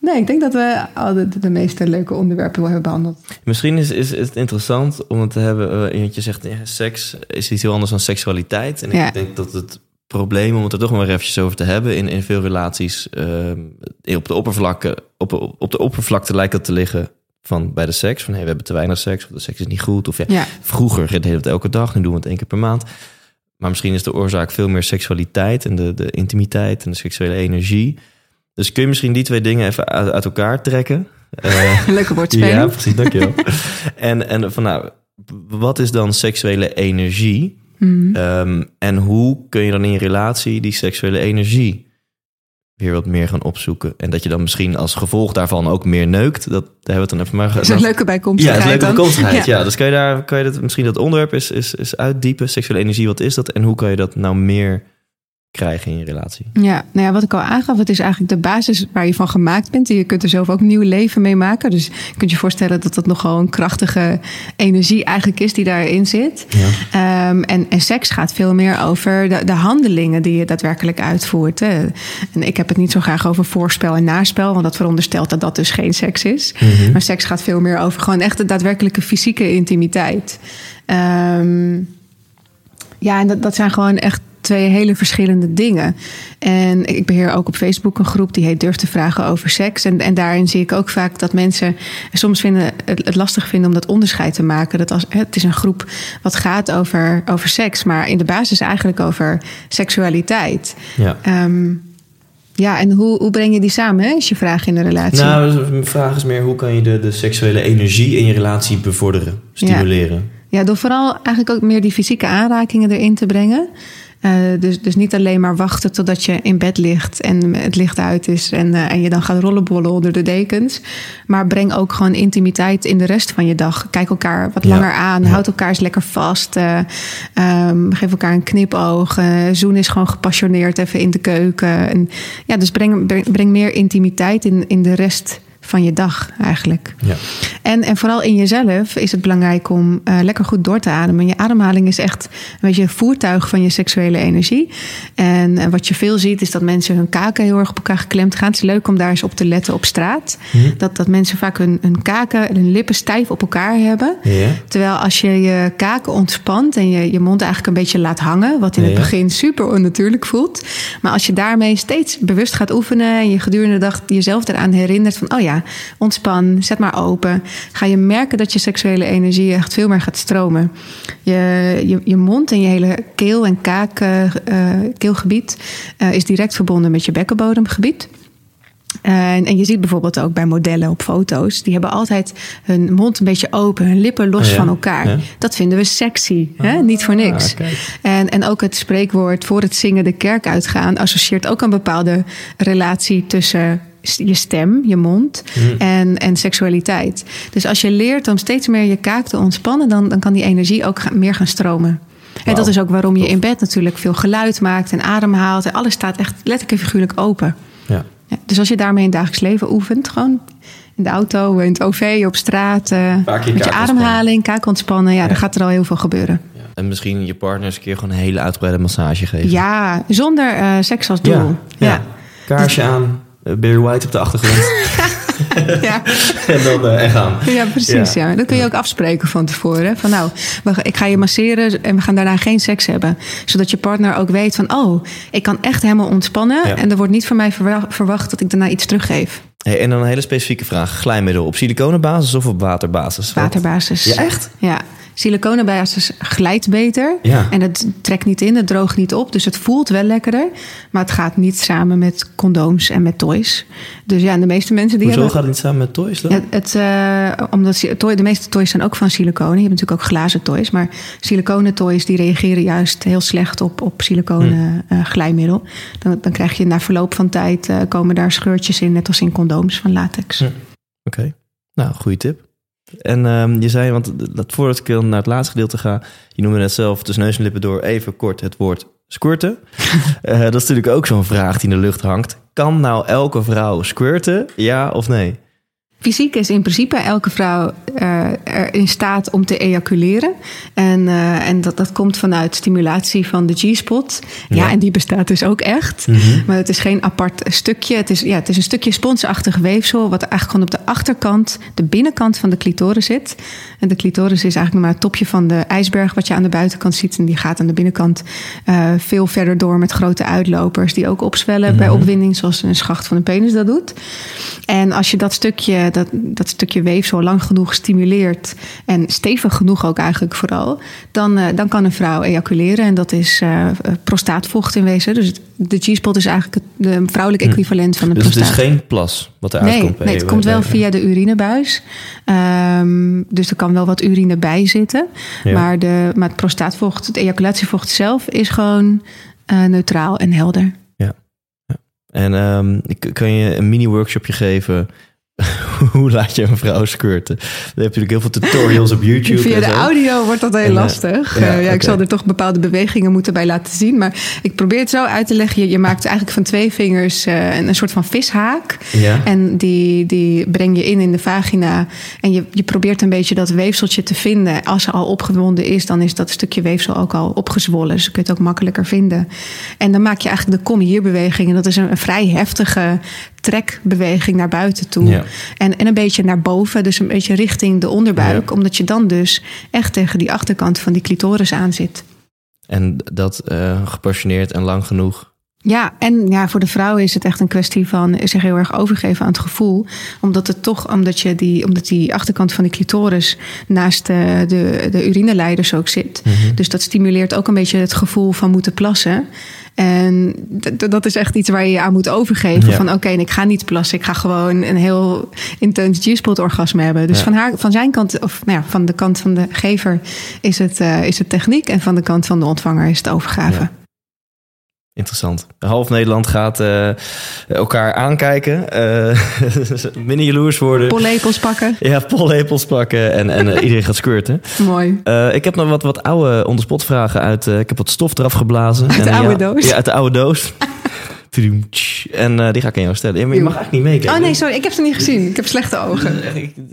Speaker 1: Nee, ik denk dat we al de, de meeste leuke onderwerpen wel hebben behandeld.
Speaker 3: Misschien is, is, is het interessant om het te hebben... eh, je zegt, ja, seks is iets heel anders dan seksualiteit. En
Speaker 1: Ja.
Speaker 3: ik denk dat het probleem, om het er toch maar eventjes over te hebben... in, in veel relaties ehm, op, de oppervlakte, op, op de oppervlakte lijkt dat te liggen... Van bij de seks, van hey, we hebben te weinig seks, of de seks is niet goed. Of ja,
Speaker 1: Ja,
Speaker 3: Vroeger deden we het elke dag, nu doen we het één keer per maand. Maar misschien is de oorzaak veel meer seksualiteit en de, de intimiteit en de seksuele energie. Dus kun je misschien die twee dingen even uit, uit elkaar trekken? Eh,
Speaker 1: leuke woordspeling.
Speaker 3: ja, precies, dankjewel. en, en van nou, wat is dan seksuele energie?
Speaker 1: Mhm.
Speaker 3: Ehm, en hoe kun je dan in je relatie die seksuele energie weer wat meer gaan opzoeken? En dat je dan misschien als gevolg daarvan ook meer neukt. Dat daar hebben we het dan even maar...
Speaker 1: Dat is een leuke
Speaker 3: ja,
Speaker 1: bijkomstigheid
Speaker 3: het is leuke bijkomstigheid.
Speaker 1: Ja.
Speaker 3: Ja. dus kan je daar kan je dat, misschien dat onderwerp is, is, is uitdiepen. Seksuele energie, wat is dat? En hoe kan je dat nou meer krijgen in je relatie?
Speaker 1: Ja, nou ja, wat ik al aangaf, het is eigenlijk de basis waar je van gemaakt bent. En je kunt er zelf ook nieuw leven mee maken. Dus je kunt je voorstellen dat dat nogal een krachtige energie eigenlijk is die daarin zit.
Speaker 3: Ja.
Speaker 1: Ehm, en, en seks gaat veel meer over de, de handelingen die je daadwerkelijk uitvoert. Hè. En ik heb het niet zo graag over voorspel en naspel, want dat veronderstelt dat dat dus geen seks is. Maar seks gaat veel meer over gewoon echt de daadwerkelijke fysieke intimiteit. Ehm, ja, en dat, dat zijn gewoon echt twee hele verschillende dingen. En ik beheer ook op Facebook een groep die heet Durf te vragen over seks. En, en daarin zie ik ook vaak dat mensen soms vinden, het, het lastig vinden om dat onderscheid te maken. Dat als, het is een groep wat gaat over, over seks, maar in de basis eigenlijk over seksualiteit.
Speaker 3: Ja.
Speaker 1: Ehm, ja, en hoe, hoe breng je die samen, hè, is je vraag in de relatie?
Speaker 3: Nou, dus mijn vraag is meer, hoe kan je de, de seksuele energie in je relatie bevorderen, stimuleren?
Speaker 1: Ja, door vooral eigenlijk ook meer die fysieke aanrakingen erin te brengen. Eh, dus, dus niet alleen maar wachten totdat je in bed ligt en het licht uit is en, eh, en je dan gaat rollenbollen onder de dekens. Maar breng ook gewoon intimiteit in de rest van je dag. Kijk elkaar wat
Speaker 3: Ja.
Speaker 1: langer aan.
Speaker 3: Ja.
Speaker 1: Houd elkaar eens lekker vast. eh, ehm, geef elkaar een knipoog. zoen is gewoon gepassioneerd even in de keuken. En, ja, dus breng, breng, breng meer intimiteit in, in de rest van je dag eigenlijk.
Speaker 3: Ja.
Speaker 1: En, en vooral in jezelf is het belangrijk om eh, lekker goed door te ademen. Je ademhaling is echt een beetje een voertuig van je seksuele energie. En, wat je veel ziet is dat mensen hun kaken heel erg op elkaar geklemd gaan. Het is leuk om daar eens op te letten op straat. Dat, dat mensen vaak hun, hun kaken en hun lippen stijf op elkaar hebben.
Speaker 3: Ja.
Speaker 1: Terwijl als je je kaken ontspant en je, je mond eigenlijk een beetje laat hangen, wat in het begin super onnatuurlijk voelt. Maar als je daarmee steeds bewust gaat oefenen en je gedurende de dag jezelf eraan herinnert van, oh ja, ontspan, zet maar open, ga je merken dat je seksuele energie echt veel meer gaat stromen. Je, je, je mond en je hele keel- en kaak, eh, eh, keelgebied eh, is direct verbonden met je bekkenbodemgebied. En, en je ziet bijvoorbeeld ook bij modellen op foto's, die hebben altijd hun mond een beetje open, hun lippen los
Speaker 3: Oh ja?
Speaker 1: van elkaar.
Speaker 3: Ja.
Speaker 1: Dat vinden we sexy, hè? niet voor niks.
Speaker 3: Ah.
Speaker 1: En, en ook het spreekwoord voor het zingen de kerk uitgaan associeert ook een bepaalde relatie tussen je stem, je mond
Speaker 3: Hmm.
Speaker 1: en, en seksualiteit. Dus als je leert om steeds meer je kaak te ontspannen, dan, dan kan die energie ook meer gaan stromen. En dat is ook waarom je
Speaker 3: tof.
Speaker 1: in bed natuurlijk veel geluid maakt en ademhaalt. En alles staat echt letterlijk en figuurlijk open.
Speaker 3: Ja.
Speaker 1: Ja, dus als je daarmee in het dagelijks leven oefent, gewoon in de auto, in het OV, op straat, eh, met je ademhaling, kaak ontspannen, ja, dan gaat er al heel veel gebeuren.
Speaker 3: En misschien je partner eens een keer gewoon een hele uitgebreide massage geven.
Speaker 1: Ja, zonder eh, seks als doel.
Speaker 3: Ja. Kaarsje aan, eh, Barry White op de achtergrond.
Speaker 1: ja.
Speaker 3: en dan eh, en gaan.
Speaker 1: Ja, precies.
Speaker 3: Ja.
Speaker 1: Ja. Dat kun je ook afspreken van tevoren. Van nou, ik ga je masseren en we gaan daarna geen seks hebben. Zodat je partner ook weet van, oh, ik kan echt helemaal ontspannen.
Speaker 3: Ja.
Speaker 1: En er wordt niet van mij verwa- verwacht dat ik daarna iets teruggeef.
Speaker 3: Hey, en dan een hele specifieke vraag. Glijmiddel op siliconenbasis of op waterbasis? Wat-
Speaker 1: Waterbasis.
Speaker 3: Ja, echt?
Speaker 1: Ja. Siliconenbasis glijdt beter.
Speaker 3: Ja.
Speaker 1: En het trekt niet in, het droogt niet op. Dus het voelt wel lekkerder. Maar het gaat niet samen met condooms en met toys. Dus ja, de meeste mensen die
Speaker 3: Hoezo
Speaker 1: hebben...
Speaker 3: gaat het niet samen met toys dan?
Speaker 1: Het, eh, omdat toy- de meeste toys zijn ook van siliconen. Je hebt natuurlijk ook glazen toys. Maar siliconen toys die reageren juist heel slecht op, op siliconen eh, glijmiddel. Dan, dan krijg je na verloop van tijd eh, komen daar scheurtjes in, net als in condooms van latex.
Speaker 3: Hm. Oké, nou, goede tip. En ehm, je zei, want dat voordat ik naar het laatste gedeelte ga, je noemde net zelf tussen neus en lippen door even kort het woord Squirten. Eh, dat is natuurlijk ook zo'n vraag die in de lucht hangt. Kan nou elke vrouw squirten? Ja of nee?
Speaker 1: Fysiek is in principe elke vrouw uh, er in staat om te ejaculeren. En, uh, en dat, dat komt vanuit stimulatie van de G-spot. Ja. ja. en die bestaat dus ook echt. Mm -hmm. Maar het is geen apart stukje. Het is, ja, het is een stukje sponsachtig weefsel... wat eigenlijk gewoon op de achterkant, de binnenkant van de clitoris zit. En de clitoris is eigenlijk maar het topje van de ijsberg... wat je aan de buitenkant ziet. En die gaat aan de binnenkant uh, veel verder door met grote uitlopers... die ook opzwellen mm -hmm. bij opwinding, zoals een schacht van een penis dat doet. En als je dat stukje dat, dat stukje weefsel lang genoeg stimuleert en stevig genoeg ook eigenlijk vooral, dan, uh, dan kan een vrouw ejaculeren. En dat is uh, prostaatvocht in wezen. Dus de G-spot is eigenlijk het de vrouwelijke equivalent van de
Speaker 3: dus
Speaker 1: prostaat.
Speaker 3: Dus het is geen plas wat eruit
Speaker 1: nee,
Speaker 3: komt?
Speaker 1: Nee, het komt wel via de urinebuis. Um, dus er kan wel wat urine bij zitten. Ja. Maar, de, maar het prostaatvocht, het ejaculatievocht zelf is gewoon uh, neutraal en helder.
Speaker 3: Ja. En um, kan je een mini-workshopje geven hoe laat je een vrouw squirten? Dan heb je natuurlijk heel veel tutorials op YouTube.
Speaker 1: Via de audio wordt dat heel en, lastig. Ja, uh, ja okay. Ik zal er toch bepaalde bewegingen moeten bij laten zien. Maar ik probeer het zo uit te leggen. Je, je maakt eigenlijk van twee vingers uh, een, een, soort van vishaak.
Speaker 3: Ja.
Speaker 1: En die, die breng je in in de vagina. En je, je probeert een beetje dat weefseltje te vinden. Als ze al opgewonden is, dan is dat stukje weefsel ook al opgezwollen. Dus je kunt het ook makkelijker vinden. En dan maak je eigenlijk de kom hier beweging. En dat is een, een vrij heftige trekbeweging naar buiten toe.
Speaker 3: Ja.
Speaker 1: En, en een beetje naar boven, dus een beetje richting de onderbuik.
Speaker 3: Ja.
Speaker 1: Omdat je dan dus echt tegen die achterkant van die clitoris aan zit.
Speaker 3: En dat uh, gepassioneerd en lang genoeg.
Speaker 1: Ja, en ja, voor de vrouw is het echt een kwestie van zich heel erg overgeven aan het gevoel. Omdat het toch, omdat, je die, omdat die achterkant van die clitoris naast de, de, de urineleiders ook zit.
Speaker 3: Mhm.
Speaker 1: Dus dat stimuleert ook een beetje het gevoel van moeten plassen. En dat is echt iets waar je je aan moet overgeven.
Speaker 3: Ja.
Speaker 1: Van oké, okay, ik ga niet plassen. Ik ga gewoon een heel intens G-spot orgasme hebben. Dus
Speaker 3: Ja.
Speaker 1: van, haar, van zijn kant, of nou ja, van de kant van de gever is het, uh, is het techniek. En van de kant van de ontvanger is het overgave.
Speaker 3: Interessant. Half Nederland gaat uh, elkaar aankijken. Uh, minder jaloers worden.
Speaker 1: Pollepels pakken.
Speaker 3: Ja, pollepels pakken. En, en uh, iedereen gaat squirten.
Speaker 1: Mooi.
Speaker 3: Uh, ik heb nog wat, wat oude onderspot vragen uit. Uh, ik heb wat stof eraf geblazen.
Speaker 1: Uit de
Speaker 3: en,
Speaker 1: oude
Speaker 3: ja,
Speaker 1: doos?
Speaker 3: Ja, uit de oude doos. en uh, die ga ik aan jou stellen. Ja, maar je mag eigenlijk niet meekijken.
Speaker 1: Oh nee, sorry. Ik heb ze niet gezien. Ik heb slechte ogen.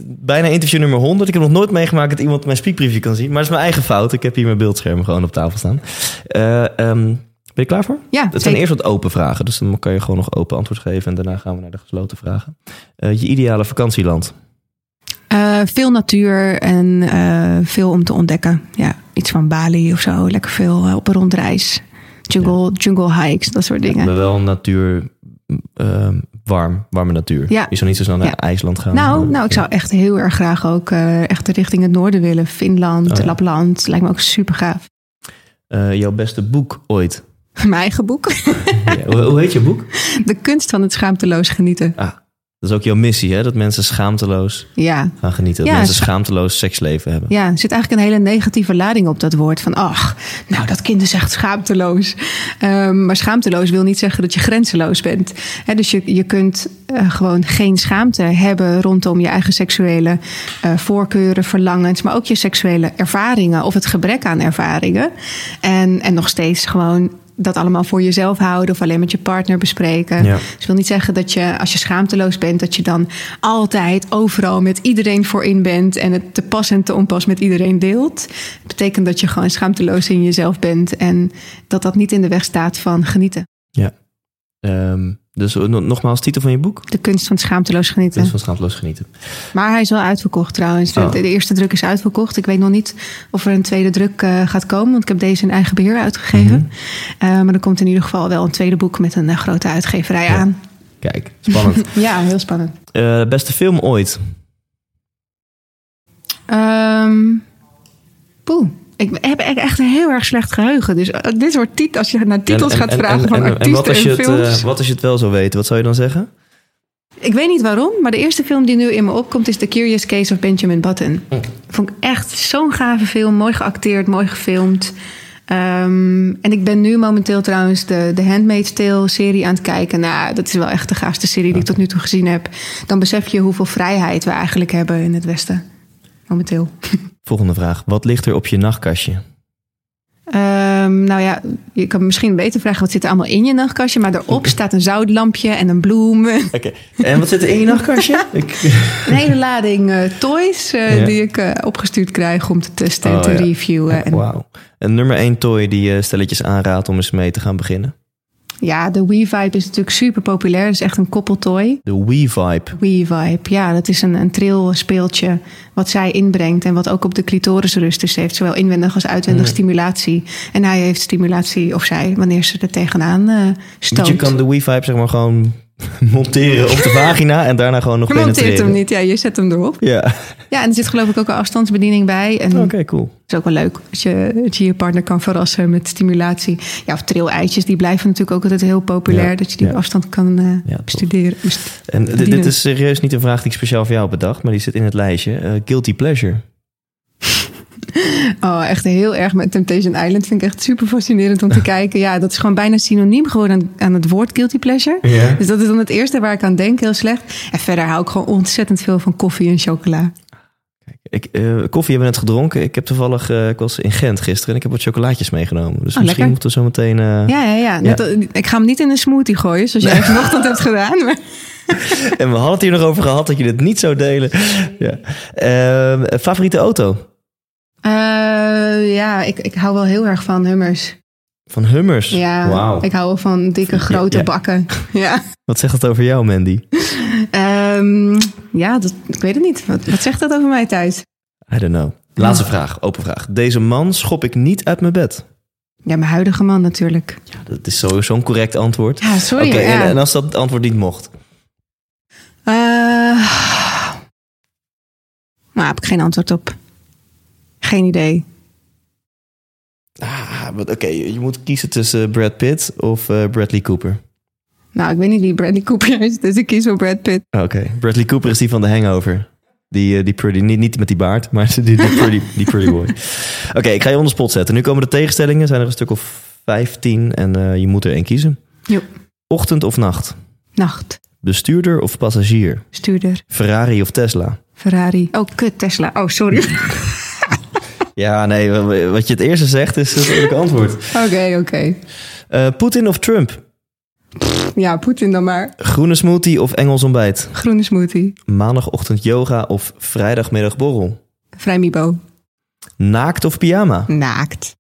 Speaker 3: Bijna interview nummer 100. Ik heb nog nooit meegemaakt dat iemand mijn speakbriefje kan zien. Maar het is mijn eigen fout. Ik heb hier mijn beeldscherm gewoon op tafel staan. Um, ben je klaar voor?
Speaker 1: Ja.
Speaker 3: Het zijn eerst wat open vragen, dus dan kan je gewoon nog open antwoord geven. En daarna gaan we naar de gesloten vragen. Uh, je ideale vakantieland?
Speaker 1: Uh, veel natuur en uh, veel om te ontdekken. Ja, iets van Bali of zo. Lekker veel op een rondreis. Jungle, ja. jungle hikes, dat soort dingen.
Speaker 3: Maar wel natuur, warm, warme natuur.
Speaker 1: Ja.
Speaker 3: Je zou niet zo snel naar ja. IJsland gaan.
Speaker 1: Nou, nou, ik zou echt heel erg graag ook echt richting het noorden willen. Finland,
Speaker 3: Oh.
Speaker 1: Lapland. Lijkt me ook super gaaf.
Speaker 3: jouw beste boek ooit?
Speaker 1: Mijn eigen boek.
Speaker 3: ja, hoe, heet je boek?
Speaker 1: De kunst van het schaamteloos genieten.
Speaker 3: Ah, dat is ook jouw missie, hè? Dat mensen schaamteloos
Speaker 1: ja.
Speaker 3: gaan genieten. Dat
Speaker 1: ja,
Speaker 3: mensen schaamteloos seksleven hebben.
Speaker 1: Ja, er zit eigenlijk een hele negatieve lading op dat woord. Van, ach, nou, dat kind is echt schaamteloos. Um, maar schaamteloos wil niet zeggen dat je grenzeloos bent. He, dus je, je kunt uh, gewoon geen schaamte hebben rondom je eigen seksuele uh, voorkeuren, verlangens. Maar ook je seksuele ervaringen of het gebrek aan ervaringen. En, en nog steeds gewoon dat allemaal voor jezelf houden of alleen met je partner bespreken.
Speaker 3: Ja.
Speaker 1: Dus wil niet zeggen dat je, als je schaamteloos bent, dat je dan altijd overal met iedereen voorin bent en het te pas en te onpas met iedereen deelt. Het betekent dat je gewoon schaamteloos in jezelf bent en dat dat niet in de weg staat van genieten.
Speaker 3: Ja. Um, dus nogmaals, titel van je boek?
Speaker 1: De kunst van schaamteloos genieten.
Speaker 3: De kunst van schaamteloos genieten.
Speaker 1: Maar hij is wel uitverkocht trouwens.
Speaker 3: Oh.
Speaker 1: De, de, eerste druk is uitverkocht. Ik weet nog niet of er een tweede druk uh, gaat komen. Want ik heb deze in eigen beheer uitgegeven. Mm -hmm. uh, maar er komt in ieder geval wel een tweede boek met een uh, grote uitgeverij ja. aan.
Speaker 3: Kijk, spannend.
Speaker 1: ja, heel spannend.
Speaker 3: Beste film ooit?
Speaker 1: Um, poeh. Ik heb echt een heel erg slecht geheugen. Dus dit soort titels, als je naar titels
Speaker 3: en, en,
Speaker 1: gaat vragen
Speaker 3: en,
Speaker 1: van artiesten
Speaker 3: en wat als, je
Speaker 1: en films.
Speaker 3: Wat als je het wel zou weten, wat zou je dan zeggen?
Speaker 1: Ik weet niet waarom, maar de eerste film die nu in me opkomt is The Curious Case of Benjamin Button.
Speaker 3: Oh.
Speaker 1: Vond ik echt zo'n gave film, mooi geacteerd, mooi gefilmd. Um, en ik ben nu momenteel trouwens de, de Handmaid's Tale serie aan het kijken. Nou, dat is wel echt de gaafste serie die ik tot nu toe gezien heb. Dan besef je hoeveel vrijheid we eigenlijk hebben in het Westen. Momenteel.
Speaker 3: Volgende vraag. Wat ligt er op je nachtkastje?
Speaker 1: Ehm, nou ja, je kan misschien beter vragen wat zit er allemaal in je nachtkastje. Maar erop staat een zoutlampje en een bloem.
Speaker 3: Oké. En wat zit er in je nachtkastje?
Speaker 1: Een hele lading eh, toys eh,
Speaker 3: Ja.
Speaker 1: die ik eh, opgestuurd krijg om te testen en
Speaker 3: Oh,
Speaker 1: te
Speaker 3: ja.
Speaker 1: reviewen. En,
Speaker 3: Wauw. Een nummer één toy die je stelletjes aanraadt om eens mee te gaan beginnen.
Speaker 1: Ja, de Wii Vibe is natuurlijk super populair. Dat is echt een koppeltoy.
Speaker 3: De Wii Vibe.
Speaker 1: Wii Vibe, ja, dat is een, een trilspeeltje wat zij inbrengt en wat ook op de clitoris rust. Dus heeft zowel inwendig als uitwendig stimulatie. En hij heeft stimulatie, of zij, wanneer ze er tegenaan
Speaker 3: Want
Speaker 1: stoot.
Speaker 3: je kan de Wii Vibe zeg maar gewoon monteren op de vagina en daarna gewoon nog
Speaker 1: Je monteert
Speaker 3: penetreren.
Speaker 1: hem niet, ja, je zet hem erop.
Speaker 3: Ja,
Speaker 1: Ja, en er zit geloof ik ook een afstandsbediening bij. En
Speaker 3: oké, cool.
Speaker 1: is ook wel leuk als je, als je je partner kan verrassen met stimulatie. Ja, of trilleitjes, die blijven natuurlijk ook altijd heel populair.
Speaker 3: Ja,
Speaker 1: dat je die
Speaker 3: ja.
Speaker 1: op afstand kan
Speaker 3: Ja, tof.
Speaker 1: bestuderen. Best-
Speaker 3: En dit, is serieus niet een vraag die ik speciaal voor jou bedacht, maar die zit in het lijstje. Eh, guilty pleasure.
Speaker 1: Oh, echt heel erg met Temptation Island. Vind ik echt super fascinerend om te kijken. Ja, dat is gewoon bijna synoniem geworden aan, aan het woord guilty pleasure. Dus dat is dan het eerste waar ik aan denk, heel slecht. En verder hou ik gewoon ontzettend veel van koffie en chocola.
Speaker 3: Ik, eh, koffie hebben we net gedronken. Ik heb toevallig, eh, ik was in Gent gisteren en ik heb wat chocolaatjes meegenomen. Dus misschien
Speaker 1: lekker.
Speaker 3: moeten we zo meteen... eh,
Speaker 1: Ja, ja, ja. Net, Ik ga hem niet in een smoothie gooien, zoals jij vanochtend hebt gedaan. Maar...
Speaker 3: En we hadden het hier nog over gehad dat je dit niet zou delen. Ja. Ehm, favoriete auto?
Speaker 1: Eh, ja, ik, ik hou wel heel erg van hummers.
Speaker 3: Van Hummers?
Speaker 1: Ja,
Speaker 3: Wauw.
Speaker 1: ik hou wel van dikke, grote
Speaker 3: Ja.
Speaker 1: bakken. Ja,
Speaker 3: Wat zegt dat over jou, Mandy?
Speaker 1: Ehm, ja dat, ik weet het niet. Wat, wat zegt dat over mij thuis?
Speaker 3: I don't know. Laatste vraag, open vraag. Deze man schop ik niet uit mijn bed.
Speaker 1: Ja, mijn huidige man natuurlijk.
Speaker 3: Ja, dat is sowieso een correct antwoord.
Speaker 1: Ja, sorry.
Speaker 3: Oké,
Speaker 1: ja.
Speaker 3: en, en als dat antwoord niet mocht?
Speaker 1: Eh, nou, heb ik geen antwoord op. Geen idee.
Speaker 3: Ah, Oké, je je moet kiezen tussen Brad Pitt of eh, Bradley Cooper.
Speaker 1: Nou, ik weet niet wie Bradley Cooper is, dus ik kies voor Brad Pitt.
Speaker 3: Oké, Bradley Cooper is die van The Hangover. Die, eh, die pretty, niet, niet met die baard, maar die, die, pretty, die pretty boy. Oké, ik ga je onder spot zetten. Nu komen de tegenstellingen. zijn er een stuk of 15 en eh, je moet er één kiezen.
Speaker 1: Jo.
Speaker 3: Ochtend of nacht?
Speaker 1: Nacht.
Speaker 3: Bestuurder of passagier?
Speaker 1: Stuurder.
Speaker 3: Ferrari of Tesla?
Speaker 1: Ferrari. Oh, kut, Tesla. Oh, sorry.
Speaker 3: Ja, nee, wa- wat je het eerste zegt is het eerlijke antwoord.
Speaker 1: Oké, oké.
Speaker 3: Eh, Poetin of Trump?
Speaker 1: Ja, Poetin dan maar.
Speaker 3: Groene smoothie of Engels ontbijt?
Speaker 1: Groene smoothie.
Speaker 3: Maandagochtend yoga of vrijdagmiddag borrel?
Speaker 1: Vrijmibo.
Speaker 3: Naakt of pyjama?
Speaker 1: Naakt.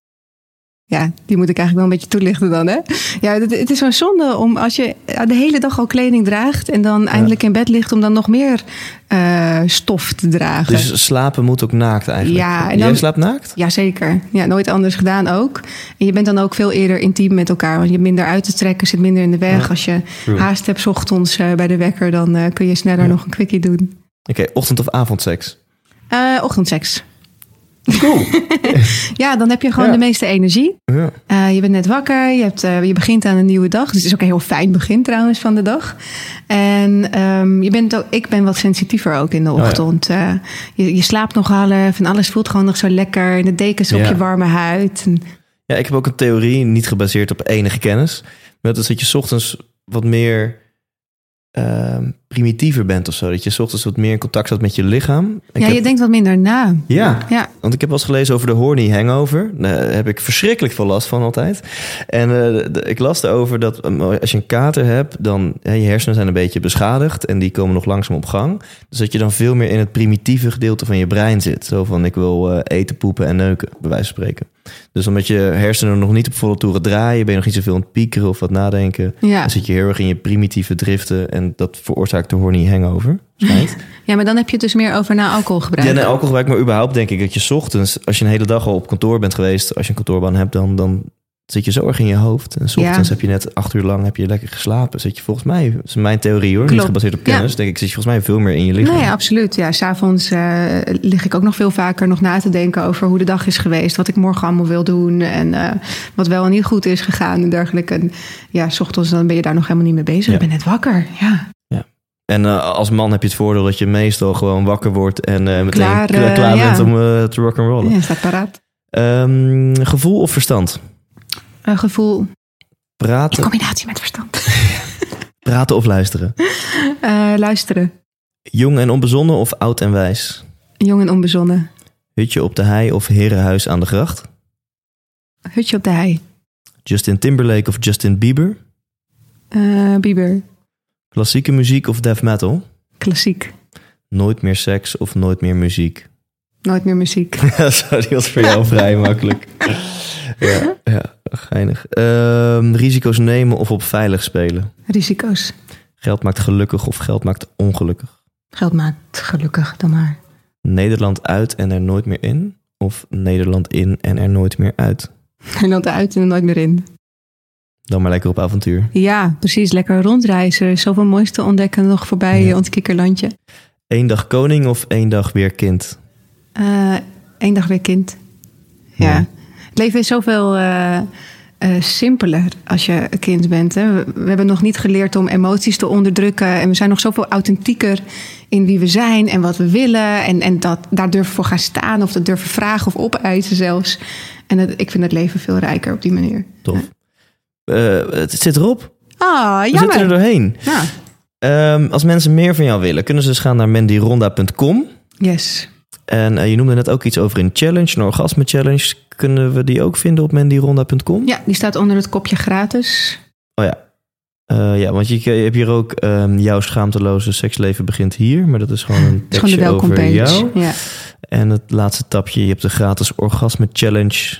Speaker 1: Ja, die moet ik eigenlijk wel een beetje toelichten dan, hè? Ja, het, het is zo'n zonde om als je de hele dag al kleding draagt... en dan eindelijk in bed ligt om dan nog meer eh, stof te dragen.
Speaker 3: Dus slapen moet ook naakt eigenlijk.
Speaker 1: Ja, en
Speaker 3: Jij slaapt naakt?
Speaker 1: Jazeker. Ja, nooit anders gedaan ook. En je bent dan ook veel eerder intiem met elkaar. Want je hebt minder uit te trekken, zit minder in de weg.
Speaker 3: Ja,
Speaker 1: Als je
Speaker 3: true.
Speaker 1: haast hebt ochtends eh, bij de wekker... dan eh, kun je sneller nog een quickie doen.
Speaker 3: Oké, ochtend- of avondseks?
Speaker 1: Eh, ochtendseks.
Speaker 3: Cool.
Speaker 1: Ja, dan heb je gewoon
Speaker 3: Ja.
Speaker 1: de meeste energie.
Speaker 3: ja.
Speaker 1: Eh, je bent net wakker, je, hebt, eh, je begint aan een nieuwe dag. Dus het is ook een heel fijn begin trouwens van de dag. En ehm, je bent ook, ik ben wat sensitiever ook in de
Speaker 3: Oh ja.
Speaker 1: ochtend. Eh, je, je slaapt nog half en alles voelt gewoon nog zo lekker. En de dekens op je warme huid. En,
Speaker 3: ja, ik heb ook een theorie, niet gebaseerd op enige kennis. Maar dat is dat je 's ochtends wat meer ehm, primitiever bent of zo. Dat je 's ochtends wat meer in contact staat met je lichaam. Ik
Speaker 1: ja,
Speaker 3: heb-
Speaker 1: je denkt wat minder na.
Speaker 3: Ja,
Speaker 1: Ja,
Speaker 3: Want ik heb wel eens gelezen over de horny hangover. Daar heb ik verschrikkelijk veel last van altijd. En eh, de- ik las erover dat eh, als je een kater hebt, dan je hersenen zijn een beetje beschadigd en die komen nog langzaam op gang. Dus dat je dan veel meer in het primitieve gedeelte van je brein zit. Zo van ik wil eh, eten, poepen en neuken, bij wijze van spreken. Dus omdat je hersenen nog niet op volle toeren draaien, ben je nog niet zoveel aan het piekeren of wat nadenken.
Speaker 1: ja.
Speaker 3: Dan zit je heel erg in je primitieve driften en dat veroorzaakt de horny hangover.
Speaker 1: Ja, maar dan heb je het dus meer over na alcoholgebruik.
Speaker 3: Ja, nee, alcoholgebruik, maar überhaupt denk ik dat je 's ochtends, als je een hele dag al op kantoor bent geweest, als je een kantoorbaan hebt, dan, dan zit je zo erg in je hoofd. En 's ochtends
Speaker 1: Ja.
Speaker 3: heb je net acht uur lang heb je lekker geslapen. Zit je volgens mij, dat is mijn theorie hoor, niet
Speaker 1: Klopt.
Speaker 3: gebaseerd op
Speaker 1: Ja.
Speaker 3: kennis, denk ik, zit je volgens mij veel meer in je lichaam.
Speaker 1: Nee, absoluut. Ja, s'avonds eh lig ik ook nog veel vaker nog na te denken over hoe de dag is geweest. Wat ik morgen allemaal wil doen. En eh, wat wel en niet goed is gegaan en dergelijke. En ja, s ochtends dan ben je daar nog helemaal niet mee bezig.
Speaker 3: Ja.
Speaker 1: Ik ben net wakker. Ja,
Speaker 3: En eh, als man heb je het voordeel dat je meestal gewoon wakker wordt en meteen
Speaker 1: Klaar,
Speaker 3: bent om te rock'n'rollen.
Speaker 1: ja staat paraat.
Speaker 3: Ehm, gevoel of verstand?
Speaker 1: Een gevoel in
Speaker 3: Praten,
Speaker 1: combinatie met verstand.
Speaker 3: praten of luisteren?
Speaker 1: Eh, luisteren.
Speaker 3: Jong en onbezonnen of oud en wijs?
Speaker 1: Jong en onbezonnen.
Speaker 3: Hutje op de hei of herenhuis aan de gracht?
Speaker 1: Hutje op de hei.
Speaker 3: Justin Timberlake of Justin Bieber?
Speaker 1: Uh, Bieber.
Speaker 3: Klassieke muziek of death metal?
Speaker 1: Klassiek.
Speaker 3: Nooit meer seks of nooit meer muziek?
Speaker 1: Nooit meer muziek.
Speaker 3: Sorry, die was voor jou vrij makkelijk. Ja, ja geinig. Ehm, risico's nemen of op veilig spelen?
Speaker 1: Risico's.
Speaker 3: Geld maakt gelukkig of geld maakt ongelukkig?
Speaker 1: Geld maakt gelukkig dan maar.
Speaker 3: Nederland uit en er nooit meer in? Of Nederland in en er nooit meer uit?
Speaker 1: Nederland uit en er nooit meer in.
Speaker 3: Dan maar lekker op avontuur.
Speaker 1: Ja, precies. Lekker rondreizen. Er is zoveel moois te ontdekken nog voorbij ja. ons kikkerlandje.
Speaker 3: Eén dag koning of één dag weer kind?
Speaker 1: Uh, één dag weer kind. Ja. ja. Het leven is zoveel uh, uh, simpeler als je een kind bent. Hè. We, we, hebben nog niet geleerd om emoties te onderdrukken. En we zijn nog zoveel authentieker in wie we zijn en wat we willen. En, en dat, daar durven voor gaan staan of dat durven vragen of opeisen zelfs. En het, ik vind het leven veel rijker op die manier.
Speaker 3: Tof. Ja. het zit erop.
Speaker 1: Ah,
Speaker 3: We zitten er doorheen.
Speaker 1: Ja.
Speaker 3: Um, als mensen meer van jou willen, kunnen ze dus gaan naar mandyronda.com.
Speaker 1: Yes.
Speaker 3: En uh, je noemde net ook iets over een challenge, een orgasme challenge. Kunnen we die ook vinden op mandyronda.com?
Speaker 1: Ja, die staat onder het kopje gratis.
Speaker 3: Oh ja. Uh, ja, want je, je hebt hier ook um, jouw schaamteloze seksleven begint hier. Maar dat is gewoon een tekstje
Speaker 1: gewoon de
Speaker 3: over
Speaker 1: page.
Speaker 3: jou.
Speaker 1: Ja.
Speaker 3: En het laatste tapje, je hebt de gratis orgasme challenge.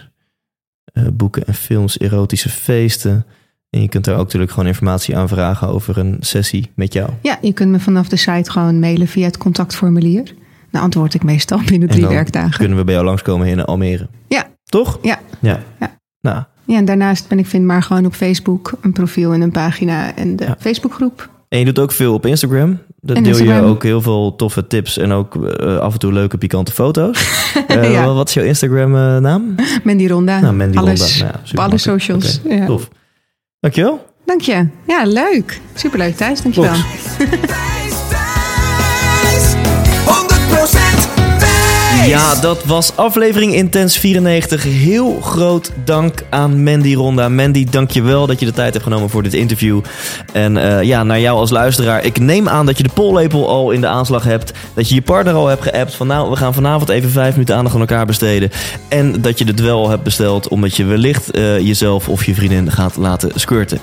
Speaker 3: Uh, boeken en films, erotische feesten. En je kunt daar ook natuurlijk gewoon informatie aan vragen over een sessie met jou.
Speaker 1: Ja, je kunt me vanaf de site gewoon mailen via het contactformulier. Dan antwoord ik meestal binnen drie
Speaker 3: en dan
Speaker 1: werkdagen.
Speaker 3: kunnen we bij jou langskomen in Almere.
Speaker 1: Ja.
Speaker 3: Toch?
Speaker 1: Ja.
Speaker 3: Ja.
Speaker 1: Ja.
Speaker 3: Nou,
Speaker 1: Ja, en daarnaast ben ik vindbaar gewoon op Facebook. Een profiel en een pagina en de
Speaker 3: Ja.
Speaker 1: Facebookgroep.
Speaker 3: en je doet ook veel op Instagram. Daar deel je ook heel veel toffe tips en ook eh, af en toe leuke pikante foto's. Eh,
Speaker 1: Ja.
Speaker 3: Wat is jouw Instagram eh, naam?
Speaker 1: Mandy Ronda.
Speaker 3: Nou, Mandy
Speaker 1: Alles.
Speaker 3: Ronda. Nou ja,
Speaker 1: op alle socials. Ja.
Speaker 3: Tof. Dankjewel.
Speaker 1: Dank je. Ja, leuk. Superleuk Thijs, dankjewel.
Speaker 3: Ja, dat was aflevering Intens 94. Heel groot dank aan Mandy Ronda. Mandy, dank je wel dat je de tijd hebt genomen voor dit interview. En eh, ja, naar jou als luisteraar. Ik neem aan dat je de pollepel al in de aanslag hebt. Dat je je partner al hebt geappt van nou, we gaan vanavond even vijf minuten aandacht aan elkaar besteden. En dat je de dwel al hebt besteld omdat je wellicht eh, jezelf of je vriendin gaat laten squirten.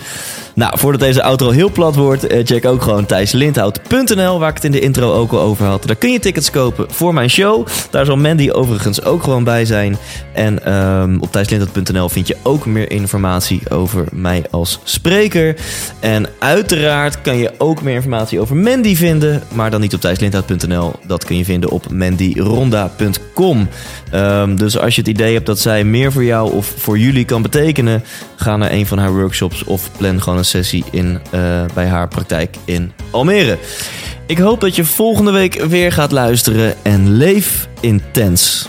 Speaker 3: Nou, voordat deze outro heel plat wordt, eh, check ook gewoon thijslindhout.nl, waar ik het in de intro ook al over had. Daar kun je tickets kopen voor mijn show. Daar zal Mandy overigens ook gewoon bij zijn. En ehm, op thijslindhout.nl vind je ook meer informatie over mij als spreker. En uiteraard kan je ook meer informatie over Mandy vinden, maar dan niet op thijslindhout.nl. Dat kun je vinden op mandyronda.com. Ehm, dus als je het idee hebt dat zij meer voor jou of voor jullie kan betekenen, ga naar een van haar workshops of plan gewoon een sessie in eh, bij haar praktijk in Almere. Ik hoop dat je volgende week weer gaat luisteren en leef intens.